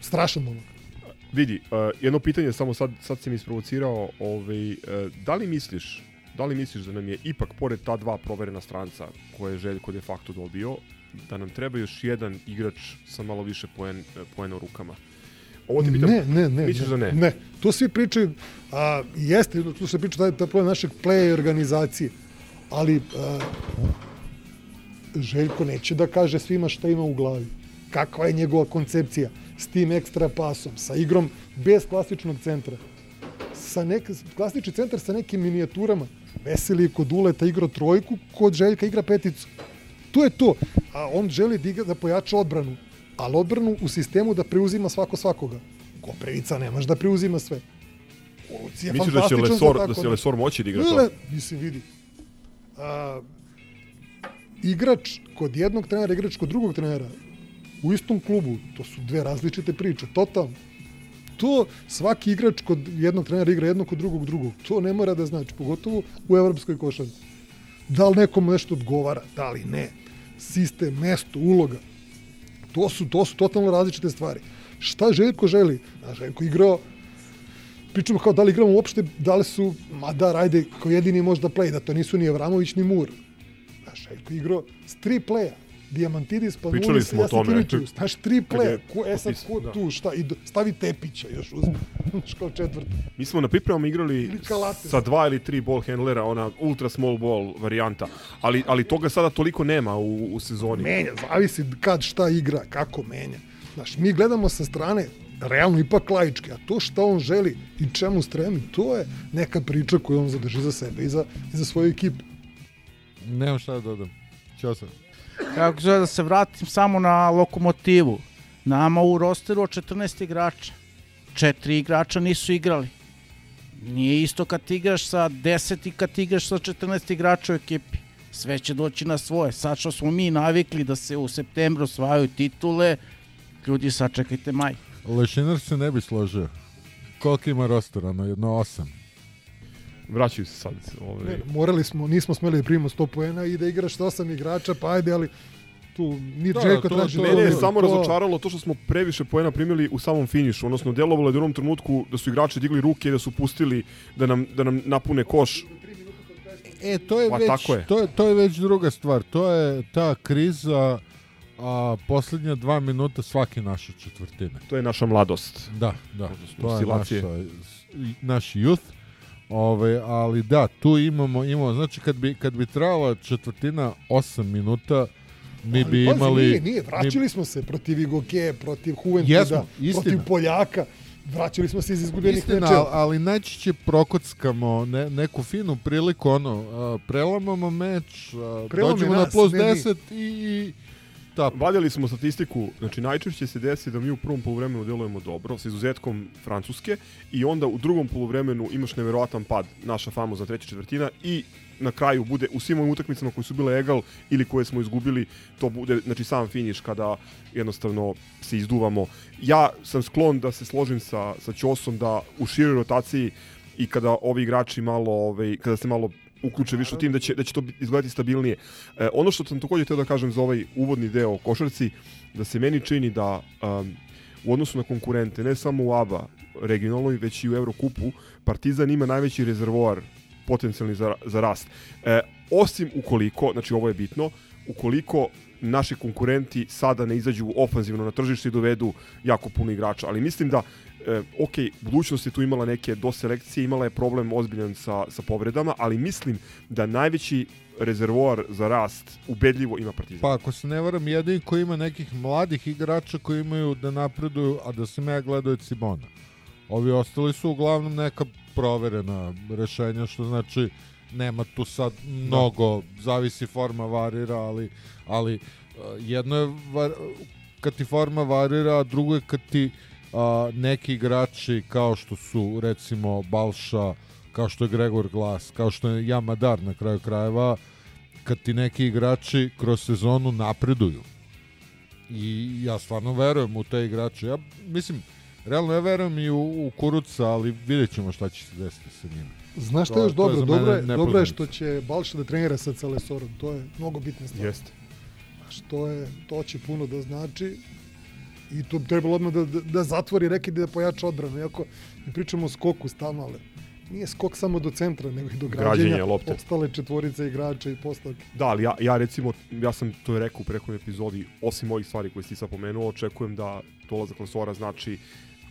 strašan momak. Vidi, uh, jedno pitanje samo sad, sad si mi isprovocirao, ovaj, uh, da li misliš, da li misliš da nam je ipak pored ta dva proverena stranca koje je Željko de facto dobio, da nam treba još jedan igrač sa malo više poen, poena u rukama? Ovo ti pitam, Ne, ne, ne. Misliš da ne? Ne, to svi pričaju, a, jeste, tu se priča taj, taj problem našeg playa i organizacije, ali a, Željko neće da kaže svima šta ima u glavi. Kakva je njegova koncepcija s tim ekstra pasom, sa igrom bez klasičnog centra. Sa nek, klasični centar sa nekim minijaturama. Veseli je kod Uleta igrao trojku, kod Željka igra peticu. To je to. A on želi da, igra, da pojača odbranu. Ali odbranu u sistemu da preuzima svako svakoga. Koprivica nemaš da preuzima sve. Misliš da će Lesor, da će. Lesor moći da igra to? Le, mislim, vidi. A, igrač kod jednog trenera, igrač kod drugog trenera, u istom klubu, to su dve različite priče, totalno. To svaki igrač kod jednog trenera igra jednog kod drugog drugog. To ne mora da znači, pogotovo u evropskoj košarci. Da li nekom nešto odgovara, da li ne. Sistem, mesto, uloga. To su, to su totalno različite stvari. Šta Željko želi? A Željko igrao pričamo kao da li igramo uopšte, da li su, ma da, ajde, kao jedini možda play, da to nisu ni Avramović ni Mur. Znaš, Željko igrao s tri playa. Diamantidis, pa Pričali smo o tome. Znaš, tri Kad playa. je Ko, e sad, ko da. tu, šta, i do, stavi Tepića još uzme. Znaš, kao četvrti. Mi smo na pripremama igrali sa dva ili tri ball handlera, ona ultra small ball varijanta, ali, ali toga sada toliko nema u, u sezoni. Menja, zavisi kad šta igra, kako menja. Znaš, mi gledamo sa strane realno ipak laički, a to šta on želi i čemu stremi, to je neka priča koju on zadrži za sebe i za, i za svoju ekipu. Nemam šta da dodam. Ćao sam. Kako zove da se vratim samo na lokomotivu. Nama u rosteru od 14 igrača. Četiri igrača nisu igrali. Nije isto kad ti igraš sa 10 i kad ti igraš sa 14 igrača u ekipi. Sve će doći na svoje. Sad što smo mi navikli da se u septembru osvajaju titule, ljudi sačekajte maj. Lešinar se ne bi složio. Koliko ima rostera? Na jedno osam. Vraćaju se sad. Ovaj. Ne, morali smo, nismo smeli da primimo 100 poena i da igraš sa osam igrača, pa ajde, ali tu ni Da, Željko to- traži. to- Mene je samo razočaralo to što smo previše poena primili u samom finišu, odnosno djelovalo je da u jednom trenutku da su igrači digli ruke i da su pustili da nam, da nam napune koš. E, to je Pa, već, tako je. To, je, to je već druga stvar. To je ta kriza a posljednja dva minuta svake naše četvrtine. To je naša mladost. Da, da. To je naša, naš youth. Ove, ali da, tu imamo, imamo, znači kad bi, kad bi trajala četvrtina 8 minuta, mi Ali, bi pazi, imali... Nije, nije, mi- vraćali smo se protiv Igoke, protiv Juventuda, Jesmo, istina. protiv Poljaka. Vraćali smo se iz izgubljenih Istina, mečeva. ali, ali najčešće prokockamo ne, neku finu priliku, ono, a, prelamamo meč, a, Prelome dođemo na nas, plus ne mi. 10 i, i tap. Valjali smo statistiku, znači najčešće se desi da mi u prvom poluvremenu djelujemo dobro, sa izuzetkom Francuske, i onda u drugom poluvremenu imaš neverovatan pad, naša famozna treća četvrtina, i na kraju bude u svim ovim utakmicama koji su bile egal ili koje smo izgubili, to bude znači sam finiš kada jednostavno se izduvamo. Ja sam sklon da se složim sa, sa Ćosom da u široj rotaciji i kada ovi igrači malo, ovaj, kada se malo uključe više u tim, da će, da će to izgledati stabilnije. E, ono što sam također htio da kažem za ovaj uvodni deo o košarci, da se meni čini da um, u odnosu na konkurente, ne samo u ABA regionalnoj, već i u Eurokupu, Partizan ima najveći rezervoar potencijalni za, za rast. E, osim ukoliko, znači ovo je bitno, ukoliko naši konkurenti sada ne izađu ofanzivno na tržište i dovedu jako puno igrača, ali mislim da e, ok, budućnost je tu imala neke doselekcije, imala je problem ozbiljan sa, sa povredama, ali mislim da najveći rezervoar za rast ubedljivo ima Partizan. Pa ako se ne varam, jedin koji ima nekih mladih igrača koji imaju da napreduju, a da sam ja gledao je Cibona. Ovi ostali su uglavnom neka proverena rešenja, što znači nema tu sad mnogo, zavisi forma varira, ali, ali uh, jedno je var, kad ti forma varira, a drugo je kad ti a, neki igrači kao što su recimo Balša, kao što je Gregor Glas, kao što je Jamadar na kraju krajeva, kad ti neki igrači kroz sezonu napreduju. I ja stvarno verujem u te igrače. Ja mislim, realno ja verujem i u, u Kuruca, ali vidjet ćemo šta će se desiti sa njima. Znaš šta je još to dobro? za Dobro je, dobro je što će Balša da trenira sa Celesorom. To je mnogo bitna stvar. Jeste. Znaš, to, je, to će puno da znači i to trebalo odmah da, da, da zatvori rekid i da pojača odbranu. Iako ne pričamo o skoku stalno, ali nije skok samo do centra, nego i do Građenja građenja, lopte. ostale četvorice igrača i postavke. Da, ali ja, ja recimo, ja sam to rekao u prethodnoj epizodi, osim ovih stvari koje si sad pomenuo, očekujem da dolazak Lansora znači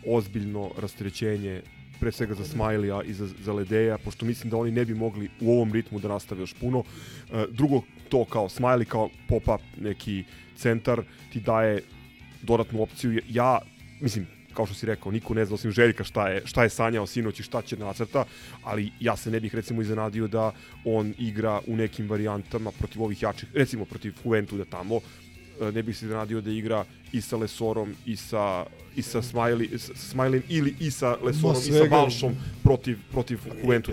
ozbiljno rasterećenje pre svega za Smajlija i za, za Ledeja, pošto mislim da oni ne bi mogli u ovom ritmu da nastave još puno. E, drugo, to kao Smiley, kao pop-up neki centar, ti daje dodatnu opciju. Ja, mislim, kao što si rekao, niko ne zna osim Željka šta je, šta je sanjao sinoć i šta će da nacrta, ali ja se ne bih recimo iznenadio da on igra u nekim varijantama protiv ovih jačih, recimo protiv Juventuda tamo, e, ne bih se iznenadio da igra i sa Lesorom i sa i sa Smiley, s- Smileyem ili i sa Lesorom i sa. Balšom protiv, protiv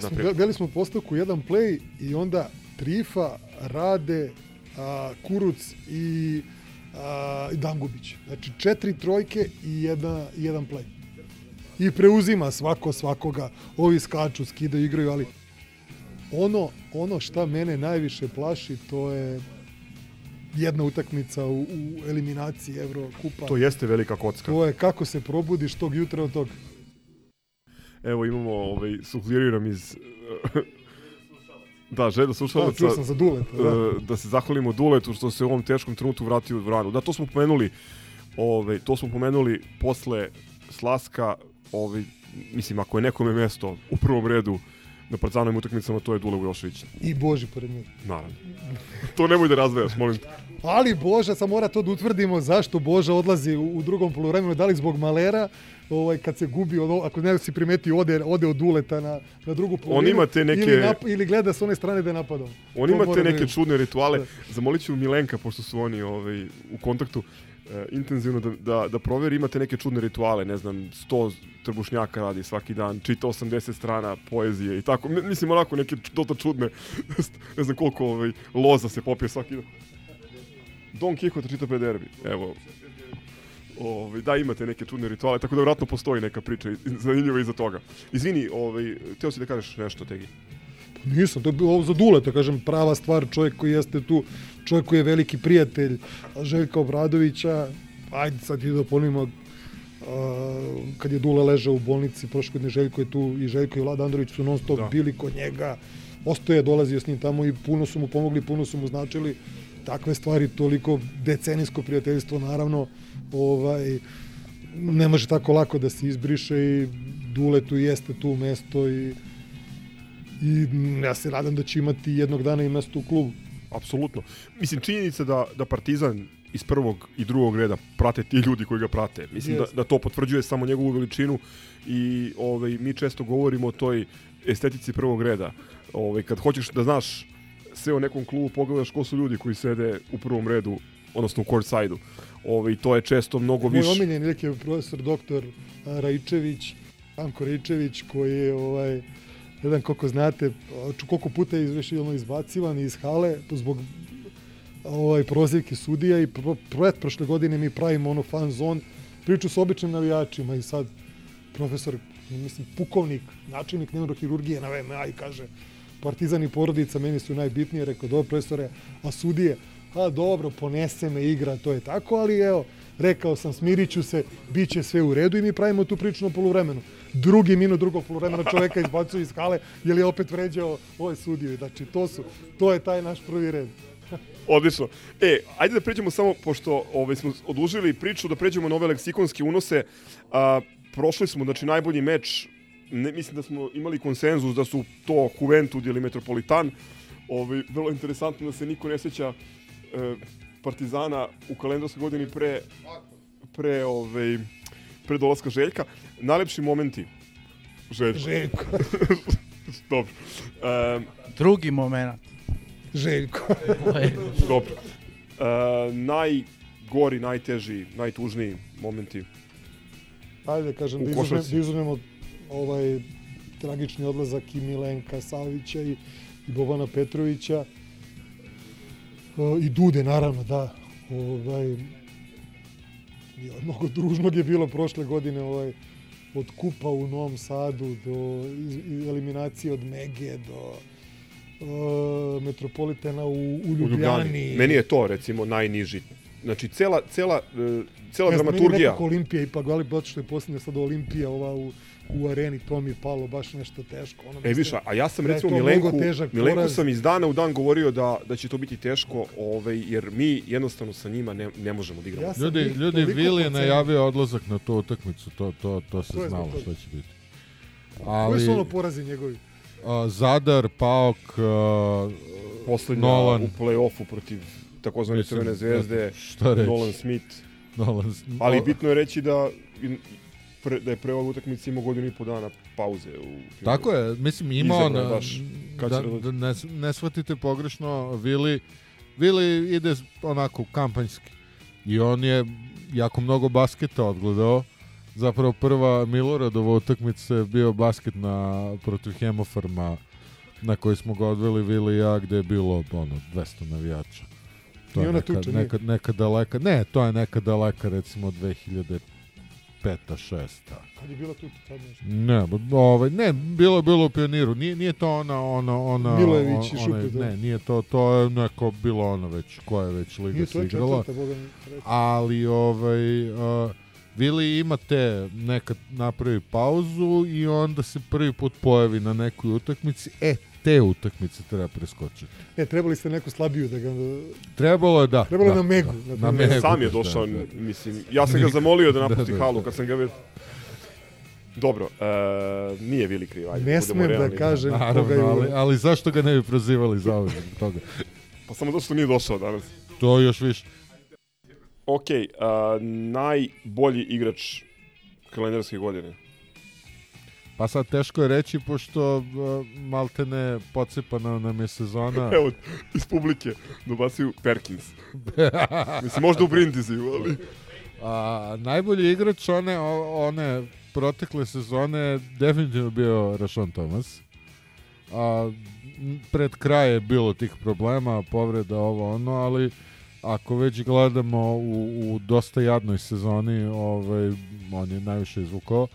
naprijed. bili smo postavku jedan play i onda Trifa, Rade, a, Kuruc i, i Dangubić. Znači četiri trojke i jedna, jedan play. I preuzima svako svakoga. Ovi skaču, skidaju, igraju, ali ono, ono šta mene najviše plaši, to je jedna utakmica u, u eliminaciji Evrokupa. To jeste velika kocka. To je kako se probudiš tog jutra od toga. Evo imamo, ovaj, sufliraju nam iz... da, želja slušalaca... Da, čuo sam za Duleta, da. e, da se zahvalimo Duletu što se u ovom teškom trenutku vratio u dvoranu. Da, to smo pomenuli, ovaj, to smo pomenuli posle Slaska, ovaj, mislim, ako je nekome mesto u prvom redu na Partizanovim utakmicama, to je Dule Vujošević. I Boži pored njega. Naravno. to nemoj da razdvajaš, molim te. Ali Boža, sad mora to da utvrdimo zašto Boža odlazi u, drugom poluvremenu, da li zbog Malera, ovaj, kad se gubi, ono, ako ne si primetio, ode, ode od uleta na, na drugu poluvremenu. ima te neke- Ili, nap, ili gleda s one strane da je napadao. On To ima te da neke vidiš. čudne rituale. Da. Zamolit ću Milenka, pošto su oni ovaj, u kontaktu, e, intenzivno da, da, da proveri, imate neke čudne rituale, ne znam, 100 trbušnjaka radi svaki dan, čita 80 strana poezije i tako. Mi- Mislim, onako neke dosta čudne, ne znam koliko ovaj, loza se popije svaki dan. Don Quixote čita pederbi, evo. Ovaj, da, imate neke čudne rituale, tako da vjerojatno postoji neka priča zanimljiva iza toga. Izvini, ovaj, teo si da kažeš nešto, Tegi. Nisam, to je bilo za Duleta, kažem, prava stvar, čovjek koji jeste tu, čovjek koji je veliki prijatelj Željka Obradovića, ajde sad i da ponovimo, a, kad je Dule ležao u bolnici, prošle godine Željko je tu i Željko i Vlada Andrović su non stop Da. bili kod njega, ostoje je dolazio s njim tamo i puno su mu pomogli, puno su mu značili takve stvari, toliko decenijsko prijateljstvo, naravno, ovaj, ne može tako lako da se izbriše i Dule tu jeste tu mesto i i ja se nadam da će imati jednog dana i mesto u klubu. Apsolutno. Mislim, činjenica da, da Partizan iz prvog i drugog reda prate ti ljudi koji ga prate. Mislim da, Jest. da to potvrđuje samo njegovu veličinu i ovaj, mi često govorimo o toj estetici prvog reda. Ovaj, kad hoćeš da znaš sve o nekom klubu, pogledaš ko su ljudi koji sede u prvom redu, odnosno u court side-u. Ovaj, to je često mnogo Moj više. omiljeni neki je profesor doktor a, Raičević, Anko Raičević, koji je, ovaj, znam koliko znate, koliko puta je izveš, ono, izbacivan iz hale zbog ovaj, prozivke sudija i pro, pret prošle godine mi pravimo ono fan zone, priču s običnim navijačima i sad profesor, mislim, pukovnik, načelnik neurohirurgije na VMA i kaže Partizan i porodica meni su najbitnije, rekao, dobro profesore, a sudije, a dobro, ponese me igra, to je tako, ali evo, rekao sam, smirit ću se, bit će sve u redu i mi pravimo tu priču na poluvremenu. Drugi minut drugog poluvremena čoveka izbacuje iz hale, jer je opet vređao ovaj sudiju. Znači, to su, to je taj naš prvi red. Odlično. E, ajde da pređemo samo, pošto ovaj, smo odužili priču, da pređemo na ove leksikonske unose. A, prošli smo, znači, najbolji meč, ne, mislim da smo imali konsenzus da su to Juventud ili Metropolitan. Ovaj, vrlo interesantno da se niko ne sjeća e, Partizana u kalendarskoj godini pre, pre, ovaj, pre dolaska Željka. Najlepši momenti. Željko. Željko. Dobro. E, Drugi moment. Željko. Dobro. E, najgori, najteži, najtužniji momenti. Ajde da kažem, da, da izuzmemo ovaj tragični odlazak i Milenka Savića i, i Bobana Petrovića. I Dude, naravno, da. Ovaj, mnogo družnog je bilo prošle godine ovaj, od kupa u Novom Sadu do eliminacije od Mege do uh, Metropolitana u, u U Ljubljani. Ljubljani. Meni je to, recimo, najniži. Znači, cela, cela, e, cela Ne znam, meni dramaturgija. nekako Olimpija ipak, ali zato što je posljednja sad Olimpija ova u, u areni, to mi je palo baš nešto teško. Ono, E, viš, a- ja sam da recimo Milenku, Milenku poraz. sam iz dana u dan govorio da, da će to biti teško, ovaj, jer mi jednostavno sa njima ne, ne možemo da igramo. Ja Ljudi, ljudi, Vili je najavio odlazak na tu utakmicu, to, to, to se znalo što će biti. Koji su ono Ali, porazi njegovi? a, Zadar, Paok, a, Poslednja Nolan, u play-offu protiv takozvane Crvene zvezde? Nolan Smith. Nolan Ali bitno je reći da, pre, da je pre ovog utakmice imao godinu i po dana pauze. U, Tako je, mislim imao na, baš kad da, će da ne, ne shvatite pogrešno, Vili, Vili ide onako kampanjski i on je jako mnogo basketa odgledao. Zapravo prva Miloradova utakmica je bio basket na protiv Hemofarma na koji smo ga odveli Vili i ja gde je bilo ono 200 navijača. To je neka, neka, neka daleka, ne, to je neka daleka recimo 2005 šesta. Kad je bila tu tad nešto? Ne, ovaj, ne, bilo je bilo u pioniru. Nije, nije to ona, ona, ona... Milojević i Šupe, da. Ne, nije to, to je neko bilo ono već, koja je već liga se igrala. četvrta, boga. Ali, ovaj, uh, Vili ima te, nekad napravi pauzu i onda se prvi put pojavi na nekoj utakmici. E, te utakmice treba preskočiti. Ne, trebali ste neku slabiju da ga... Trebalo je da. Trebalo je da, na Megu. da, na na. Megu. Sam je da, došao, da. mislim, ja sam ga zamolio da napusti Da, da, halu da. kad sam ga vidio. Dobro, e, nije Vili kriv, ajde. Ne smem da realni. kažem koga je Naravno, ali, ali zašto ga ne bi prozivali za zbog toga? Pa samo zato što nije došao danas. To još više. Ok, a, najbolji igrač kalendarske godine. Pa sad teško je reći, pošto uh, maltene pocepana nam je sezona. Evo, iz publike dobacuju Perkins. Mislim, možda u Brindisi, ali... A, najbolji igrač one, one protekle sezone definitivno bio Rashawn Thomas. A, pred kraj je bilo tih problema, povreda ovo ono, ali ako već gledamo u, u dosta jadnoj sezoni, ovaj, on je najviše izvukao.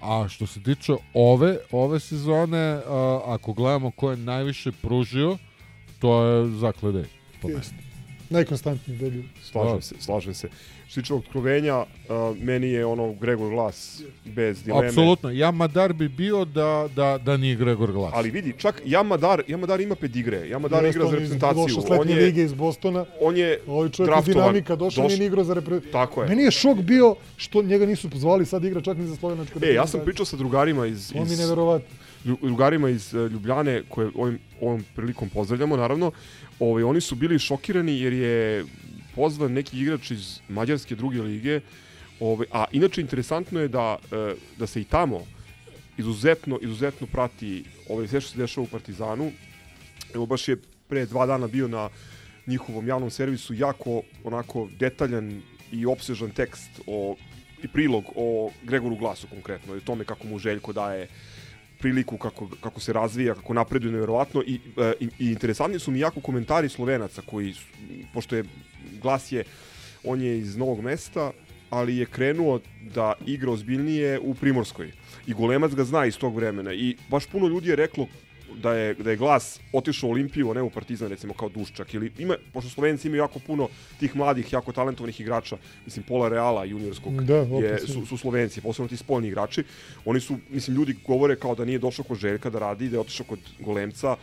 A što se tiče ove, ove sezone, a, ako gledamo ko je najviše pružio, to je Zakledej. Najkonstantniji debut. Slažem se, slažem se. Što tiče otkrovenja, uh, meni je ono Gregor Glas bez dileme. Apsolutno. Ja Madar bi bio da, da, da nije Gregor Glas. Ali vidi, čak Jamadar, Jamadar ima pedigre. Jamadar Jeste, igra za on iz- reprezentaciju. On je, lige iz Bostona. on je Ovaj čovjek iz draftovan. dinamika došao, Doš- nije ni igrao za reprezentaciju. Tako je. Meni je šok bio što njega nisu pozvali, sad igra čak ni za slovenačku E, ja sam pričao sa drugarima iz... To mi je iz neverovatno. Drugarima iz uh, Ljubljane, koje ovim, ovom prilikom pozdravljamo, naravno, ovaj, oni su bili šokirani jer je pozvan neki igrač iz Mađarske druge lige, ovaj, a inače interesantno je da, e, da se i tamo izuzetno, izuzetno prati ovaj, sve što se dešava u Partizanu. Evo baš je pre dva dana bio na njihovom javnom servisu jako onako detaljan i opsežan tekst o, i prilog o Gregoru Glasu konkretno, i o tome kako mu Željko daje priliku kako, kako se razvija, kako napreduje neverovatno i, e, i, i interesantni su mi jako komentari Slovenaca koji, pošto je Glas je, on je iz Novog mesta, ali je krenuo da igra ozbiljnije u Primorskoj. I Golemac ga zna iz tog vremena i baš puno ljudi je reklo da je, da je glas otišao u Olimpiju, a ne u Partizan, recimo kao Duščak. Ili ima, pošto Slovenci imaju jako puno tih mladih, jako talentovanih igrača, mislim, Pola Reala juniorskog Da, je, su- su Slovenci, posebno ti spoljni igrači. Oni su, mislim, ljudi govore kao da nije došao kod Željka da radi, da je otišao kod Golemca.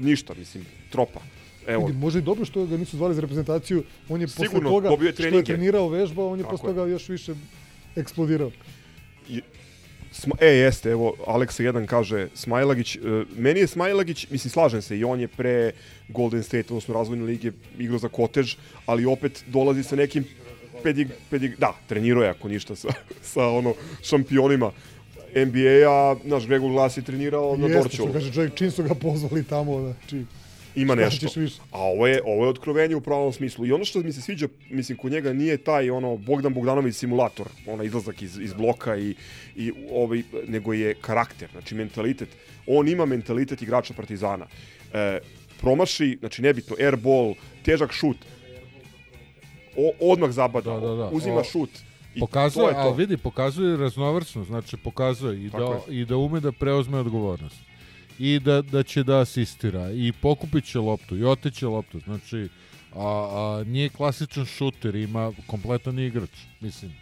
Ništa, mislim, tropa. Evo, Vidi, možda i dobro što ga nisu zvali za reprezentaciju, on je posle Sigurno, toga dobio je što je trenirao, vežbao, on je Tako posle toga još više eksplodirao. I, Sma, e, jeste, evo, Aleksa jedan kaže Smajlagić, e, meni je Smajlagić, mislim, slažem se, i on je pre Golden State, odnosno razvojne lige, igrao za kotež, ali opet dolazi sa nekim pedig, pedig, da, trenirao je ako ništa sa, sa ono, šampionima NBA-a, naš Gregor Glas je trenirao na Jeste, Dorčolu. što kaže čovjek, čim su ga pozvali tamo, znači... Ima nešto. A ovo je, ovo je otkrovenje u pravom smislu. I ono što mi se sviđa, mislim, kod njega nije taj ono Bogdan Bogdanović simulator, onaj izlazak iz, iz bloka i, i ovaj, nego je karakter, znači mentalitet. On ima mentalitet igrača Partizana. E, promaši, znači nebitno, airball, težak šut, o, odmah zabada, Da, da, da. uzima O, šut. I Pokazuje, to je to. ali vidi, pokazuje raznovrsnost, znači pokazuje i Tako da, i da ume da preuzme odgovornost. I da, da će da asistira, i pokupit će loptu, i oteće loptu, znači a, a, nije klasičan šuter, ima kompletan igrač, mislim,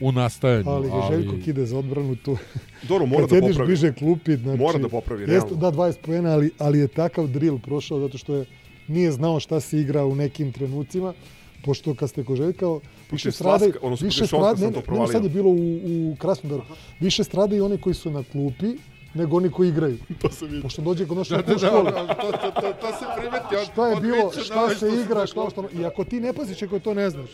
u nastajanju. Ali ga Željko kide za odbranu tu. Dobro, mora Kad da popravi. bliže klupi, znači... Mora da popravi, Jeste, realno. da, 20 poena, ali, ali je takav drill prošao zato što je nije znao šta se igra u nekim trenucima, pošto kad ste ko Željka, više odnosno više sam ne, to ne, sad je bilo u, u Krasnodaru, više strada i oni koji su na klupi, nego oni koji igraju. to se vidi. Pošto dođe kod naše Da, da, da, škole. to, to, to, to se primeti Šta je bilo, šta Novića se igra, šta što... I ako ti ne paziš, ako to ne znaš.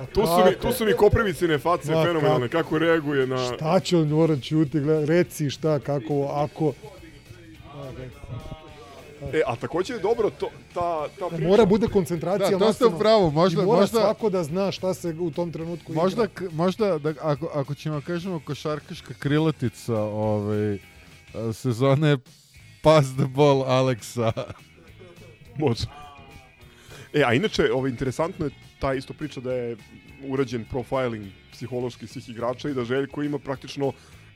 A Tu su, mi, tu su mi Koprivicine face Ma, fenomenalne, kako reaguje na... Šta će on mora čuti, gleda, reci šta, kako, ako... E, a takođe je dobro to, ta, ta priča. Mora bude koncentracija Da, to ste maksimalna. u pravu, možda- I mora možda- svako da zna šta se u tom trenutku Možda, igra. možda da, ako, ako ćemo kažemo košarkaška krilatica ovaj, sezone Pass the ball Aleksa. Može. E, a inače, ovo, interesantno je ta isto priča da je urađen profiling psihološki svih igrača i da Željko ima praktično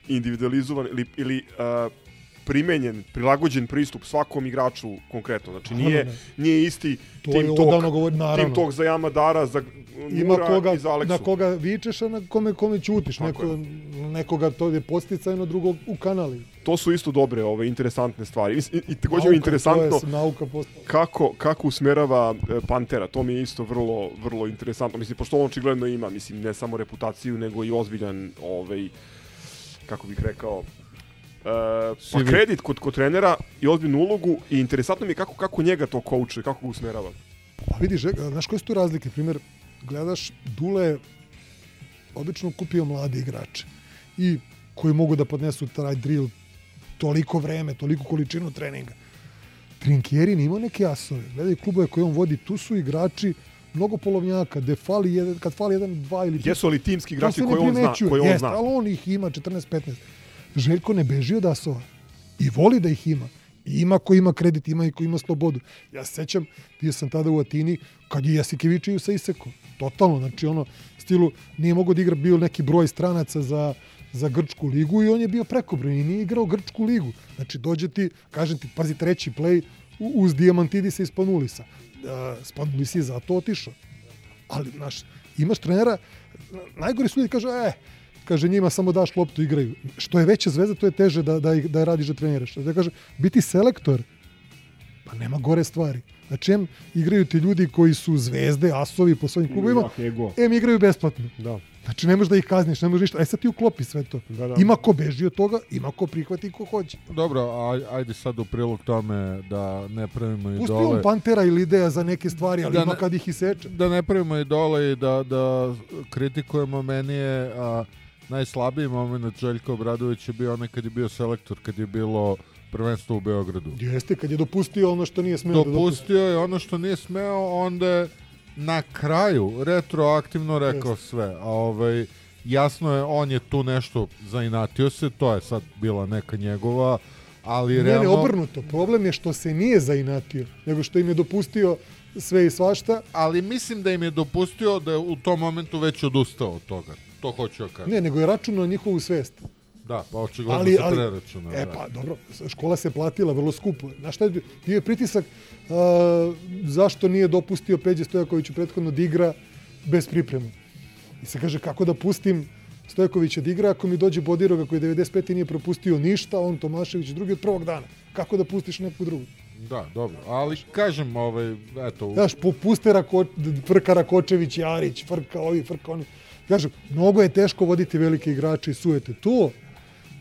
individualizovan ili, ili uh, primenjen, prilagođen pristup svakom igraču konkretno. Znači nije, nije isti To je Talk, odavno govori. Team Talk za Jamadara, za Ima Nura koga, i za Aleksu. na koga vičeš, a na kome, kome ćutiš. Neko, nekoga to je posticajno, drugog u kanali. To su isto dobre, ove interesantne stvari. I, i, i takođe mi je interesantno je nauka postala. kako, kako usmerava e, Pantera. To mi je isto vrlo, vrlo interesantno. Mislim, pošto on očigledno ima, mislim, ne samo reputaciju, nego i ozbiljan, ovaj, kako bih rekao, pa kredit kod, kod trenera i ozbiljnu ulogu i interesantno mi je kako, kako njega to koučuje, kako ga usmerava. Pa vidiš, znaš koje su tu razlike? Primjer, gledaš, Dule obično kupio mlade igrače i koji mogu da podnesu taj drill toliko vreme, toliko količinu treninga. Trinkieri nije imao neke asove. Gledaj klubove koje on vodi, tu su igrači mnogo polovnjaka, gde fali jedan, kad fali jedan, dva ili... Jesu li timski igrači koje on zna? Koje on Jeste, zna? ali on ih ima 14-15. Željko ne beži od asova. I voli da ih ima. I ima ko ima kredit, ima i ko ima slobodu. Ja se sećam, bio sam tada u Atini, kad je Jasikevičiju sa Iseko. Totalno, znači ono, stilu, nije mogao da igra, bio neki broj stranaca za, za Grčku ligu i on je bio prekobrojni nije igrao Grčku ligu. Znači, dođe ti, kažem ti, pazi, treći play uz Diamantidisa i Spanulisa. Uh, Spanulis je zato otišao. Ali, znaš, imaš trenera, najgori su ljudi kažu, e, kaže njima samo daš loptu i igraju. Što je veća zvezda, to je teže da, da, ih- da je radiš da treniraš. Da kaže, biti selektor, pa nema gore stvari. Znači, em igraju ti ljudi koji su zvezde, asovi po svojim klubovima, em igraju besplatno. Da. Znači, ne možeš da ih kazniš, ne možeš ništa. Aj sad ti uklopi sve to. Da, da. Ima ko beži od toga, ima ko prihvati i ko hoće. Dobro, aj, ajde sad u prilog tome da ne pravimo Pusti idole. on Pantera ili ideja za neke stvari, ali Da ima ne- kad ih iseče. Da ne pravimo idole i da, da kritikujemo meni je a, najslabiji moment Željka Obradović je bio onaj kad je bio selektor, kad je bilo prvenstvo u Beogradu. Jeste, kad je dopustio ono što nije smeo da dopusti. Dopustio je ono što nije smeo, onda je na kraju retroaktivno rekao sve. A ovaj, jasno je, on je tu nešto zainatio se, to je sad bila neka njegova, ali Ne, ne, realno... obrnuto. Problem je što se nije zainatio, nego što im je dopustio sve i svašta. Ali mislim da im je dopustio da je u tom momentu već odustao od toga. To hoću ja kažem. Ne, nego je računao njihovu svest. Da, pa očigledno Ali, se ali, preračunao. e da. pa, dobro, škola se platila vrlo skupo. Znaš šta je bio? Je pritisak a, zašto nije dopustio Peđe Stojakoviću prethodno da igra bez pripreme. I se kaže, kako da pustim Stojakovića da igra ako mi dođe Bodiroga koji 95. nije propustio ništa, on Tomašević drugi od prvog dana. Kako da pustiš neku drugu? Da, dobro. Ali kažem, ovaj, eto... Znaš, popuste Rako, Frka Rakočević, Jarić, Frka ovi, Frka oni. Kažem, mnogo je teško voditi velike igrače i sujete. To,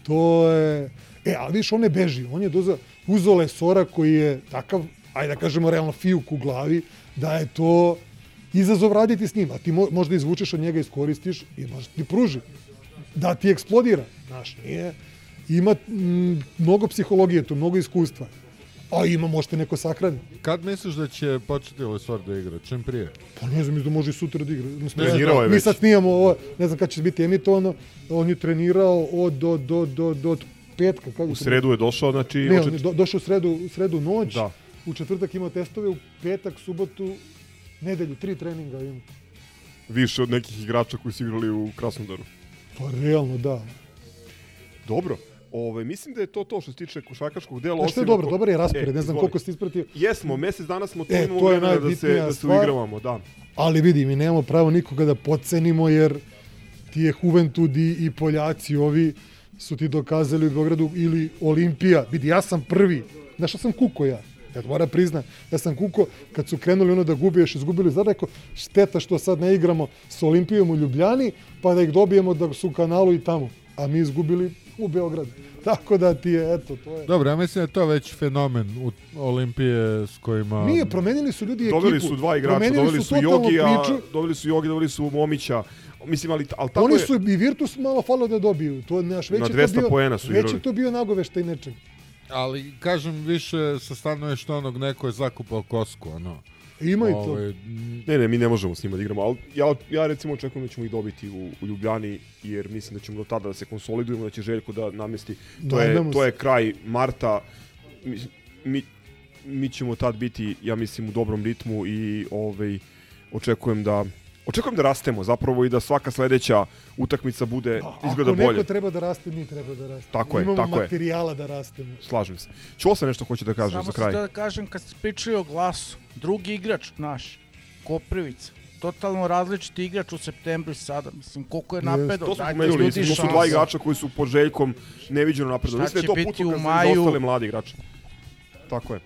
to je... E, ali viš, on ne beži. On je doza, uzeo Lesora koji je takav, ajde da kažemo, realno fijuk u glavi, da je to izazov raditi s njim. A ti mo, možda izvučeš od njega, iskoristiš i možda ti pruži. Da ti eksplodira. Znaš, nije... Ima mm, mnogo psihologije tu, mnogo iskustva. A ima, možete neko sahrani. Kad misliš da će početi Lesor da igra? Čim prije? Pa ne znam, da može i sutra da igra. Mislim, Trenirao je mi već. sad snijamo ovo, ne znam kad će biti emitovano, on je trenirao od, do, do, do, do, od petka. Kako U sredu je došao, znači... Ne, on je do, došao u sredu, u sredu noć, Da. u četvrtak imao testove, u petak, subotu, nedelju, tri treninga ima. Više od nekih igrača koji su igrali u Krasnodaru. Pa realno, da. Dobro. Ove, mislim da je to to što se tiče košarkaškog dela. Znaš što je dobro, ako- dobar je raspored, E, ne znam izvoli. koliko ste ispratio. Jesmo, mesec dana smo tu E, imamo to je vremena da se, da se uigravamo, da. Ali vidi, mi nemamo pravo nikoga da podcenimo, jer ti je Juventud i, i Poljaci ovi su ti dokazali u Beogradu ili Olimpija. Vidi, ja sam prvi. Znaš šta sam kuko ja? Ja to moram priznat. Ja sam kuko, kad su krenuli ono da gube, još izgubili, zar rekao, šteta što sad ne igramo s Olimpijom u Ljubljani, pa da ih dobijemo da su u kanalu i tamo. A mi izgubili u Beogradu. Tako da ti je, eto, to je... Dobro, ja mislim da je to već fenomen u Olimpije s kojima... Nije, promenili su ljudi ekipu. Doveli su dva igrača, Promenili doveli su totalno Jogija, priču. doveli su Jogi, doveli su Momića. Mislim, ali, ali tako Oni je... su i Virtus malo falo da dobiju. To naš već Na je to 200 bio, poena su Već igrali. je to bio nagoveštaj nečeg. Ali, kažem, više sa stanovišta što onog neko je zakupao kosku, ono. Ima i to. Ovaj, Ne, ne, mi ne možemo s njima da igramo, ali ja, ja recimo očekujem da ćemo ih dobiti u, u Ljubljani, jer mislim da ćemo do tada da se konsolidujemo, da će Željko da namesti. To je, to je kraj marta, mi, mi, mi ćemo tad biti, ja mislim, u dobrom ritmu i ovaj, očekujem da Očekujem da rastemo zapravo i da svaka sledeća utakmica bude izgleda Ako bolje. neko treba da raste, mi treba da rastemo. Tako je, Imamo tako je. materijala da rastemo. Slažem se. Čuo sam nešto hoće da kaže Samo za kraj. htio da kažem kad ste pričali o glasu, drugi igrač naš, Koprivica, totalno različiti igrač u septembru i sada. Mislim, koliko je napredao. To smo pomenuli, ljudi mislim, to su dva igrača koji su pod Željkom neviđeno napredovali. Šta Mislim da je će to biti put u za maju? ostale mlade igrače. Tako je.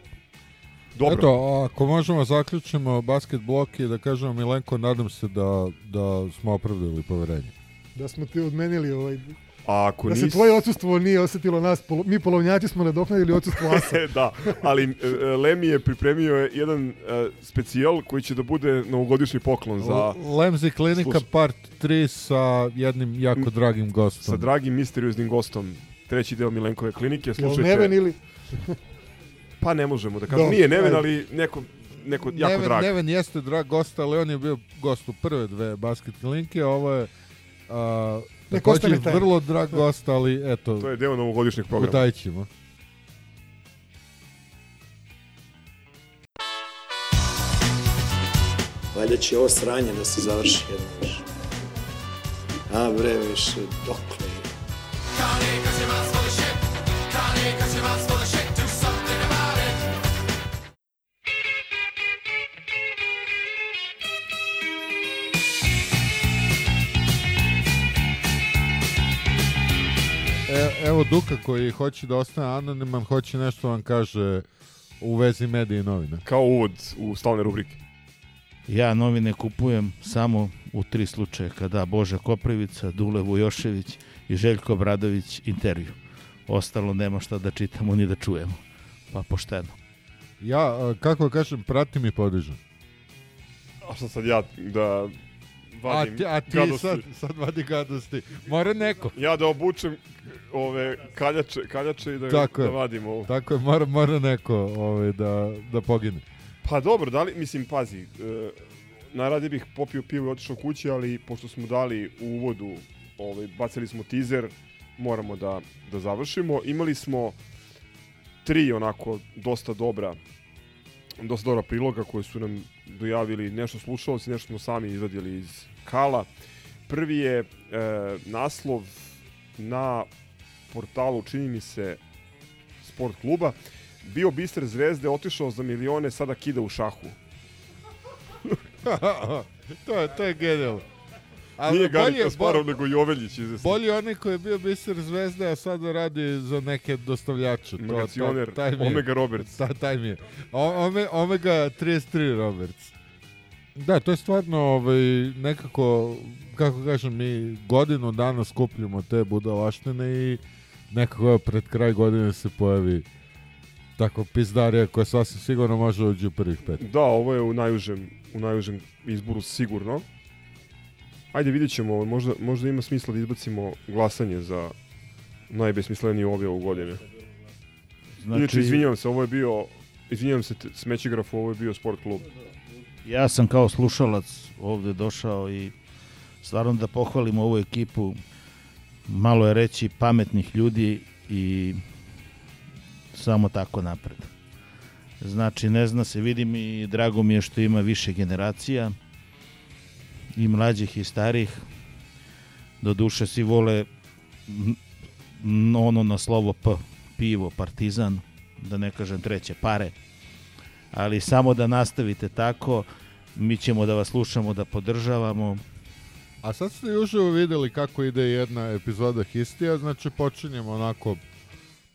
Dobro. Eto, ako možemo zaključimo basket blok i da kažemo Milenko, nadam se da, da smo opravdali poverenje. Da smo ti odmenili ovaj... A ako Da se nis- tvoje odsustvo nije osetilo nas, polo, mi polovnjaci smo nadoknadili odsustvo Asa. da, ali e, Lemi je pripremio je jedan e, specijal koji će da bude novogodišnji poklon za Lemzi klinika Slušaj. part 3 sa jednim jako dragim gostom. sa dragim misterioznim gostom. Treći deo Milenkove klinike. Jel Slušajte. Neven ili... Pa ne možemo da kažemo. Nije Neven, ali neko, neko jako Neven, drag. Neven jeste drag gost, ali on je bio gost u prve dve basket klinike, ovo je a, takođe vrlo drag gost, ali eto, To je deo novogodišnjeg programa. utajit ćemo. Valjda će ovo sranje da se završi jedno više. A bre, više, dokle je? E, evo Duka koji hoće da ostane anoniman, hoće nešto vam kaže u vezi medije i novina. Kao uvod u stalne rubrike. Ja novine kupujem samo u tri slučaje kada Boža Koprivica, Dule Vujošević i Željko Bradović intervju. Ostalo nema šta da čitamo ni da čujemo. Pa pošteno. Ja, a, kako kažem, pratim i podižem. A šta sad ja da A vadim ti, a ti gadosti? sad, sad vadi gadosti. Mora neko. Ja da obučem ove kaljače, kaljače i da, Tako da vadim ovo. Tako je, mora, mora neko ovaj, da, da pogine. Pa dobro, da li, mislim, pazi, e, najradije bih popio pivo i otišao kući, ali pošto smo dali u uvodu, ovaj, bacili smo teaser, moramo da, da završimo. Imali smo tri onako dosta dobra dosta dobra priloga koje su nam dojavili nešto slušalci, nešto smo sami izvadili iz Kala. Prvi je e, naslov na portalu, čini mi se, sport kluba. Bio biser zvezde, otišao za milione, sada kida u šahu. to, je, to je genijalno. Nije Gari bolje- Kasparov, nego Joveljić. Iz Bolje onaj koji je bio biser zvezde, a sada radi za neke dostavljače. Magacioner, taj- Omega Roberts. Ta, taj mi je. O, ome, Omega 33 Roberts. Da, to je stvarno ovaj, nekako, kako kažem, mi godinu dana skupljamo te budalaštine i nekako pred kraj godine se pojavi tako pizdarija koja sasvim sigurno može uđi u prvih pet. Da, ovo je u najužem, u najužem izboru sigurno. Ajde, vidjet ćemo, možda, možda ima smisla da izbacimo glasanje za najbesmisleniju objavu godine. Znači- Inače, izvinjavam se, ovo je bio, izvinjavam se smećigrafu, ovo je bio sport klub. Ja sam kao slušalac ovde došao i stvarno da pohvalim ovu ekipu. Malo je reći pametnih ljudi i samo tako napred. Znači, ne zna se, vidim i drago mi je što ima više generacija i mlađih i starih. Do duše svi vole ono na slovo P, pivo, partizan, da ne kažem treće pare ali samo da nastavite tako, mi ćemo da vas slušamo, da podržavamo. A sad ste uživo videli kako ide jedna epizoda Histija, znači počinjemo onako,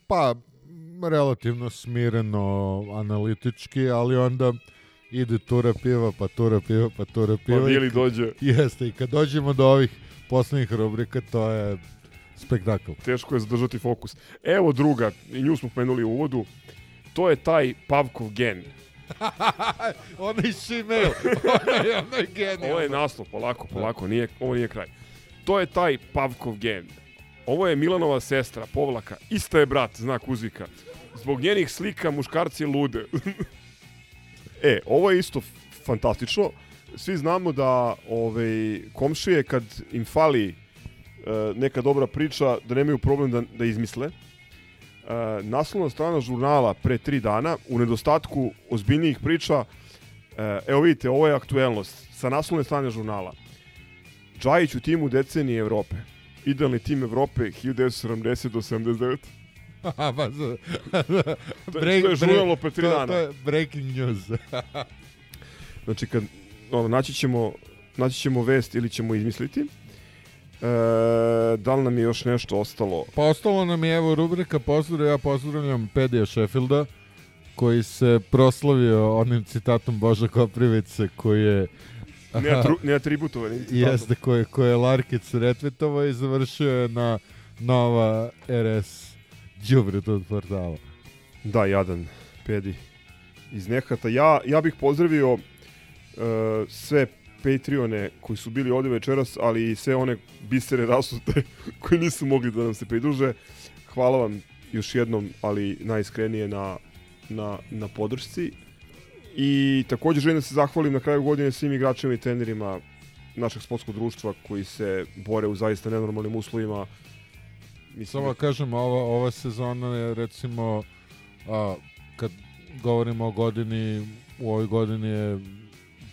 pa relativno smireno, analitički, ali onda ide tura piva, pa tura piva, pa tura piva. i Vili kad- dođe. Jeste, i kad dođemo do ovih poslednjih rubrika, to je spektakl. Teško je zadržati fokus. Evo druga, i nju smo pomenuli u uvodu, to je taj Pavkov gen. onaj shemale, onaj, onaj genijalno. Ovo je naslov, polako, polako, nije, ovo nije kraj. To je taj Pavkov gen. Ovo je Milanova sestra, povlaka, ista je brat, znak uzvika. Zbog njenih slika muškarci lude. e, ovo je isto fantastično. Svi znamo da ovaj, komšije kad im fali e, neka dobra priča, da nemaju problem da, da izmisle. E, naslovna strana žurnala pre tri dana, u nedostatku ozbiljnijih priča, e, evo vidite, ovo je aktuelnost sa naslovne strane žurnala. Džajić u timu decenije Evrope. Idealni tim Evrope 1970 do 79. pa, za, To je- to je žurnalo pre tri to- dana. To je breaking news. Znači, kad, ono, naći ćemo, naći ćemo vest ili ćemo izmisliti. E, da li nam je još nešto ostalo? Pa ostalo nam je evo rubrika pozdrav, ja pozdravljam Pedija Sheffielda koji se proslavio onim citatom Boža Koprivice koji je citatom. Jeste, koji, koji je Larkic retweetovao i završio je na nova RS đubret od portala. Da, jadan pedi iz Nehata. Ja, ja bih pozdravio uh, sve Patreone koji su bili ovde večeras, ali i sve one bisere rasute koji nisu mogli da nam se pridruže. Hvala vam još jednom, ali najiskrenije na, na, na podršci. I takođe želim da se zahvalim na kraju godine svim igračima i trenerima našeg sportskog društva koji se bore u zaista nenormalnim uslovima. Mislim, Samo da kažem, ova, ova sezona je recimo, a, kad govorimo o godini, u ovoj godini je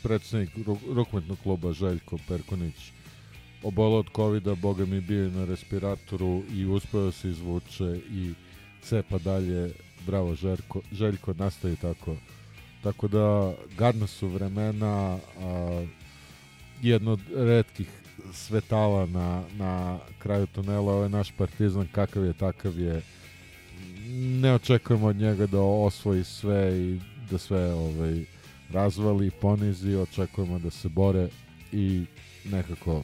predsednik rukmetnog kluba Željko Perkonić obolo od covida, boga mi bio na respiratoru i uspeo da se izvuče i cepa dalje, bravo Željko, Željko nastavi tako. Tako da gadno su vremena, a, jedno od redkih svetala na, na kraju tunela, ovo je naš partizan, kakav je, takav je. Ne očekujemo od njega da osvoji sve i da sve ovaj, razvali, ponizi, očekujemo da se bore i nekako,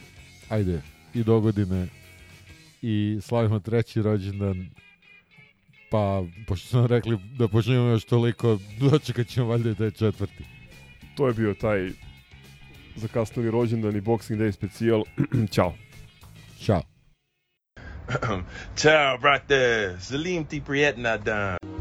ajde, i do godine i slavimo treći rođendan pa, pošto smo rekli da počnemo još toliko, dočekat ćemo valjda i taj četvrti. To je bio taj zakasnili rođendan i Boxing Day specijal. Ćao. Ćao. Ciao, brate. Salim ti prijetna dan.